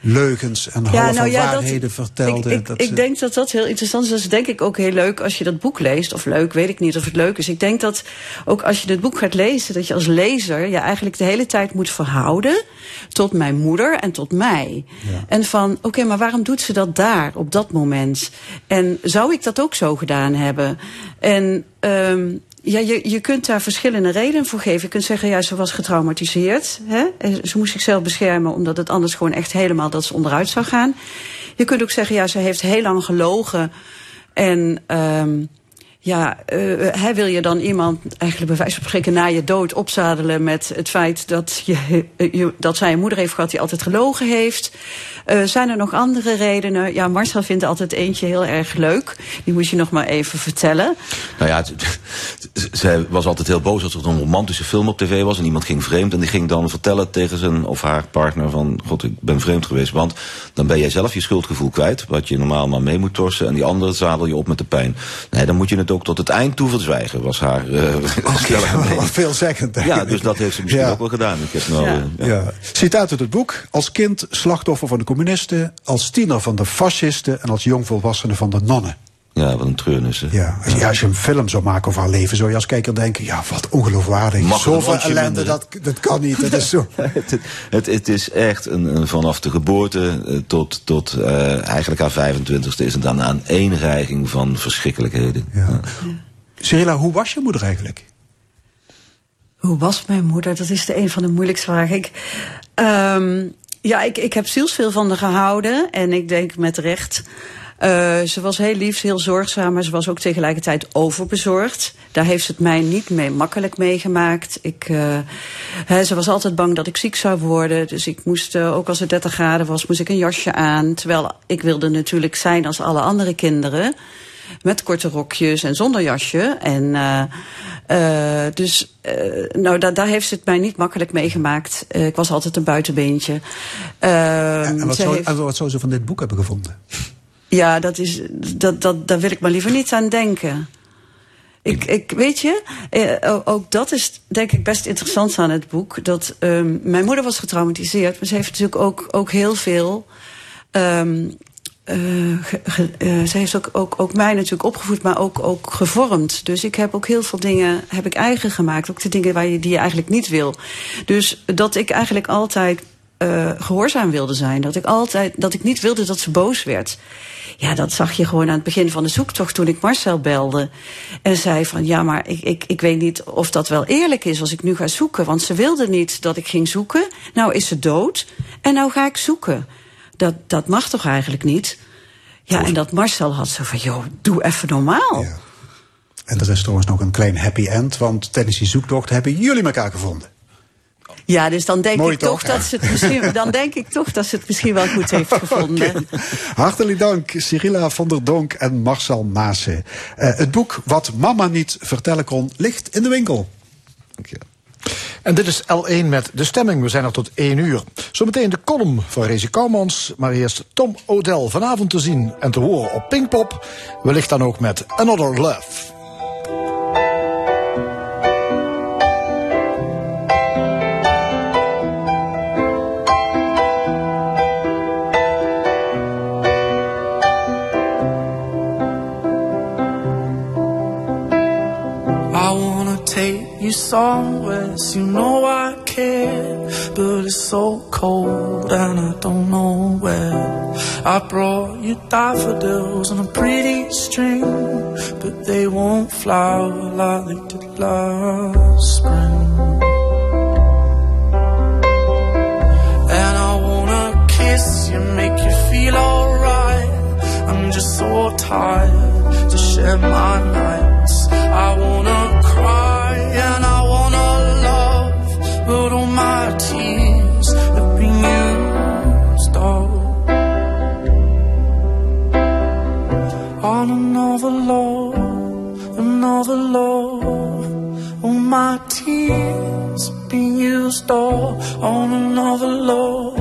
Speaker 1: leugens en halve
Speaker 30: nou ja, dat-
Speaker 1: waarheden vertelde?
Speaker 30: Ik, ik,
Speaker 1: dat
Speaker 30: ik
Speaker 1: ze-
Speaker 30: denk dat dat heel interessant is. Dat is denk ik ook heel leuk als je dat boek leest. Of leuk, weet ik niet of het leuk is. Ik denk dat ook als je dit boek gaat lezen, dat je als lezer je eigenlijk de hele tijd moet verhouden tot mijn moeder en tot mij. En van, oké, maar waarom doet ze dat daar op dat moment? En zou ik dat ook zo gedaan hebben? En ehm, ja, je, je kunt daar verschillende redenen voor geven. Je kunt zeggen, ja, ze was getraumatiseerd. Hè? Ze moest zichzelf beschermen omdat het anders gewoon echt helemaal dat ze onderuit zou gaan. Je kunt ook zeggen, ja, ze heeft heel lang gelogen. En ehm, ja, eh, hij wil je dan iemand eigenlijk bij wijze van spreken na je dood opzadelen met het feit dat, je, eh, dat zij een moeder heeft gehad die altijd gelogen heeft. Eh, zijn er nog andere redenen? Ja, Marcel vindt altijd eentje heel erg leuk. Die moet je nog maar even vertellen.
Speaker 31: Nou ja, zij was altijd heel boos als er een romantische film op tv was en iemand ging vreemd. En die ging dan vertellen tegen zijn of haar partner van, god, ik ben vreemd geweest. Want dan ben jij zelf je schuldgevoel kwijt, wat je normaal maar mee moet torsen. En die andere zadel je op met de pijn. Nee, dan moet je het ook tot het eind toe verzwijgen, was haar uh, stellige mening.
Speaker 1: Veelzeggend.
Speaker 31: Ja, dus dat heeft ze misschien
Speaker 1: Ja.
Speaker 31: ook wel gedaan. Ik heb nou,
Speaker 1: Ja.
Speaker 31: eh,
Speaker 1: Ja. Citaat uit het boek. Als kind slachtoffer van de communisten, als tiener van de fascisten en als jongvolwassene van de nonnen.
Speaker 31: Ja, wat een treurnis. hè.
Speaker 1: Ja, als, ja, als je een film zou maken over haar leven, zou je als kijker denken: ja, wat ongeloofwaardig.
Speaker 31: Mag
Speaker 1: Zoveel ellende,
Speaker 31: minder,
Speaker 1: dat, dat kan niet. Dat is zo.
Speaker 31: het, het, het is echt een, een vanaf de geboorte eh, tot, tot eh, eigenlijk haar 25ste is het dan een eenreiging van verschrikkelijkheden. Ja.
Speaker 1: Cyrilla, hoe was je moeder eigenlijk?
Speaker 30: Hoe was mijn moeder? Dat is de een van de moeilijkste vragen. Ik, ehm, ja, ik, ik heb zielsveel van haar gehouden. En ik denk met recht. Uh, ze was heel lief, heel zorgzaam, maar ze was ook tegelijkertijd overbezorgd. Daar heeft ze het mij niet mee makkelijk meegemaakt. Ik, hè, ze was altijd bang dat ik ziek zou worden. Dus ik moest, uh, ook als het 30 graden was, moest ik een jasje aan. Terwijl ik wilde natuurlijk zijn als alle andere kinderen. Met korte rokjes en zonder jasje. En uh, uh, dus uh, nou, da daar heeft ze het mij niet makkelijk meegemaakt. Ik was altijd een buitenbeentje.
Speaker 1: En, wat zou, heeft... en wat zou ze van dit boek hebben gevonden?
Speaker 30: Ja, dat is, dat, dat, daar wil ik maar liever niet aan denken. Ik, ik, weet je, eh, ook dat is denk ik best interessant aan het boek. Dat um, mijn moeder was getraumatiseerd, maar ze heeft natuurlijk ook, ook heel veel. Um, uh, ge, ge, uh, ze heeft ook, ook, ook mij natuurlijk opgevoed, maar ook, ook gevormd. Dus ik heb ook heel veel dingen heb ik eigen gemaakt. Ook de dingen waar je, die je eigenlijk niet wil. Dus dat ik eigenlijk altijd uh, gehoorzaam wilde zijn. Dat ik altijd, dat ik niet wilde dat ze boos werd. Ja, dat zag je gewoon aan het begin van de zoektocht toen ik Marcel belde. En zei van, ja, maar ik, ik, ik weet niet of dat wel eerlijk is als ik nu ga zoeken. Want ze wilde niet dat ik ging zoeken. Nou is ze dood en nou ga ik zoeken. Dat, dat mag toch eigenlijk niet? Ja, en dat Marcel had zo van, joh, doe even normaal. Ja.
Speaker 1: En er is trouwens nog een klein happy end, want tijdens die zoektocht hebben jullie elkaar gevonden.
Speaker 30: Ja, dus dan denk Mooi ik toch, toch dat ze het misschien, dan denk ik toch dat ze het misschien wel goed heeft gevonden. Okay.
Speaker 1: Hartelijk dank, Cyrilla van der Donk en Marcel Maassen. Uh, het boek Wat Mama niet vertellen kon, ligt in de winkel.
Speaker 29: Dank je. En dit is L1 met de stemming. We zijn er tot 1 uur. Zometeen de column van Rezi Kouwmans. Maar eerst Tom O'Dell vanavond te zien en te horen op Pinkpop. Wellicht dan ook met Another Love.
Speaker 32: Cold and I don't know where. I brought you daffodils on a pretty string, but they won't flower like they did last spring. And I wanna kiss you, make you feel alright. I'm just so tired to share my nights. I wanna cry and I wanna love, but all my tears on another love, another love. All my tears been used all on another love,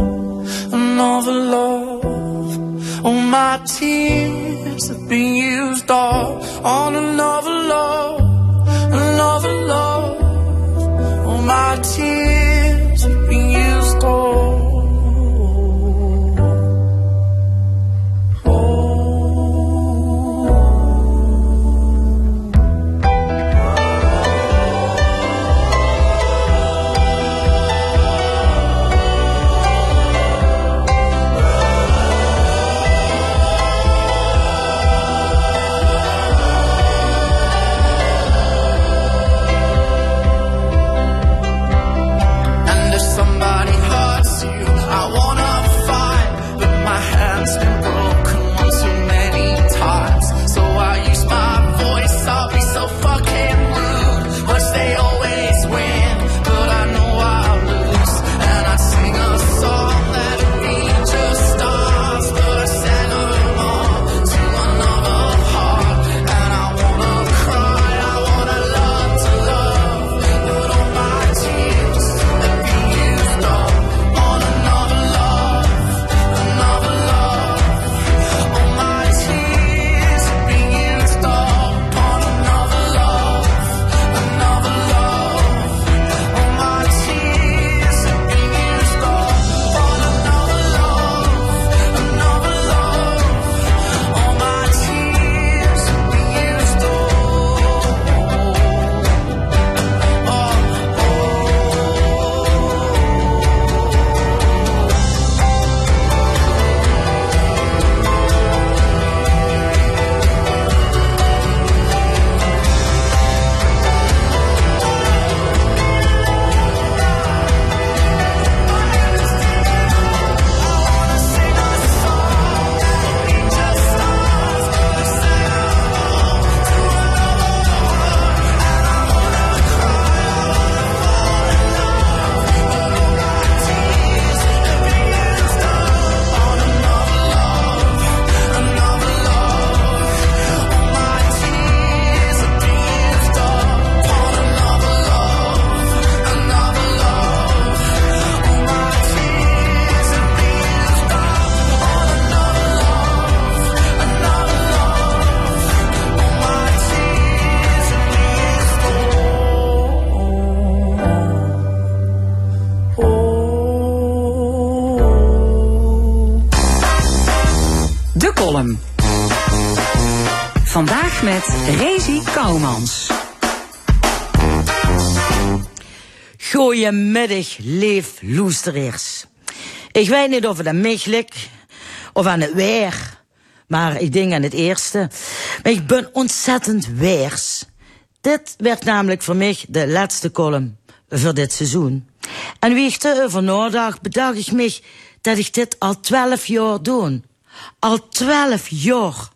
Speaker 32: another love. All my tears have been used all on another love another love. All my tears have been used all.
Speaker 33: Rezi Kouwmans.
Speaker 34: Goeiemiddag, leef loesteraars. Ik weet niet of het aan mij of aan het weer. Maar ik denk aan het eerste. Maar ik ben ontzettend weers. Dit werd namelijk voor mij de laatste column voor dit seizoen. En wie ik erover nadacht, bedacht ik me dat ik dit al twaalf jaar doe. Al twaalf jaar.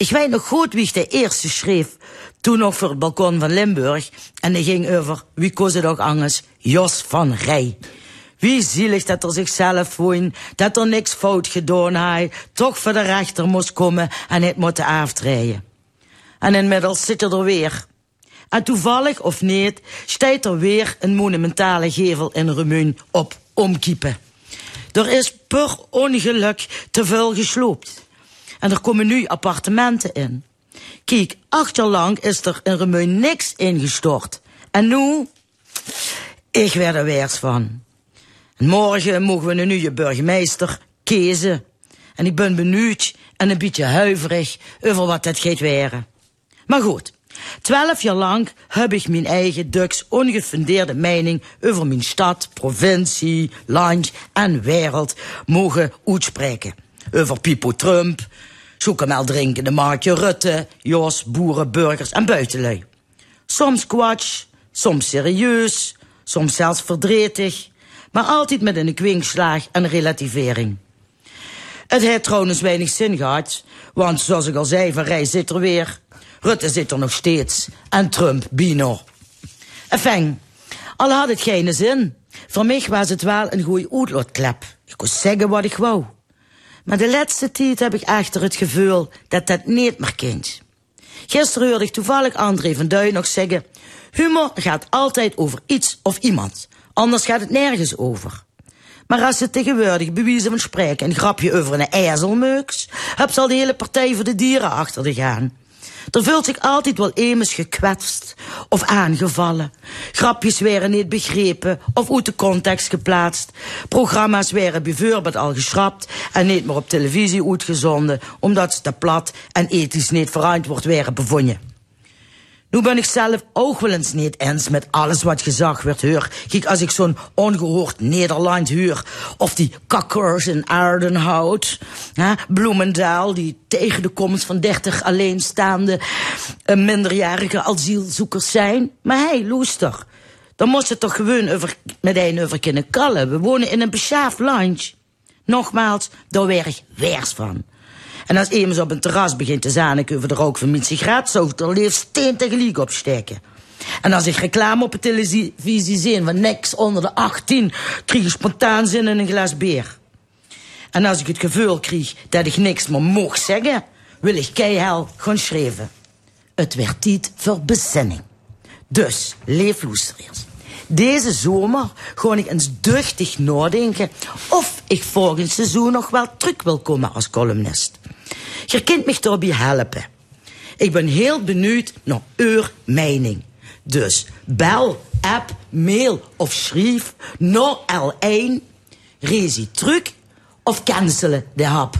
Speaker 34: Ik weet nog goed wie ik de eerste schreef. Toen nog voor het balkon van Limburg. En die ging over, wie koos het ook anders? Jos van Rij. Wie zielig dat er zichzelf woont, dat er niks fout gedaan hij, toch voor de rechter moest komen en het moeten aftreden. En inmiddels zit er weer. En toevallig of niet, staat er weer een monumentale gevel in Remun op omkiepen. Er is per ongeluk te veel gesloopt. En er komen nu appartementen in. Kijk, acht jaar lang is er in Remun niks ingestort. En nu, ik werd er weers van. En morgen mogen we een nieuwe burgemeester kiezen. En ik ben benieuwd en een beetje huiverig over wat dat gaat weren. Maar goed, twaalf jaar lang heb ik mijn eigen Dux ongefundeerde mening over mijn stad, provincie, land en wereld mogen uitspreken. Over Pipo Trump, zoeken drinkende Markje Rutte, Jos, boeren, burgers en buitenlui. Soms kwatsch, soms serieus, soms zelfs verdrietig, maar altijd met een kwinkslag en relativering. Het heeft trouwens weinig zin gehad, want zoals ik al zei, Van Rij zit er weer, Rutte zit er nog steeds en Trump bino. Enfin, al had het geen zin. Voor mij was het wel een goeie uitlaatklep. Ik kon zeggen wat ik wou. Maar de laatste tijd heb ik echter het gevoel dat dat niet meer kent. Gisteren hoorde ik toevallig André van Duin nog zeggen... humor gaat altijd over iets of iemand. Anders gaat het nergens over. Maar als ze tegenwoordig bewijzen van spreken een grapje over een ijzelmeuks... heb ze al de hele partij voor de dieren achter de gaan. Er voelt zich altijd wel eens gekwetst of aangevallen. Grapjes werden niet begrepen of uit de context geplaatst. Programma's werden bijvoorbeeld al geschrapt en niet meer op televisie uitgezonden... omdat ze te plat en ethisch niet verantwoord werden bevonden. Nu ben ik zelf ook wel eens niet eens met alles wat gezegd werd, hoor. Kijk, als ik zo'n ongehoord Nederland huur, of die kakkers in Aardenhout, hè, Bloemendaal, die tegen de komst van dertig alleenstaande uh, minderjarige asielzoekers zijn. Maar hey, loester, dan moest het toch gewoon over, met over kunnen kallen. We wonen in een beschaafd land. Nogmaals, daar werd ik weers van. En als iemand op een terras begint te zaniken over de rook van mijn sigaret, zou ik er liefst steen tegelijk opsteken. En als ik reclame op de televisie zie van niks onder de 18, krijg ik spontaan zin in een glas bier. En als ik het gevoel krijg dat ik niks meer mocht zeggen, wil ik keihel gaan schrijven. Het werd tijd voor bezinning. Dus, leef loesterers. Deze zomer ga ik eens duchtig nadenken of ik volgend seizoen nog wel terug wil komen als columnist. Je kunt me daarbij helpen. Ik ben heel benieuwd naar uw mening. Dus bel, app, mail of schrijf naar L1, resie terug of cancelen de hap.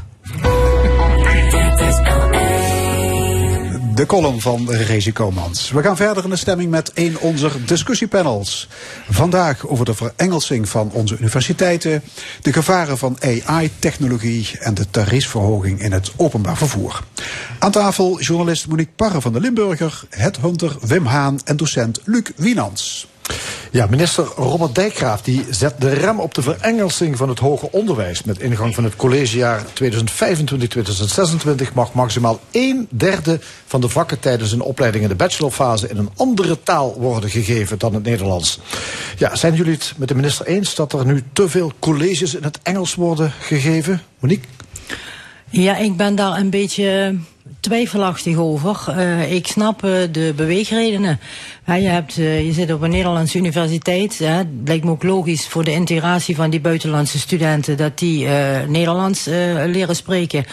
Speaker 1: De column van Rezi Komans. We gaan verder in de stemming met een onze discussiepanels. Vandaag over de verengelsing van onze universiteiten, de gevaren van AI-technologie en de tariefsverhoging in het openbaar vervoer. Aan tafel journalist Monique Parre van de Limburger, headhunter Wim Haan en docent Luc Wienans.
Speaker 29: Ja, minister Robert Dijkgraaf die zet de rem op de verengelsing van het hoger onderwijs. Met ingang van het collegejaar 2025-2026 mag maximaal een derde van de vakken tijdens een opleiding in de bachelorfase in een andere taal worden gegeven dan het Nederlands. Ja, zijn jullie het met de minister eens dat er nu te veel colleges in het Engels worden gegeven? Monique?
Speaker 35: Ja, ik ben daar een beetje twijfelachtig over. Uh, ik snap uh, de beweegredenen. Je, uh, je zit op een Nederlandse universiteit. Hè. Het lijkt me ook logisch voor de integratie van die buitenlandse studenten dat die Nederlands leren spreken.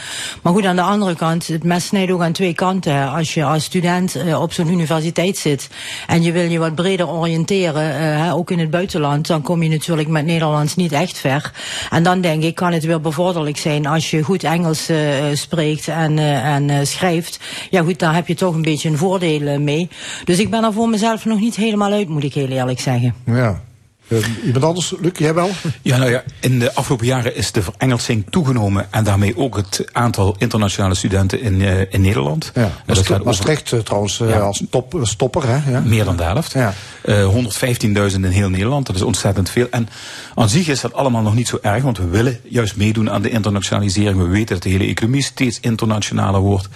Speaker 35: Maar goed, aan de andere kant, het mes snijdt ook aan twee kanten. Als je als student op zo'n universiteit zit en je wil je wat breder oriënteren, hè, ook in het buitenland, dan kom je natuurlijk met Nederlands niet echt ver. En dan denk ik, kan het weer bevorderlijk zijn als je goed Engels spreekt en, en schrijft. Ja goed, daar heb je toch een beetje een voordeel mee. Dus ik ben er voor mezelf nog niet helemaal uit, moet ik heel eerlijk zeggen.
Speaker 2: Ja. Uh, iemand anders, Luc, jij wel?
Speaker 36: Ja, nou ja, in de afgelopen jaren is de verengelsing toegenomen en daarmee ook het aantal internationale studenten in, uh, in Nederland.
Speaker 2: Ja, dat gaat Maastricht over... trouwens ja. als top, stopper, hè? Ja.
Speaker 36: Meer dan de helft. Ja. 115.000 in heel Nederland, dat is ontzettend veel. En aan zich is dat allemaal nog niet zo erg, want we willen juist meedoen aan de internationalisering. We weten dat de hele economie steeds internationaler wordt.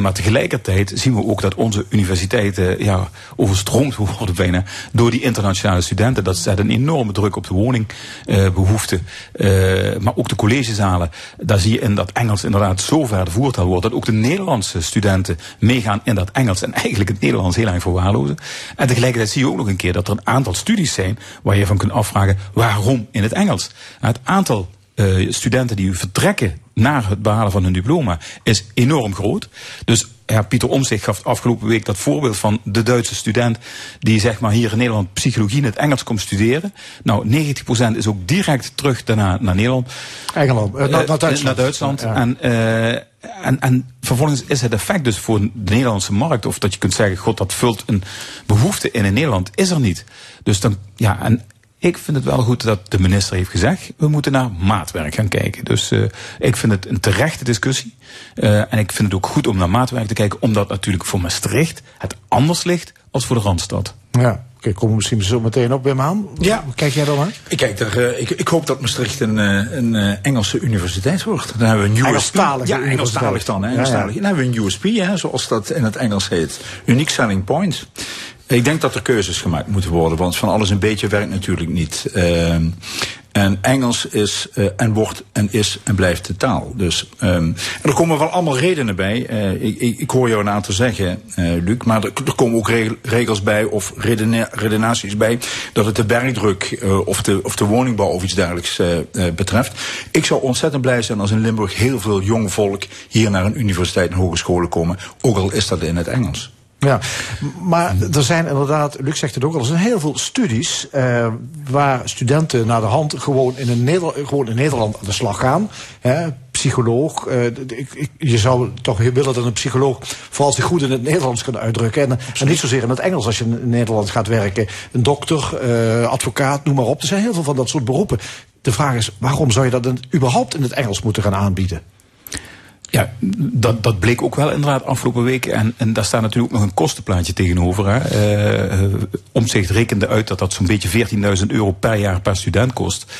Speaker 36: maar tegelijkertijd zien we ook dat onze universiteiten ja, overstroomd worden bijna door die internationale studenten. Dat zet een een enorme druk op de woningbehoefte. Uh, maar ook de collegezalen. Daar zie je in dat Engels inderdaad zo ver de voertaal wordt. Dat ook de Nederlandse studenten meegaan in dat Engels. En eigenlijk het Nederlands heel erg verwaarlozen. En tegelijkertijd zie je ook nog een keer dat er een aantal studies zijn. Waar je van kunt afvragen waarom in het Engels. Het aantal uh, studenten die vertrekken naar het behalen van hun diploma is enorm groot. Dus ja, Pieter Omtzigt gaf afgelopen week dat voorbeeld van de Duitse student die zeg maar hier in Nederland psychologie in het Engels komt studeren. Nou, 90% is ook direct terug daarna naar Nederland.
Speaker 2: Engeland, uh, naar, naar, Duitsland.
Speaker 36: Naar Duitsland. Ja. En, uh, en, en vervolgens is het effect dus voor de Nederlandse markt, of dat je kunt zeggen, god, dat vult een behoefte in in Nederland, is er niet. Dus dan, ja, en ik vind het wel goed dat de minister heeft gezegd, we moeten naar maatwerk gaan kijken. Dus uh, ik vind het een terechte discussie. Uh, en ik vind het ook goed om naar maatwerk te kijken, omdat natuurlijk voor Maastricht het anders ligt als voor de Randstad.
Speaker 2: Ja. Oké, okay, komen we misschien zo meteen op, Wim Haan.
Speaker 37: Ja.
Speaker 2: Kijk jij dan naar?
Speaker 37: Ik, kijk er, uh, ik, ik hoop dat Maastricht een, een uh, Engelse universiteit wordt. Dan hebben we een USP.
Speaker 2: Engelstalig.
Speaker 37: Ja, Engelstalig dan. Hè, Engelstalig. Ja, ja. Dan hebben we een USP, hè, zoals dat in het Engels heet. Unique selling point. Ik denk dat er keuzes gemaakt moeten worden, want van alles een beetje werkt natuurlijk niet. Uh, en Engels is uh, en wordt en is en blijft de taal. Dus um, er komen wel allemaal redenen bij. Uh, ik, ik, hoor jou een aantal zeggen, uh, Luc, maar er, komen ook regels bij of redena redenaties bij dat het de bergdruk of, de, of de woningbouw of iets dergelijks betreft. Ik zou ontzettend blij zijn als in Limburg heel veel jong volk hier naar een universiteit en hogescholen komen, ook al is dat in het Engels.
Speaker 2: Ja, maar er zijn inderdaad, Luc zegt het ook al, er zijn heel veel studies uh, waar studenten naar de hand gewoon in, een Neder gewoon in Nederland aan de slag gaan. Hè, psycholoog, uh, ik, je zou toch willen dat een psycholoog vooral zich goed in het Nederlands kan uitdrukken. En, en, niet zozeer in het Engels als je in Nederland gaat werken. Een dokter, uh, advocaat, noem maar op. Er zijn heel veel van dat soort beroepen. De vraag is, waarom zou je dat überhaupt in het Engels moeten gaan aanbieden?
Speaker 36: Ja, dat, dat bleek ook wel inderdaad afgelopen week. En, en daar staat natuurlijk ook nog een kostenplaatje tegenover. Hè. Uh, Omzicht rekende uit dat dat zo'n beetje 14.000 euro per jaar per student kost.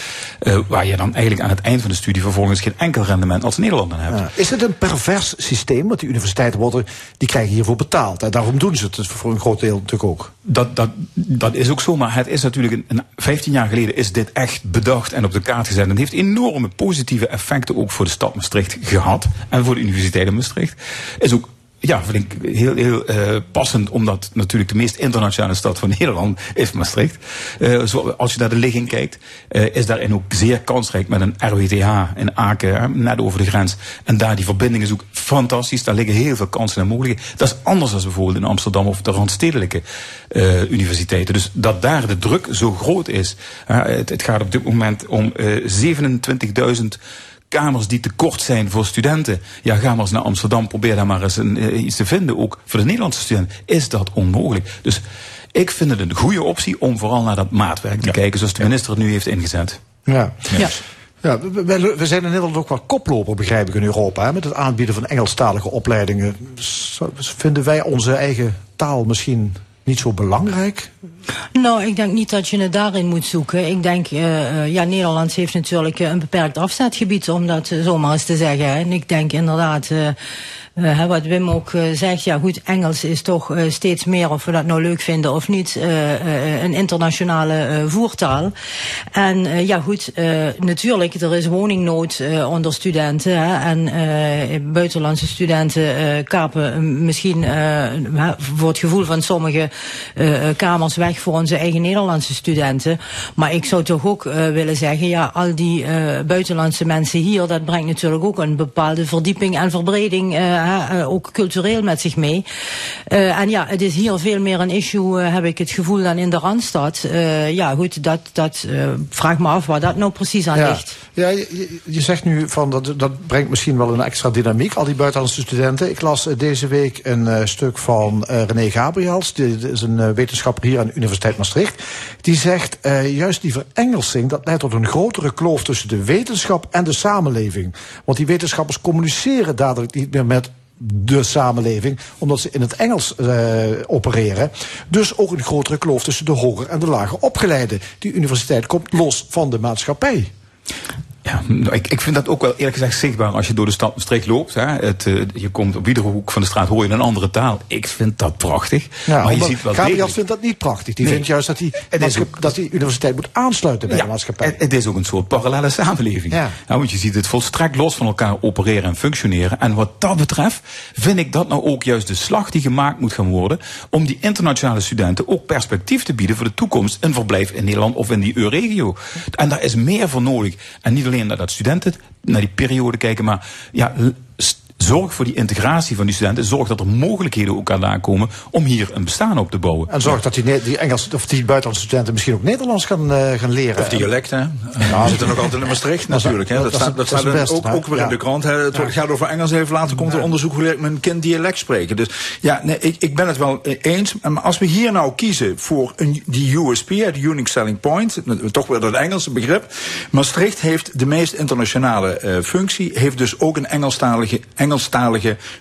Speaker 36: Uh, waar je dan eigenlijk aan het eind van de studie vervolgens geen enkel rendement als Nederlander hebt.
Speaker 2: Is het een pervers systeem? Want die universiteiten worden, die krijgen hiervoor betaald. En daarom doen ze het voor een groot deel natuurlijk ook.
Speaker 36: Dat, dat, dat is ook zo, maar het is natuurlijk, een, een, 15 jaar geleden is dit echt bedacht en op de kaart gezet. En heeft enorme positieve effecten ook voor de stad Maastricht gehad. En voor de Universiteit in Maastricht. Is ook ja, vind ik heel, heel uh, passend, omdat natuurlijk de meest internationale stad van Nederland is Maastricht. Uh, zo, als je naar de ligging kijkt, uh, is daarin ook zeer kansrijk met een RWTH in Aken, net over de grens. En daar die verbinding is ook fantastisch. Daar liggen heel veel kansen en mogelijkheden. Dat is anders dan bijvoorbeeld in Amsterdam of de randstedelijke universiteiten. Dus dat daar de druk zo groot is. Het, het, gaat op dit moment om 27.000 kamers die tekort zijn voor studenten. Ja, ga maar eens naar Amsterdam, probeer daar maar eens een, uh, iets te vinden. Ook voor de Nederlandse studenten is dat onmogelijk. Dus ik vind het een goede optie om vooral naar dat maatwerk te ja. kijken, zoals de minister het nu heeft ingezet.
Speaker 2: Ja. ja. Ja, we, we, zijn in Nederland ook wel koploper, begrijp ik, in Europa. Hè, met het aanbieden van Engelstalige opleidingen. Vinden wij onze eigen taal misschien niet zo belangrijk?
Speaker 35: Nou, ik denk niet dat je het daarin moet zoeken. Ik denk, uh, ja, Nederland heeft natuurlijk een beperkt afzetgebied, om dat zomaar eens te zeggen. En ik denk inderdaad, Uh, wat Wim ook uh, zegt, ja goed, Engels is toch uh, steeds meer, of we dat nou leuk vinden of niet, een internationale voertaal. En ja goed, natuurlijk, er is woningnood onder studenten. Hè, en buitenlandse studenten kapen misschien voor het gevoel van sommige kamers weg voor onze eigen Nederlandse studenten. Maar ik zou toch ook willen zeggen, ja, al die buitenlandse mensen hier, dat brengt natuurlijk ook een bepaalde verdieping en verbreding uh, ook cultureel met zich mee. Uh, en ja, het is hier veel meer een issue, uh, heb ik het gevoel, dan in de Randstad. ja, goed, dat, dat vraag me af waar dat nou precies aan
Speaker 29: ja.
Speaker 35: ligt.
Speaker 29: Ja, je, je, zegt nu van dat, dat brengt misschien wel een extra dynamiek, al die buitenlandse studenten. Ik las deze week een stuk van René Gabriels, die is een wetenschapper hier aan de Universiteit Maastricht. Die zegt, juist die verengelsing, dat leidt tot een grotere kloof tussen de wetenschap en de samenleving. Want die wetenschappers communiceren dadelijk niet meer met de samenleving, omdat ze in het Engels uh, opereren. Dus ook een grotere kloof tussen de hoger en de lager opgeleide. Die universiteit komt los van de maatschappij.
Speaker 36: Ja, ik, ik vind dat ook wel eerlijk gezegd zichtbaar als je door de stad streek loopt. Hè. Het, uh, je komt op iedere hoek van de straat hoor je een andere taal. Ik vind dat prachtig.
Speaker 29: Ja,
Speaker 36: maar
Speaker 29: je ziet wel Gabriel vindt dat niet prachtig. Die
Speaker 36: nee.
Speaker 29: vindt juist dat die, ook, dat die universiteit moet aansluiten bij
Speaker 36: ja,
Speaker 29: de maatschappij.
Speaker 36: Het, het, is ook een soort parallele samenleving.
Speaker 29: Ja.
Speaker 36: Nou, want je ziet het volstrekt los van elkaar opereren en functioneren. En wat dat betreft vind ik dat nou ook juist de slag die gemaakt moet gaan worden. om die internationale studenten ook perspectief te bieden voor de toekomst. een verblijf in Nederland of in die EU-regio. En daar is meer voor nodig. En niet alleen dat studenten naar die periode kijken, maar ja, zorg voor die integratie van die studenten. Zorg dat er mogelijkheden ook aan aankomen om hier een bestaan op te bouwen.
Speaker 29: En zorg dat die, die Engels of die buitenlandse studenten misschien ook Nederlands gaan, uh, gaan leren.
Speaker 37: Of dialecten. Ja, we zitten nog altijd in Maastricht natuurlijk. Hè. Dat, dat, staat, dat staat best, ook, ook weer ja. in de krant. Hè. Het ja. gaat over Engels. Even later komt er onderzoek hoe leer ik mijn kind dialect spreken. Dus ja, nee, ik, ik ben het wel eens. Maar als we hier nou kiezen voor een, die USP, de Unique Selling Point, toch weer dat Engelse begrip. Maastricht heeft de meest internationale uh, functie, heeft dus ook een Engelstalige Engelstalige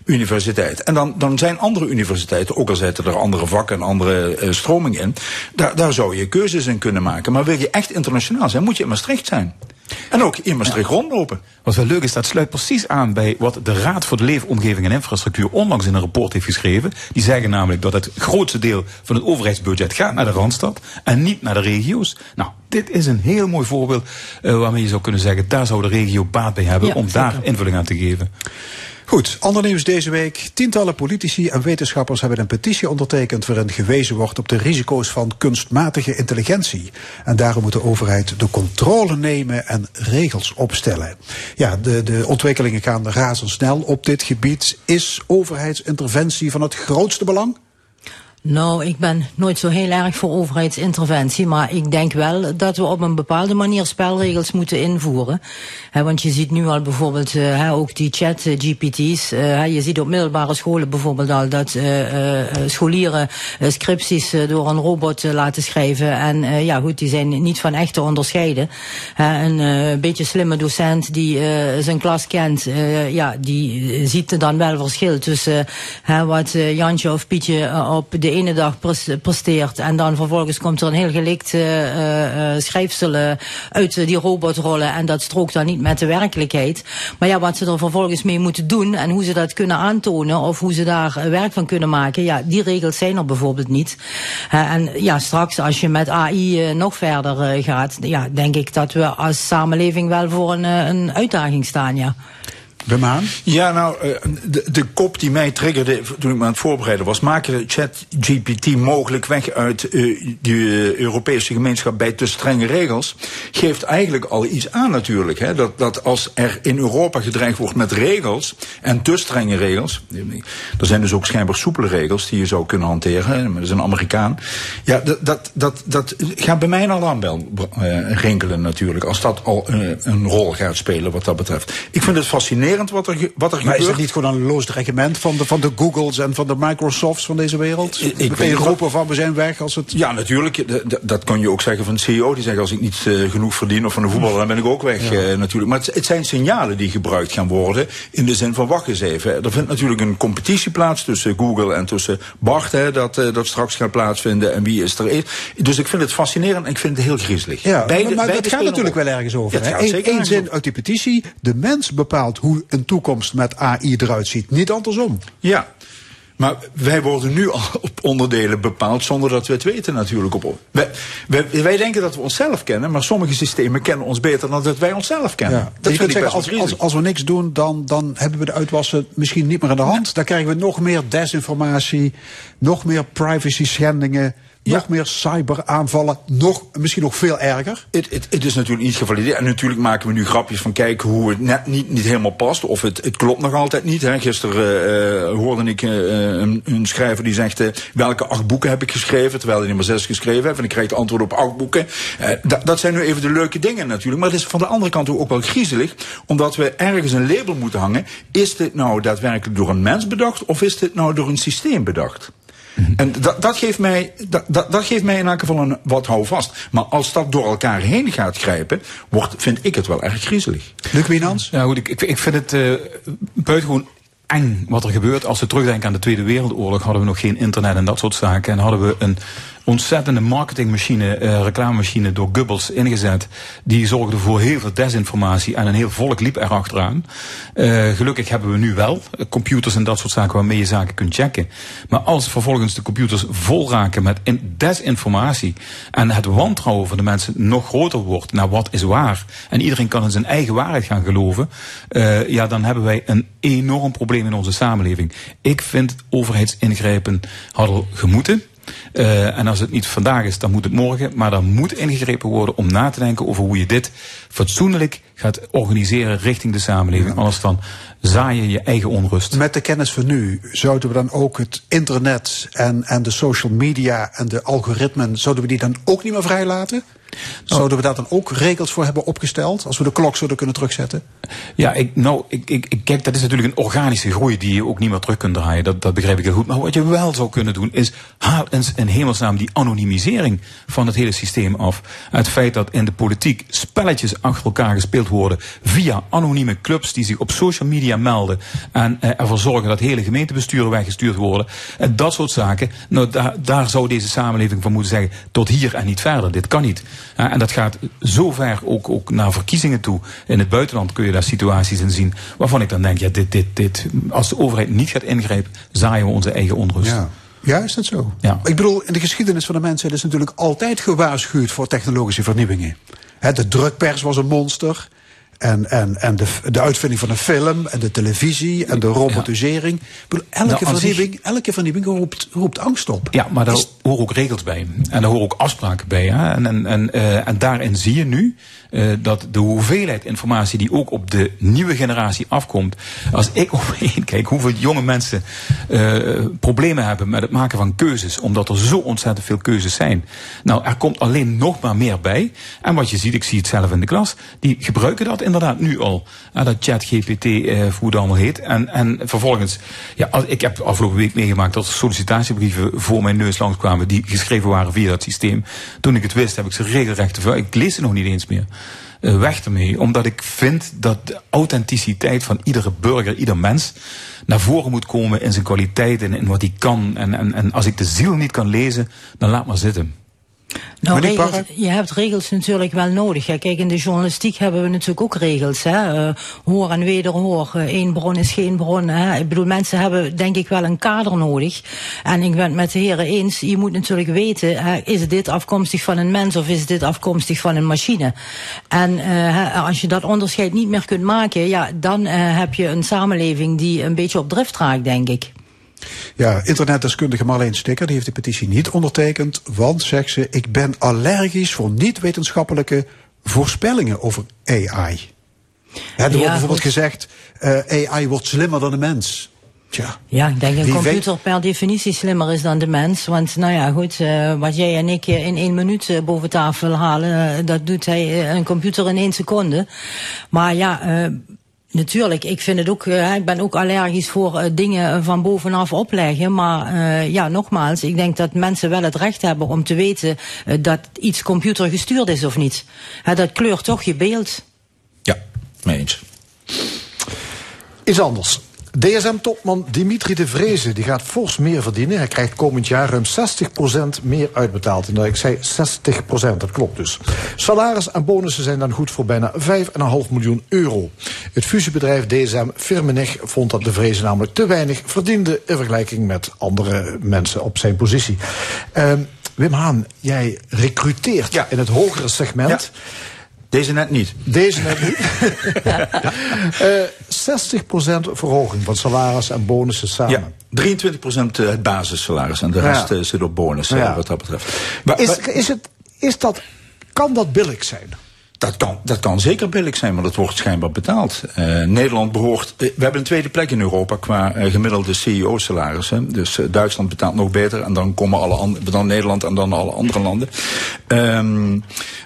Speaker 37: universiteit. En dan, dan zijn andere universiteiten, ook al zitten er andere vakken en andere uh, stroming in, daar, daar zou je keuzes in kunnen maken. Maar wil je echt internationaal zijn, moet je in Maastricht zijn. En ook in Maastricht ja. rondlopen.
Speaker 36: Wat wel leuk is, dat sluit precies aan bij wat de Raad voor de Leefomgeving en Infrastructuur onlangs in een rapport heeft geschreven. Die zeggen namelijk dat het grootste deel van het overheidsbudget gaat naar de Randstad en niet naar de regio's. Nou, dit is een heel mooi voorbeeld uh, waarmee je zou kunnen zeggen, daar zou de regio baat bij hebben ja, om zeker. daar invulling aan te geven.
Speaker 1: Goed, ander nieuws deze week. Tientallen politici en wetenschappers hebben een petitie ondertekend waarin gewezen wordt op de risico's van kunstmatige intelligentie. En daarom moet de overheid de controle nemen en regels opstellen. Ja, de, de ontwikkelingen gaan razendsnel op dit gebied. Is overheidsinterventie van het grootste belang?
Speaker 35: Nou, ik ben nooit zo heel erg voor overheidsinterventie, maar ik denk wel dat we op een bepaalde manier spelregels moeten invoeren. Want je ziet nu al bijvoorbeeld uh, ook die chat-GPT's. Uh, je ziet op middelbare scholen bijvoorbeeld al dat scholieren scripties door een robot laten schrijven. En ja, goed, die zijn niet van echt te onderscheiden. een beetje slimme docent die zijn klas kent, ja, die ziet dan wel verschil tussen wat Jantje of Pietje op de ene dag presteert en dan vervolgens komt er een heel gelikt uh, uh, schrijfsel uh, uit die robotrollen en dat strookt dan niet met de werkelijkheid. Maar ja, wat ze er vervolgens mee moeten doen en hoe ze dat kunnen aantonen of hoe ze daar werk van kunnen maken, ja, die regels zijn er bijvoorbeeld niet. en ja, straks als je met AI nog verder gaat, ja, denk ik dat we als samenleving wel voor een, een uitdaging staan, ja.
Speaker 37: Ja, nou, de, de kop die mij triggerde toen ik me aan het voorbereiden was... maken ChatGPT mogelijk weg uit uh, de Europese gemeenschap bij te strenge regels... geeft eigenlijk al iets aan natuurlijk. Hè? Dat, dat als er in Europa gedreigd wordt met regels en te strenge regels... er zijn dus ook schijnbaar soepele regels die je zou kunnen hanteren. Dat is een Amerikaan. Ja, dat, dat, dat, dat gaat bij mij een alarmbel rinkelen natuurlijk... als dat al een rol gaat spelen wat dat betreft. Ik vind het fascinerend wat er, wat er
Speaker 1: maar
Speaker 37: gebeurt.
Speaker 1: is het niet gewoon een loos regiment van de, van de Googles en van de Microsofts van deze wereld?
Speaker 37: Ik, ik
Speaker 1: ben roepen van we zijn weg als het...
Speaker 37: Ja, natuurlijk. Dat kan je ook zeggen van de CEO. Die zegt als ik niet uh, genoeg verdien of van de voetballer, dan ben ik ook weg ja. uh, natuurlijk. Maar het, het, zijn signalen die gebruikt gaan worden in de zin van wacht eens even. Er vindt natuurlijk een competitie plaats tussen Google en tussen Bart. Hè, dat, uh, dat straks gaat plaatsvinden en wie is er. Dus ik vind het fascinerend en ik vind het heel griezelig.
Speaker 1: Ja, beide, maar, maar het gaat natuurlijk wel ergens over. Eén zin uit die petitie. De mens bepaalt hoe hoe een toekomst met AI eruit ziet. Niet andersom.
Speaker 37: Ja. Maar wij worden nu al op onderdelen bepaald zonder dat we het weten natuurlijk. Op, wij, wij, wij denken dat we onszelf kennen, maar sommige systemen kennen ons beter dan dat wij onszelf kennen.
Speaker 1: Ja.
Speaker 37: Dat
Speaker 1: zeggen, als, als, als we niks doen, dan, dan hebben we de uitwassen misschien niet meer aan de hand. Dan krijgen we nog meer desinformatie, nog meer privacy schendingen. Nog meer cyberaanvallen, nog, misschien nog veel erger.
Speaker 37: Het, is natuurlijk niet gevalideerd. En natuurlijk maken we nu grapjes van kijken hoe het net niet, niet helemaal past. Of het, het klopt nog altijd niet. Hè. Gisteren uh, hoorde ik uh, een, een, schrijver die zegt... Uh, welke acht boeken heb ik geschreven? Terwijl hij er maar zes geschreven heeft. En ik krijg het antwoord op acht boeken. dat zijn nu even de leuke dingen natuurlijk. Maar het is van de andere kant ook wel griezelig. Omdat we ergens een label moeten hangen. Is dit nou daadwerkelijk door een mens bedacht? Of is dit nou door een systeem bedacht? En dat, dat, geeft mij, dat, dat, geeft mij in elk geval een wat houvast. Maar als dat door elkaar heen gaat grijpen, wordt, vind ik het wel erg griezelig.
Speaker 1: Luc Wienans?
Speaker 36: Ja, goed, ik, ik, vind het uh, buitengewoon eng wat er gebeurt. Als we terugdenken aan de Tweede Wereldoorlog, hadden we nog geen internet en dat soort zaken. En hadden we een ontzettende marketingmachine, uh, reclamemachine door Goebbels ingezet. Die zorgde voor heel veel desinformatie en een heel volk liep erachteraan. Uh, gelukkig hebben we nu wel computers en dat soort zaken waarmee je zaken kunt checken. Maar als vervolgens de computers vol raken met desinformatie en het wantrouwen van de mensen nog groter wordt naar wat is waar en iedereen kan in zijn eigen waarheid gaan geloven, ja, dan hebben wij een enorm probleem in onze samenleving. Ik vind overheidsingrijpen hadden gemoeten. Uh, en als het niet vandaag is, dan moet het morgen. Maar er moet ingegrepen worden om na te denken over hoe je dit fatsoenlijk gaat organiseren richting de samenleving. Anders dan zaai je je eigen onrust.
Speaker 1: Met de kennis van nu, zouden we dan ook het internet en, en de social media en de algoritmen, zouden we die dan ook niet meer vrijlaten? Zouden we daar dan ook regels voor hebben opgesteld? Als we de klok zouden kunnen terugzetten?
Speaker 36: Ja, ik, nou, ik, ik, kijk, dat is natuurlijk een organische groei die je ook niet meer terug kunt draaien. Dat, dat begrijp ik heel goed. Maar wat je wel zou kunnen doen, is haal eens in hemelsnaam die anonimisering van het hele systeem af. Het feit dat in de politiek spelletjes achter elkaar gespeeld worden via anonieme clubs die zich op social media melden en eh, ervoor zorgen dat hele gemeentebesturen weggestuurd worden. En dat soort zaken, nou, daar zou deze samenleving van moeten zeggen, tot hier en niet verder. Dit kan niet. En dat gaat zo ver ook, ook naar verkiezingen toe. In het buitenland kun je daar situaties in zien waarvan ik dan denk, ja, dit, dit, dit, als de overheid niet gaat ingrijpen, zaaien we onze eigen onrust.
Speaker 1: Ja. Ja, is dat zo?
Speaker 36: Ja.
Speaker 1: Ik bedoel, in de geschiedenis van de mensheid is natuurlijk altijd gewaarschuwd voor technologische vernieuwingen. He, de drukpers was een monster. En, en, en de, de uitvinding van de film en de televisie en de robotisering. Ja. Elke, nou, vernieuwing, elke vernieuwing roept, roept angst op.
Speaker 36: Ja, maar daar is... horen ook regels bij. En daar horen ook afspraken bij. Hè? En, en, en, uh, en daarin zie je nu uh, dat de hoeveelheid informatie die ook op de nieuwe generatie afkomt. Als ik omheen kijk hoeveel jonge mensen uh, problemen hebben met het maken van keuzes. Omdat er zo ontzettend veel keuzes zijn. Nou, er komt alleen nog maar meer bij. En wat je ziet, ik zie het zelf in de klas. Die gebruiken dat inderdaad nu al. Uh, dat chat GPT, uh, hoe het allemaal heet. En, en vervolgens, ja, ik heb afgelopen week meegemaakt dat er sollicitatiebrieven voor mijn neus langskwamen. Die geschreven waren via dat systeem. Toen ik het wist, heb ik ze regelrecht. Ik lees ze nog niet eens meer weg ermee. Omdat ik vind dat de authenticiteit van iedere burger, ieder mens, naar voren moet komen in zijn kwaliteit en in wat hij kan. En, en, en als ik de ziel niet kan lezen, dan laat maar zitten.
Speaker 35: Nou, regels, je hebt regels natuurlijk wel nodig. Kijk, in de journalistiek hebben we natuurlijk ook regels. Hè? Uh, hoor en wederhoor. Eén bron is geen bron. Hè? Ik bedoel, mensen hebben denk ik wel een kader nodig. En ik ben het met de heren eens. Je moet natuurlijk weten, hè, is dit afkomstig van een mens of is dit afkomstig van een machine? En uh, als je dat onderscheid niet meer kunt maken, ja, dan heb je een samenleving die een beetje op drift raakt, denk ik.
Speaker 1: Ja, internetdeskundige Marleen Stikker die heeft de petitie niet ondertekend, want, zegt ze, ik ben allergisch voor niet-wetenschappelijke voorspellingen over AI. Ja, er ja, wordt bijvoorbeeld gezegd, uh, AI wordt slimmer dan de mens. Tja,
Speaker 35: ja, ik denk een computer weet... per definitie slimmer is dan de mens. Want nou ja, goed, uh, wat jij en ik in één minuut uh, boven tafel halen, uh, dat doet hij een computer in één seconde. Maar ja, Natuurlijk, ik vind het ook, uh, ik ben ook allergisch voor uh, dingen van bovenaf opleggen. Maar ja, nogmaals, ik denk dat mensen wel het recht hebben om te weten dat iets computergestuurd is of niet. dat kleurt toch je beeld.
Speaker 37: Ja, mee.
Speaker 29: Iets anders. DSM-topman Dimitri de Vreese die gaat fors meer verdienen. Hij krijgt komend jaar ruim 60% meer uitbetaald. En dat ik zei 60%, dat klopt dus. Salaris en bonussen zijn dan goed voor bijna 5,5 miljoen euro. Het fusiebedrijf DSM Firmenich vond dat de Vreese namelijk te weinig verdiende... in vergelijking met andere mensen op zijn positie. Ehm, Wim Haan, jij recruteert in het hogere segment...
Speaker 37: Deze net niet.
Speaker 29: Deze net niet. Eh 60% verhoging van salaris en bonussen samen.
Speaker 37: Ja, 23% het basissalaris en de rest eh, zit op bonus eh,
Speaker 29: Ja.
Speaker 37: wat dat betreft. Maar-
Speaker 29: Is, is het, is dat, kan dat billig zijn?
Speaker 37: Dat kan, dat kan zeker billig zijn, maar dat wordt schijnbaar betaald. Eh, Nederland behoort. eh, we hebben een tweede plek in Europa qua eh, gemiddelde CEO-salarissen. Dus Duitsland betaalt nog beter. En dan komen alle andere, dan Nederland en dan alle andere landen. Ehm,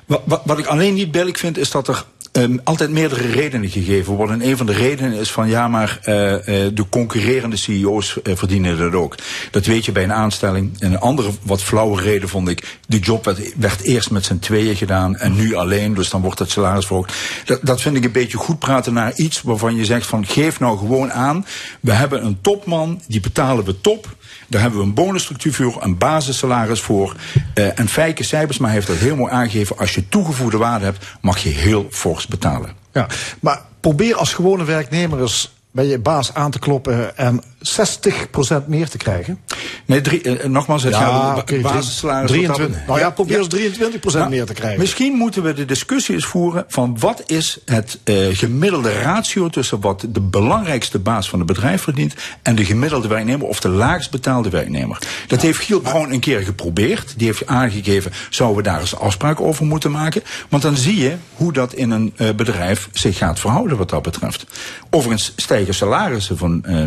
Speaker 37: wat, wat, wat ik alleen niet billig vind, is dat er. Ehm, altijd meerdere redenen gegeven worden. En een van de redenen is van ja, maar eh, eh, de concurrerende CEO's eh, verdienen dat ook. Dat weet je bij een aanstelling. En een andere wat flauwe reden vond ik. De job werd, eerst met z'n tweeën gedaan en nu alleen. Dus dan wordt het salaris verhoogd. Dat, dat vind ik een beetje goed praten naar iets waarvan je zegt van geef nou gewoon aan. We hebben een topman, die betalen we top. Daar hebben we een bonusstructuur voor, een basissalaris voor. eh, en Fijke Cijbersma heeft dat heel mooi aangegeven. Als je toegevoegde waarde hebt, mag je heel fors betalen.
Speaker 29: Ja, maar probeer als gewone werknemer eens bij je baas aan te kloppen en 60% meer te krijgen.
Speaker 37: Nee, drie, eh, nogmaals, het
Speaker 29: Ja,
Speaker 37: gaat
Speaker 29: drie-
Speaker 37: basissalaris.
Speaker 29: 23.
Speaker 37: wat dat-
Speaker 29: Nou ja, probeer eens 23%
Speaker 37: Nou,
Speaker 29: meer te krijgen.
Speaker 37: Misschien moeten we de discussie eens voeren van wat is het eh, gemiddelde ratio tussen wat de belangrijkste baas van het bedrijf verdient en de gemiddelde werknemer of de laagst betaalde werknemer. Dat heeft Giel Brown een keer geprobeerd. Die heeft aangegeven, zouden we daar eens afspraak over moeten maken? Want dan zie je hoe dat in een eh, bedrijf zich gaat verhouden wat dat betreft. Overigens stijgen salarissen van eh,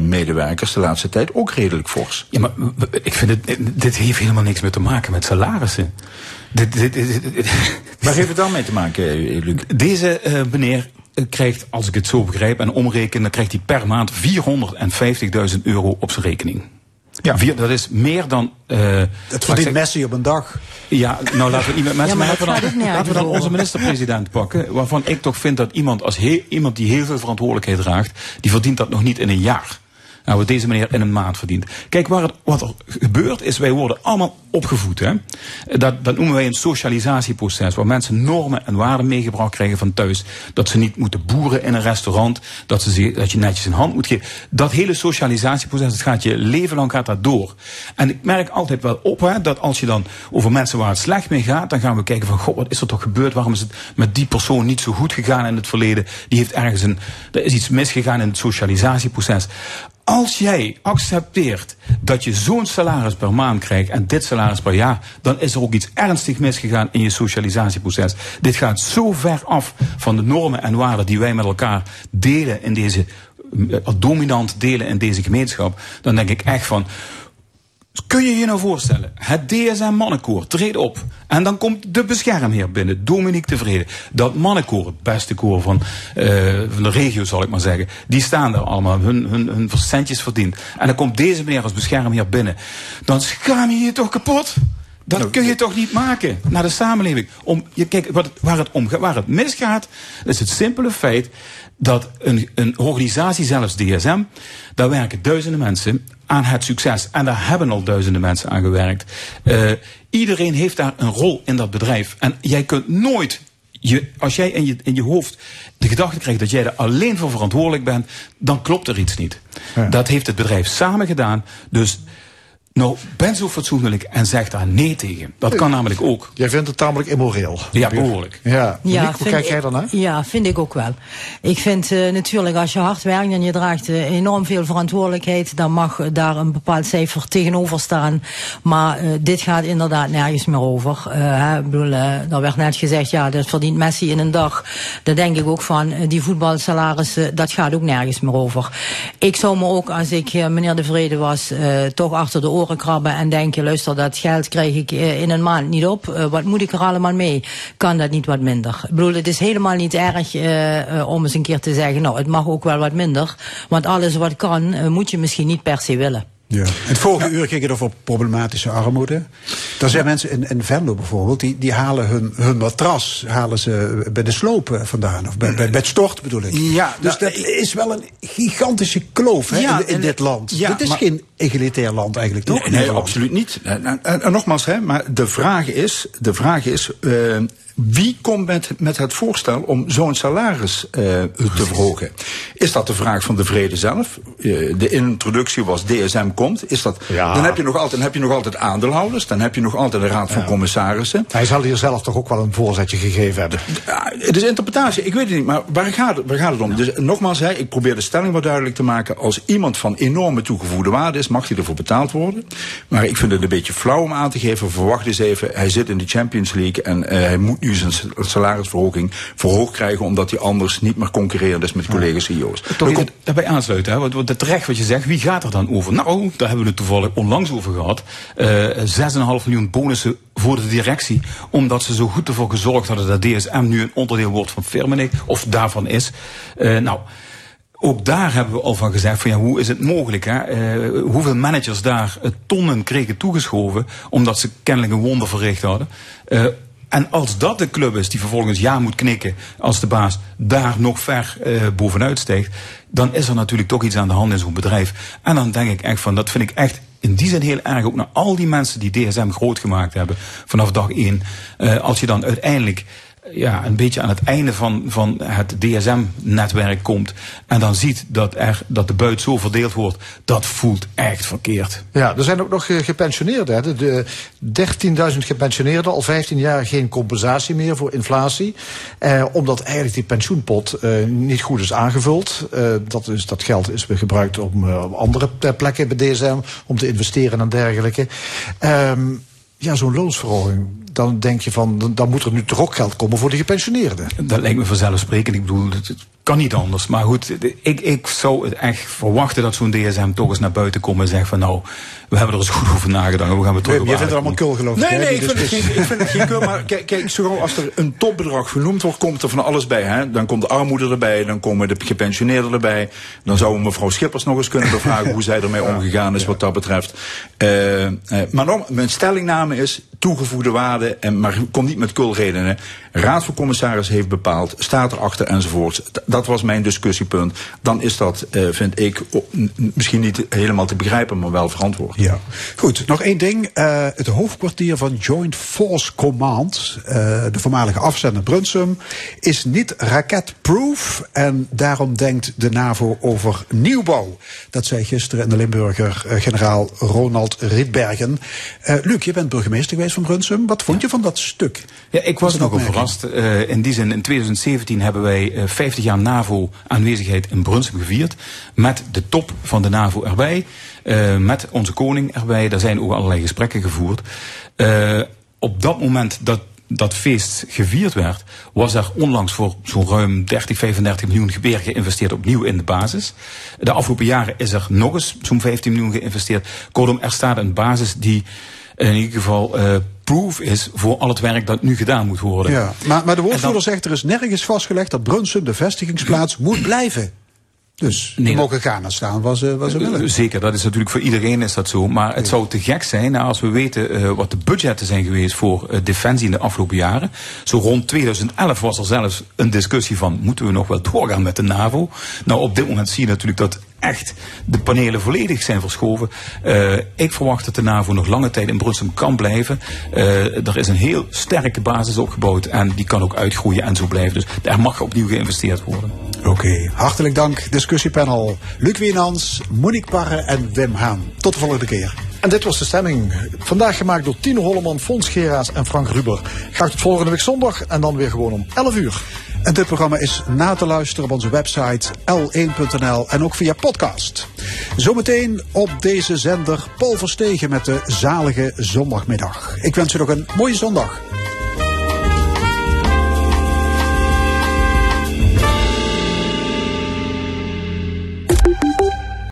Speaker 37: de laatste tijd ook redelijk fors.
Speaker 36: Ja, maar ik vind het, dit heeft helemaal niks meer te maken met salarissen. Dit, dit, dit- dit-
Speaker 37: Waar heeft het dan mee te maken, eh, Luc?
Speaker 36: Deze eh, meneer eh, krijgt, als ik het zo begrijp en omreken, dan krijgt hij per maand 450.000 euro op zijn rekening. Ja. Vier, dat is meer dan. eh,
Speaker 1: Het verdient
Speaker 36: zeg-
Speaker 1: Messi op een dag.
Speaker 36: Ja, nou laten we niet met mensen,
Speaker 1: Ja,
Speaker 36: maar,
Speaker 1: maar
Speaker 36: laten we dan, laten we onze minister-president pakken. Waarvan ik toch vind dat iemand, als heel, iemand die heel veel verantwoordelijkheid draagt, die verdient dat nog niet in een jaar. Nou, wat deze meneer in een maand verdient. Kijk, waar het, wat er gebeurt is, wij worden allemaal opgevoed. Hè? Dat, dat noemen wij een socialisatieproces. Waar mensen normen en waarden meegebracht krijgen van thuis. Dat ze niet moeten boeren in een restaurant. Dat, ze, ze- dat je netjes een hand moet geven. Dat hele socialisatieproces, dat gaat je leven lang gaat dat door. En ik merk altijd wel op hè, dat als je dan over mensen waar het slecht mee gaat. Dan gaan we kijken van, god, wat is er toch gebeurd? Waarom is het met die persoon niet zo goed gegaan in het verleden? Die heeft ergens een, er is iets misgegaan in het socialisatieproces. Als jij accepteert dat je zo'n salaris per maand krijgt en dit salaris per jaar, dan is er ook iets ernstig misgegaan in je socialisatieproces. Dit gaat zo ver af van de normen en waarden die wij met elkaar delen in deze, eh, dominant delen in deze gemeenschap. Dan denk ik echt van, Kun je je nou voorstellen? Het DSM Mannenkoor treedt op. En dan komt de beschermheer binnen, Dominique Tevreden. Dat mannenkoor, het beste koor van, eh, van de regio zal ik maar zeggen. Die staan daar allemaal, hun, hun, hun centjes verdiend. En dan komt deze meneer als beschermheer binnen. Dan schaam je je toch kapot? Dat kun je toch niet maken naar de samenleving. Om, je, kijk, wat, waar, het om, gaat- waar het misgaat, is het simpele feit dat een, een organisatie, zelfs DSM, daar werken duizenden mensen aan het succes. En daar hebben al duizenden mensen aan gewerkt. Eh, iedereen heeft daar een rol in dat bedrijf. En jij kunt nooit je, als jij in je, in je hoofd de gedachte krijgt dat jij er alleen voor verantwoordelijk bent, dan klopt er iets niet. Dat heeft het bedrijf samen gedaan. Dus nou, ben zo fatsoenlijk en zeg daar nee tegen. Dat kan namelijk ook.
Speaker 29: Jij vindt het tamelijk immoreel.
Speaker 36: Ja, behoorlijk.
Speaker 29: Ja, Monique, hoe kijk
Speaker 35: ik-
Speaker 29: jij daarnaar?
Speaker 35: Ja, vind ik ook wel. Ik vind eh, natuurlijk als je hard werkt en je draagt eh, enorm veel verantwoordelijkheid, dan mag daar een bepaald cijfer tegenover staan. Maar eh, dit gaat inderdaad nergens meer over. Eh, hè, ik bedoel, er werd net gezegd, ja, dat verdient Messi in een dag. Dan denk ik ook van, die voetbalsalarissen, dat gaat ook nergens meer over. Ik zou me ook, als ik meneer De Vrede was, eh, toch achter de oren krabben en denken, luister, dat geld krijg ik eh, in een maand niet op. Eh, wat moet ik er allemaal mee? Kan dat niet wat minder? Ik bedoel, het is helemaal niet erg eh, om eens een keer te zeggen, nou, het mag ook wel wat minder. Want alles wat kan, moet je misschien niet per se willen.
Speaker 1: Ja. Het vorige uur ging het over problematische armoede. Er zijn mensen in, in Venlo bijvoorbeeld, die, die halen hun, hun matras halen ze bij de slopen vandaan. Of bij, bij, bij het stort bedoel ik.
Speaker 37: Ja,
Speaker 1: dus
Speaker 37: nou,
Speaker 1: dat is wel een gigantische kloof hè,
Speaker 37: Ja,
Speaker 1: in, dit land.
Speaker 37: ja,
Speaker 1: dit is
Speaker 37: maar-
Speaker 1: geen egalitair land eigenlijk, toch?
Speaker 37: Nee, nee, absoluut niet. En, en- en nogmaals, hè, maar de vraag is, de vraag is eh, wie komt met, met het voorstel om zo'n salaris eh, te verhogen? Is dat de vraag van de vrede zelf? Eh, de introductie was DSM komt. Is dat, dan, heb je nog altijd, dan heb je nog altijd aandeelhouders. Dan heb je nog altijd een raad van commissarissen.
Speaker 29: Hij zal hier zelf toch ook wel een voorzetje gegeven hebben.
Speaker 37: Ja, het is interpretatie, ik weet het niet, maar waar gaat het, waar gaat het om? Dus nogmaals, hè, ik probeer de stelling wat duidelijk te maken. Als iemand van enorme toegevoegde waarde is, mag hij ervoor betaald worden. Maar ik vind het een beetje flauw om aan te geven. Verwacht eens even, hij zit in de Champions League en eh, hij moet nu zijn salarisverhoging verhoogd krijgen, omdat hij anders niet meer concurrerend is met collega-CEO's.
Speaker 36: Toch even daarbij aansluiten, hè? Want, want terecht wat je zegt, wie gaat er dan over? Nou, daar hebben we het toevallig onlangs over gehad. Eh 6,5 miljoen bonussen voor de directie, omdat ze zo goed ervoor gezorgd hadden dat DSM nu een onderdeel wordt van Firmenich, of daarvan is. Eh, nou, ook daar hebben we al van gezegd van ja, hoe is het mogelijk? Hè? Eh, hoeveel managers daar eh, tonnen kregen toegeschoven omdat ze kennelijk een wonder verricht hadden. Eh, en als dat de club is die vervolgens ja moet knikken als de baas daar nog ver eh, bovenuit steekt, dan is er natuurlijk toch iets aan de hand in zo'n bedrijf. En dan denk ik echt van, dat vind ik echt in die zin heel erg ook naar al die mensen die DSM groot gemaakt hebben vanaf dag één. Als je dan uiteindelijk ja, een beetje aan het einde van, van het DSM-netwerk komt. En dan ziet dat, er, dat de buit zo verdeeld wordt. Dat voelt echt verkeerd.
Speaker 29: Ja, er zijn ook nog eh, gepensioneerden. De, de 13.000 gepensioneerden, al 15 jaar geen compensatie meer voor inflatie. Eh, omdat eigenlijk die pensioenpot eh, niet goed is aangevuld. Eh, dat, is, dat geld is gebruikt om eh, op andere plekken bij DSM om te investeren en dergelijke. Ehm, ja, zo'n loonsverhoging. Dan denk je van, dan, moet er nu toch ook geld komen voor de gepensioneerden.
Speaker 36: Dat lijkt me vanzelfsprekend. Ik bedoel, het, kan niet anders. Maar goed, ik, ik zou het echt verwachten dat zo'n DSM toch eens naar buiten komt en zegt van nou, we hebben er eens goed over nagedacht. We gaan we terug
Speaker 1: je vindt het allemaal kul, geloof ik.
Speaker 37: Nee, nee, ik vind, het geen, ik vind het geen kul, maar kijk, kijk zo als er een topbedrag genoemd wordt, komt er van alles bij. Hè? Dan komt de armoede erbij, dan komen de gepensioneerden erbij. Dan zou mevrouw Schippers nog eens kunnen bevragen hoe zij ermee omgegaan is wat dat betreft. Eh, eh, maar nog, mijn stellingname is toegevoegde waarde, en, maar kom niet met kulredenen. Raad van Commissaris heeft bepaald, staat erachter enzovoorts. Dat was mijn discussiepunt. Dan is dat, eh, vind ik, misschien niet helemaal te begrijpen, maar wel verantwoord.
Speaker 1: Ja. Goed, nog één ding. Eh, het hoofdkwartier van Joint Force Command, eh, de voormalige afzender Brunsum, is niet raketproof. En daarom denkt de NAVO over nieuwbouw. Dat zei gisteren in de Limburger eh, generaal Ronald Rietbergen. Luc, je bent burgemeester geweest van Brunsum. Wat vond je van dat stuk?
Speaker 36: Ja, ik was
Speaker 1: een
Speaker 36: nogal verrast. In die zin, in 2017 hebben wij eh, 50 jaar NAVO-aanwezigheid in Brunsum gevierd. Met de top van de NAVO erbij. Eh, met onze koning erbij. Daar zijn ook allerlei gesprekken gevoerd. Eh, op dat moment dat dat feest gevierd werd, was er onlangs voor zo'n ruim 30, 35 miljoen weer geïnvesteerd opnieuw in de basis. De afgelopen jaren is er nog eens zo'n 15 miljoen geïnvesteerd. Kortom, er staat een basis die in ieder geval eh, proof is voor al het werk dat nu gedaan moet worden.
Speaker 1: Ja, maar, maar de woordvoerder
Speaker 36: dan-
Speaker 1: zegt er is nergens vastgelegd dat Brunsum de vestigingsplaats moet blijven. Dus
Speaker 36: Nee,
Speaker 1: mogen gaan staan waar ze, waar ze willen.
Speaker 36: Eh, Zeker, dat is natuurlijk voor iedereen is dat zo. Maar het zou te gek zijn nou, als we weten eh, wat de budgetten zijn geweest voor eh, defensie in de afgelopen jaren. Zo rond 2011 was er zelfs een discussie van moeten we nog wel doorgaan met de NAVO. Nou, op dit moment zie je natuurlijk dat echt de panelen volledig zijn verschoven. Eh, ik verwacht dat de NAVO nog lange tijd in Brunsum kan blijven. Eh, er is een heel sterke basis opgebouwd en die kan ook uitgroeien en zo blijven. Dus daar mag opnieuw geïnvesteerd worden.
Speaker 1: Oké, hartelijk dank discussiepanel. Luc Wienans, Monique Parre en Wim Haan. Tot de volgende keer.
Speaker 29: En dit was de stemming. Vandaag gemaakt door Tino Holleman, Fons Geraas en Frank Ruber. Graag tot volgende week zondag en dan weer gewoon om 11 uur.
Speaker 1: En dit programma is na te luisteren op onze website l1.nl en ook via podcast. Zometeen op deze zender Paul Verstegen met de zalige zondagmiddag. Ik wens u nog een mooie zondag.